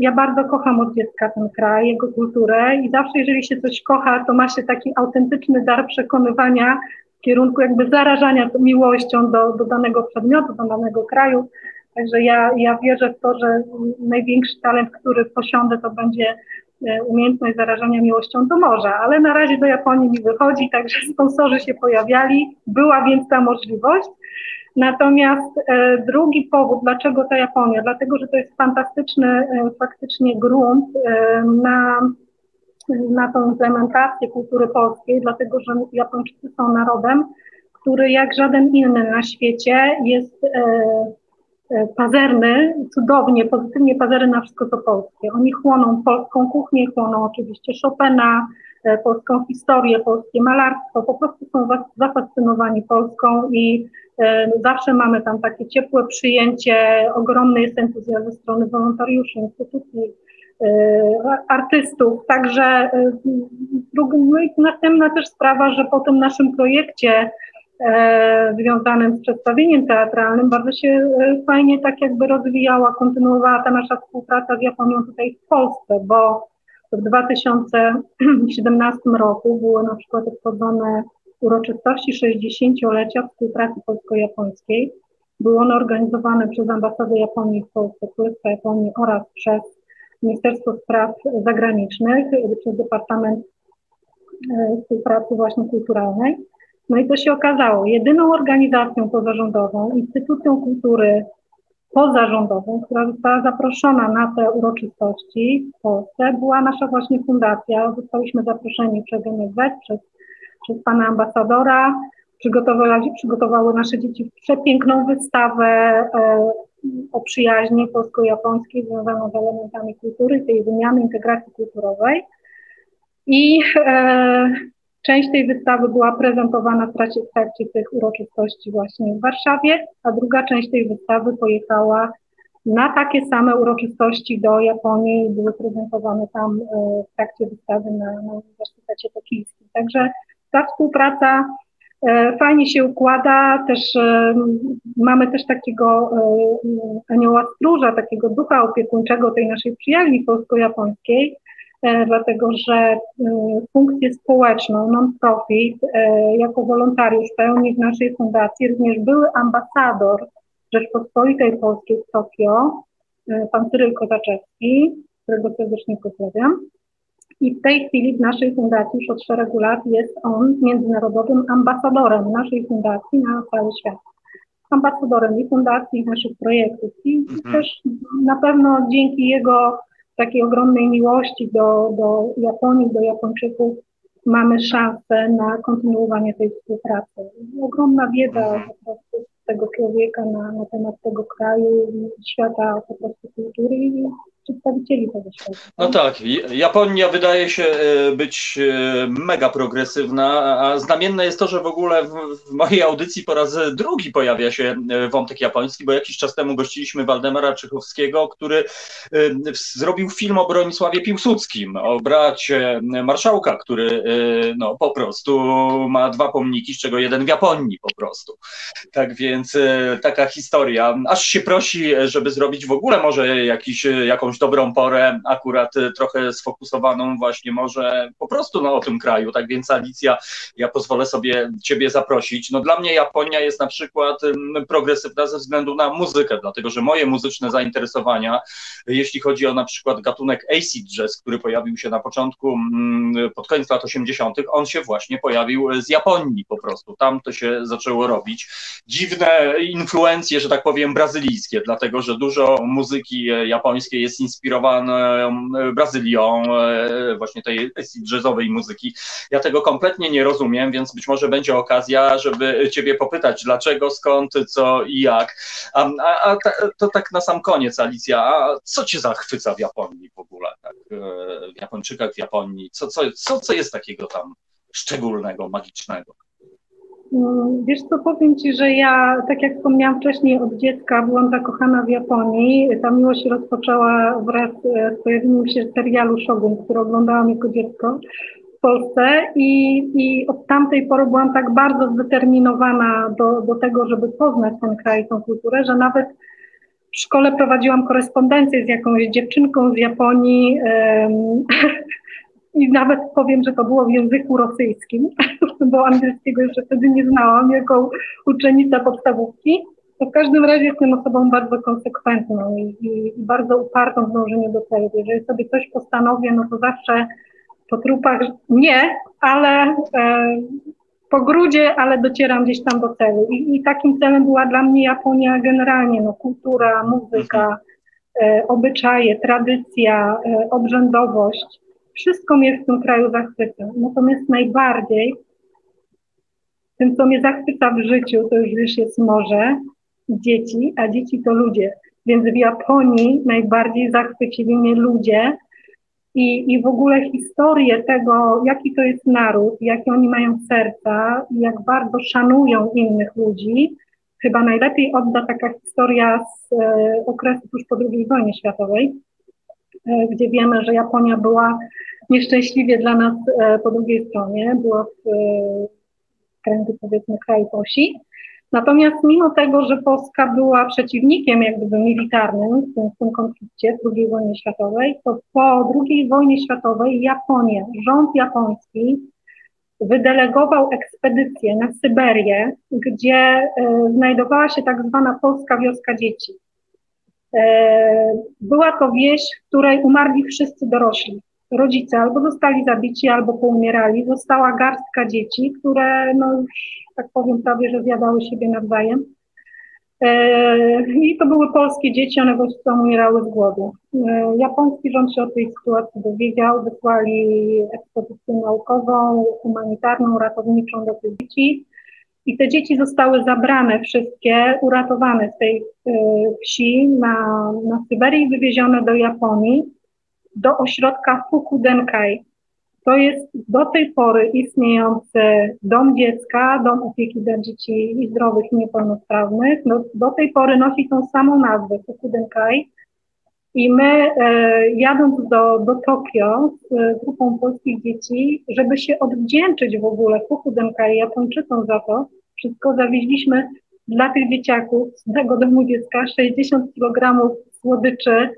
ja bardzo kocham od dziecka ten kraj, jego kulturę i zawsze jeżeli się coś kocha, to ma się taki autentyczny dar przekonywania w kierunku jakby zarażania miłością do, do danego przedmiotu, do danego kraju. Także ja, ja wierzę w to, że największy talent, który posiądę, to będzie E, umiejętność zarażania miłością do morza, ale na razie do Japonii mi wychodzi, także sponsorzy się pojawiali, była więc ta możliwość. Natomiast e, drugi powód, dlaczego ta Japonia? Dlatego, że to jest fantastyczny e, faktycznie grunt e, na, na tą implementację kultury polskiej, dlatego, że Japończycy są narodem, który jak żaden inny na świecie jest pazerny, cudownie, pozytywnie pazerny na wszystko co polskie. Oni chłoną polską kuchnię, chłoną oczywiście Chopina, polską historię, polskie malarstwo, po prostu są zafascynowani Polską i e, zawsze mamy tam takie ciepłe przyjęcie, ogromny jest entuzjazm ze strony wolontariuszy, instytucji, artystów. Także no i następna też sprawa, że po tym naszym projekcie e, związanym z przedstawieniem teatralnym bardzo się e, fajnie tak jakby rozwijała, kontynuowała ta nasza współpraca z Japonią tutaj w Polsce, bo w 2017 roku były na przykład obchodzone uroczystości 60-lecia współpracy polsko-japońskiej. Były one organizowane przez ambasadę Japonii w Polsce, Królestwa Japonii oraz przez Ministerstwo Spraw Zagranicznych, przez Departament e, Współpracy właśnie kulturalnej. No i to się okazało, jedyną organizacją pozarządową, instytucją kultury pozarządową, która została zaproszona na te uroczystości w Polsce, była nasza właśnie fundacja. Zostaliśmy zaproszeni przez NFZ, przez, przez pana ambasadora. Przygotowały, przygotowały nasze dzieci przepiękną wystawę e, o przyjaźni polsko-japońskiej związaną z elementami kultury, tej wymiany, integracji kulturowej. I e, Część tej wystawy była prezentowana w trakcie, w trakcie tych uroczystości właśnie w Warszawie, a druga część tej wystawy pojechała na takie same uroczystości do Japonii i były prezentowane tam e, w trakcie wystawy na, Uniwersytecie Tokijskim. Także ta współpraca e, fajnie się układa, też e, mamy też takiego anioła stróża, takiego ducha opiekuńczego tej naszej przyjaźni polsko-japońskiej, dlatego że e, funkcję społeczną, non-profit, e, jako wolontariusz pełni w naszej fundacji również były ambasador Rzeczpospolitej Polskiej w Tokio, pan Cyryl Kozaczewski, którego serdecznie pozdrawiam. I w tej chwili w naszej fundacji już od szeregu lat jest on międzynarodowym ambasadorem naszej fundacji na cały świat. Ambasadorem i fundacji, i naszych projektów. I mhm. też na pewno dzięki jego takiej ogromnej miłości do, do Japonii, do Japończyków, mamy szansę na kontynuowanie tej współpracy. Ogromna wiedza mhm. po prostu tego człowieka na, na temat tego kraju, świata po prostu kultury i przedstawicieli tego świata.
No tak, Japonia wydaje się e, być e, mega progresywna, a znamienne jest to, że w ogóle w mojej audycji po raz drugi pojawia się e, wątek japoński, bo jakiś czas temu gościliśmy Waldemara Czychowskiego, który zrobił film o Bronisławie Piłsudskim, o bracie marszałka, który no, po prostu ma dwa pomniki, z czego jeden w Japonii po prostu. Tak więc taka historia. Aż się prosi, żeby zrobić w ogóle może jakiś, jakąś jakąś dobrą porę, akurat y, trochę sfokusowaną właśnie może po prostu no, o tym kraju. Tak więc Alicja, ja pozwolę sobie Ciebie zaprosić. No dla mnie Japonia jest na przykład progresywna ze względu na muzykę, dlatego że moje muzyczne zainteresowania, jeśli chodzi o na przykład gatunek acid jazz, który pojawił się na początku, pod koniec lat 80., on się właśnie pojawił z Japonii po prostu. Tam to się zaczęło robić. Dziwne influencje, że tak powiem, brazylijskie, dlatego że dużo muzyki e, japońskiej jest inspirowane Brazylią, e, właśnie tej jazzowej muzyki. Ja tego kompletnie nie rozumiem, więc być może będzie okazja, żeby Ciebie popytać, dlaczego, skąd, co i jak. A, a, a to tak na sam koniec, Alicja, a co Cię zachwyca w Japonii w ogóle? Tak? E, w Japończykach w Japonii? Co, co, co, co jest takiego tam szczególnego, magicznego?
Mm, wiesz co, powiem Ci, że ja, tak jak wspomniałam wcześniej, od dziecka byłam zakochana w Japonii. Ta miłość się rozpoczęła wraz e, z pojawieniem się serialu Shogun, który oglądałam jako dziecko. Polsce i, i od tamtej pory byłam tak bardzo zdeterminowana do, do tego, żeby poznać ten kraj, tą kulturę, że nawet w szkole prowadziłam korespondencję z jakąś dziewczynką z Japonii um, (laughs) i nawet powiem, że to było w języku rosyjskim, (laughs) bo angielskiego jeszcze wtedy nie znałam, jako uczennica podstawówki. To w każdym razie jestem osobą bardzo konsekwentną i, i, i bardzo upartą w dążeniu do celu. Jeżeli sobie coś postanowię, no to zawsze po trupach nie, ale e, po grudzie, ale docieram gdzieś tam do celu. I, I, takim celem była dla mnie Japonia generalnie, no, kultura, muzyka, e, obyczaje, tradycja, e, obrzędowość. Wszystko mnie w tym kraju zachwyca. Natomiast najbardziej tym, co mnie zachwyca w życiu, to już wiesz, jest morze, dzieci, a dzieci to ludzie. Więc w Japonii najbardziej zachwycili mnie ludzie, i, I w ogóle historię tego, jaki to jest naród, jakie oni mają serca, jak bardzo szanują innych ludzi, chyba najlepiej odda taka historia z e, okresu tuż po II wojnie światowej, gdzie wiemy, że Japonia była nieszczęśliwie dla nas e, po drugiej stronie, była w e, kręgu powiedzmy kraju osi. Natomiast mimo tego, że Polska była przeciwnikiem jakby militarnym w tym, w tym konflikcie w II wojnie światowej, to po II wojnie światowej Japonia, rząd japoński wydelegował ekspedycję na Syberię, gdzie e, znajdowała się tak zwana polska wioska dzieci. E, była to wieś, w której umarli wszyscy dorośli. Rodzice albo zostali zabici, albo poumierali. Została garstka dzieci, które no tak powiem, prawie, że zjadały siebie nawzajem. E, I to były polskie dzieci, one prostu umierały z głodu. E, japoński rząd się o tej sytuacji dowiedział, wysłali ekspedycję naukową, humanitarną, ratowniczą do tych dzieci. I te dzieci zostały zabrane wszystkie, uratowane z tej e, wsi na, na Syberii wywiezione do Japonii, do ośrodka Fukudenkai. To jest do tej pory istniejący dom dziecka, dom opieki dla dzieci zdrowych i niepełnosprawnych. No, do tej pory nosi tą samą nazwę, Fukudenkai. I my, e, jadąc do, do Tokio z grupą polskich dzieci, żeby się odwdzięczyć w ogóle Fukudenkai Japończykom za to, wszystko zawieźliśmy dla tych dzieciaków z tego domu dziecka 60 kg słodyczy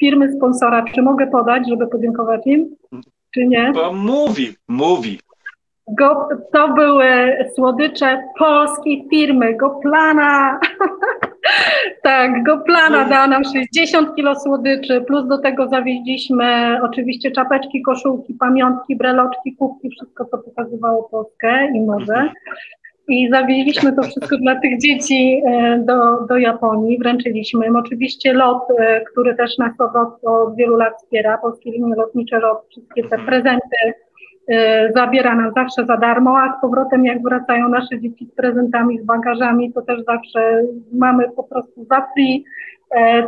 firmy sponsora. Czy mogę podać, żeby podziękować im? czy nie?
Bo mówi, mówi.
Go, to były słodycze polskiej firmy Goplana. (laughs) tak, Goplana dała nam 60 kilo słodyczy, plus do tego zawieźliśmy oczywiście czapeczki, koszulki, pamiątki, breloczki, kubki, wszystko co pokazywało Polskę i morze. I zawieźliśmy to wszystko dla tych dzieci e, do, do Japonii, wręczyliśmy im oczywiście lot, e, który też nas od, od wielu lat wspiera, Polskie Linie Lotnicze LOT, wszystkie te prezenty zabiera nam zawsze za darmo, a z powrotem jak wracają nasze dzieci z prezentami, z bagażami, to też zawsze mamy po prostu za free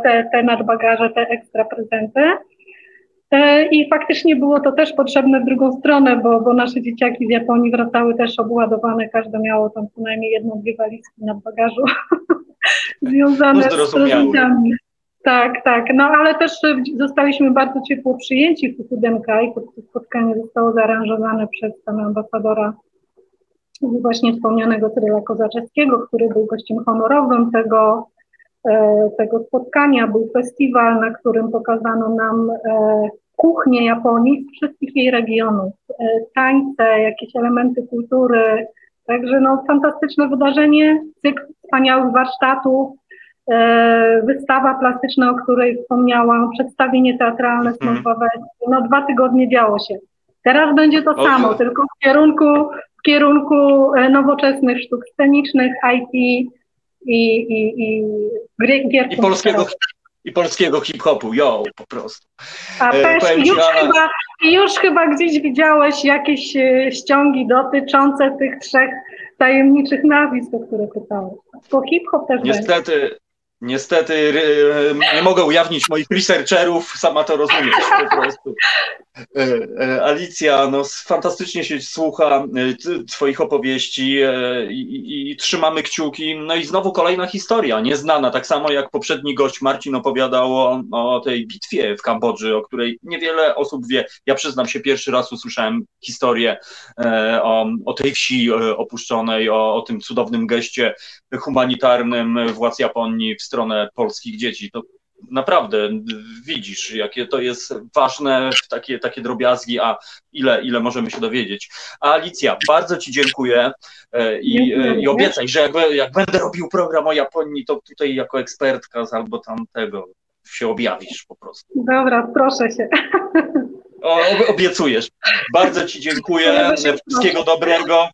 te, te nadbagaże, te ekstra prezenty. E, I faktycznie było to też potrzebne w drugą stronę, bo, bo nasze dzieciaki z Japonii wracały też obładowane, każde miało tam co najmniej jedną, dwie walizki na bagażu (laughs) związane z prezentami. Tak, tak. No ale też zostaliśmy bardzo ciepło przyjęci w Fukudenka i to spotkanie zostało zaaranżowane przez pana ambasadora właśnie wspomnianego Cyryla Kozaczewskiego, który był gościem honorowym tego E, tego spotkania był festiwal, na którym pokazano nam e, kuchnię Japonii z wszystkich jej regionów, e, tańce, jakieś elementy kultury. Także no, fantastyczne wydarzenie, cykl wspaniałych warsztatów, wystawa plastyczna, o której wspomniałam, przedstawienie teatralne mm. No dwa tygodnie działo się. Teraz będzie to samo, tylko w kierunku, w kierunku nowoczesnych sztuk scenicznych, IT, i, i, i
gier I polskiego, i polskiego hip-hopu, yo, po prostu.
A e, też już, ja... chyba, już chyba gdzieś widziałeś jakieś e, ściągi dotyczące tych trzech tajemniczych nazwisk, o które pytałeś. Bo hip-hop też
Niestety,
będzie.
Niestety nie mogę ujawnić moich researcherów, sama to rozumiesz po prostu. E, e, Alicja, no fantastycznie się słucha e, Twoich opowieści i, i, i, trzymamy kciuki. No i znowu kolejna historia, nieznana, tak samo jak poprzedni gość Marcin opowiadał o, o tej bitwie w Kambodży, o której niewiele osób wie. Ja przyznam się, pierwszy raz usłyszałem historię o, o tej wsi opuszczonej, o, o tym cudownym geście humanitarnym władz Japonii w stronę polskich dzieci. To naprawdę widzisz, jakie to jest ważne, takie, takie drobiazgi, a ile, ile możemy się dowiedzieć. A Alicja, bardzo Ci dziękuję e, i, e, i obiecaj, że jak, jak będę robił program o Japonii, to tutaj jako ekspertka z albo tamtego się objawisz po prostu.
Dobra, proszę się.
O, obiecujesz. Bardzo Ci dziękuję. Wszystkiego dobrego.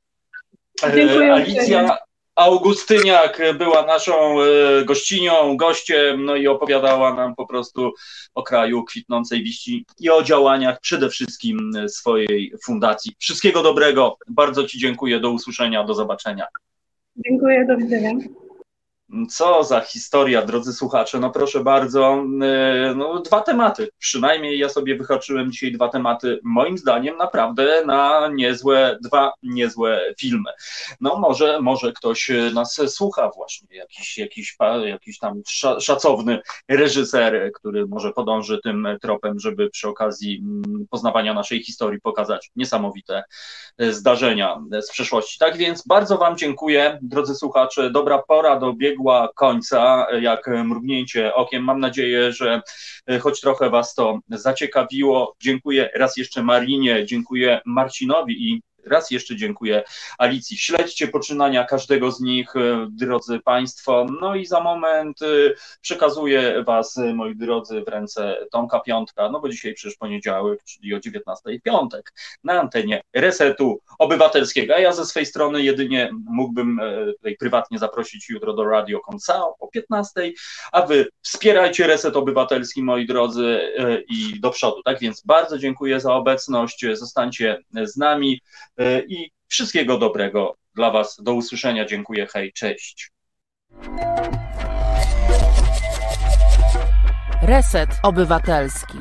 E, dziękuję Alicja, Augustyniak była naszą e, gościnią, gościem, no i opowiadała nam po prostu o kraju kwitnącej wiści i o działaniach przede wszystkim swojej fundacji. Wszystkiego dobrego, bardzo Ci dziękuję, do usłyszenia, do zobaczenia.
Dziękuję, do widzenia.
Co za historia, drodzy słuchacze. No proszę bardzo, e, no, dwa tematy. Przynajmniej ja sobie wyhaczyłem dzisiaj dwa tematy, moim zdaniem naprawdę na niezłe, dwa niezłe filmy. No może, może ktoś nas słucha właśnie, jakiś, jakiś, jakiś tam szacowny reżyser, który może podąży tym tropem, żeby przy okazji mm, poznawania naszej historii pokazać niesamowite zdarzenia z przeszłości. Tak więc bardzo Wam dziękuję, drodzy słuchacze. Dobra pora do biegu dobiegła końca, jak mrugnięcie okiem. Mam nadzieję, że choć trochę Was to zaciekawiło. Dziękuję raz jeszcze Marinie, dziękuję Marcinowi i raz jeszcze dziękuję Alicji. Śledźcie poczynania każdego z nich, e, drodzy Państwo. No i za moment e, przekazuję Was, e, moi drodzy, w ręce Tomka Piątka, no bo dzisiaj przecież poniedziałek, czyli o 19 piątek, na antenie Resetu Obywatelskiego. A ja ze swej strony jedynie mógłbym tutaj prywatnie zaprosić jutro do Radio Konsao o 15, a Wy wspierajcie Reset Obywatelski, moi drodzy, i do przodu. Tak więc bardzo dziękuję za obecność, zostańcie z nami. E, i wszystkiego dobrego dla Was. Do usłyszenia. Dziękuję. Hej, cześć.
Reset Obywatelski.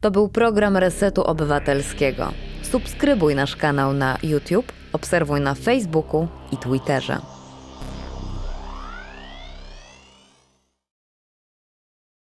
To był program Resetu Obywatelskiego. Subskrybuj nasz kanał na YouTube, obserwuj na Facebooku i Twitterze.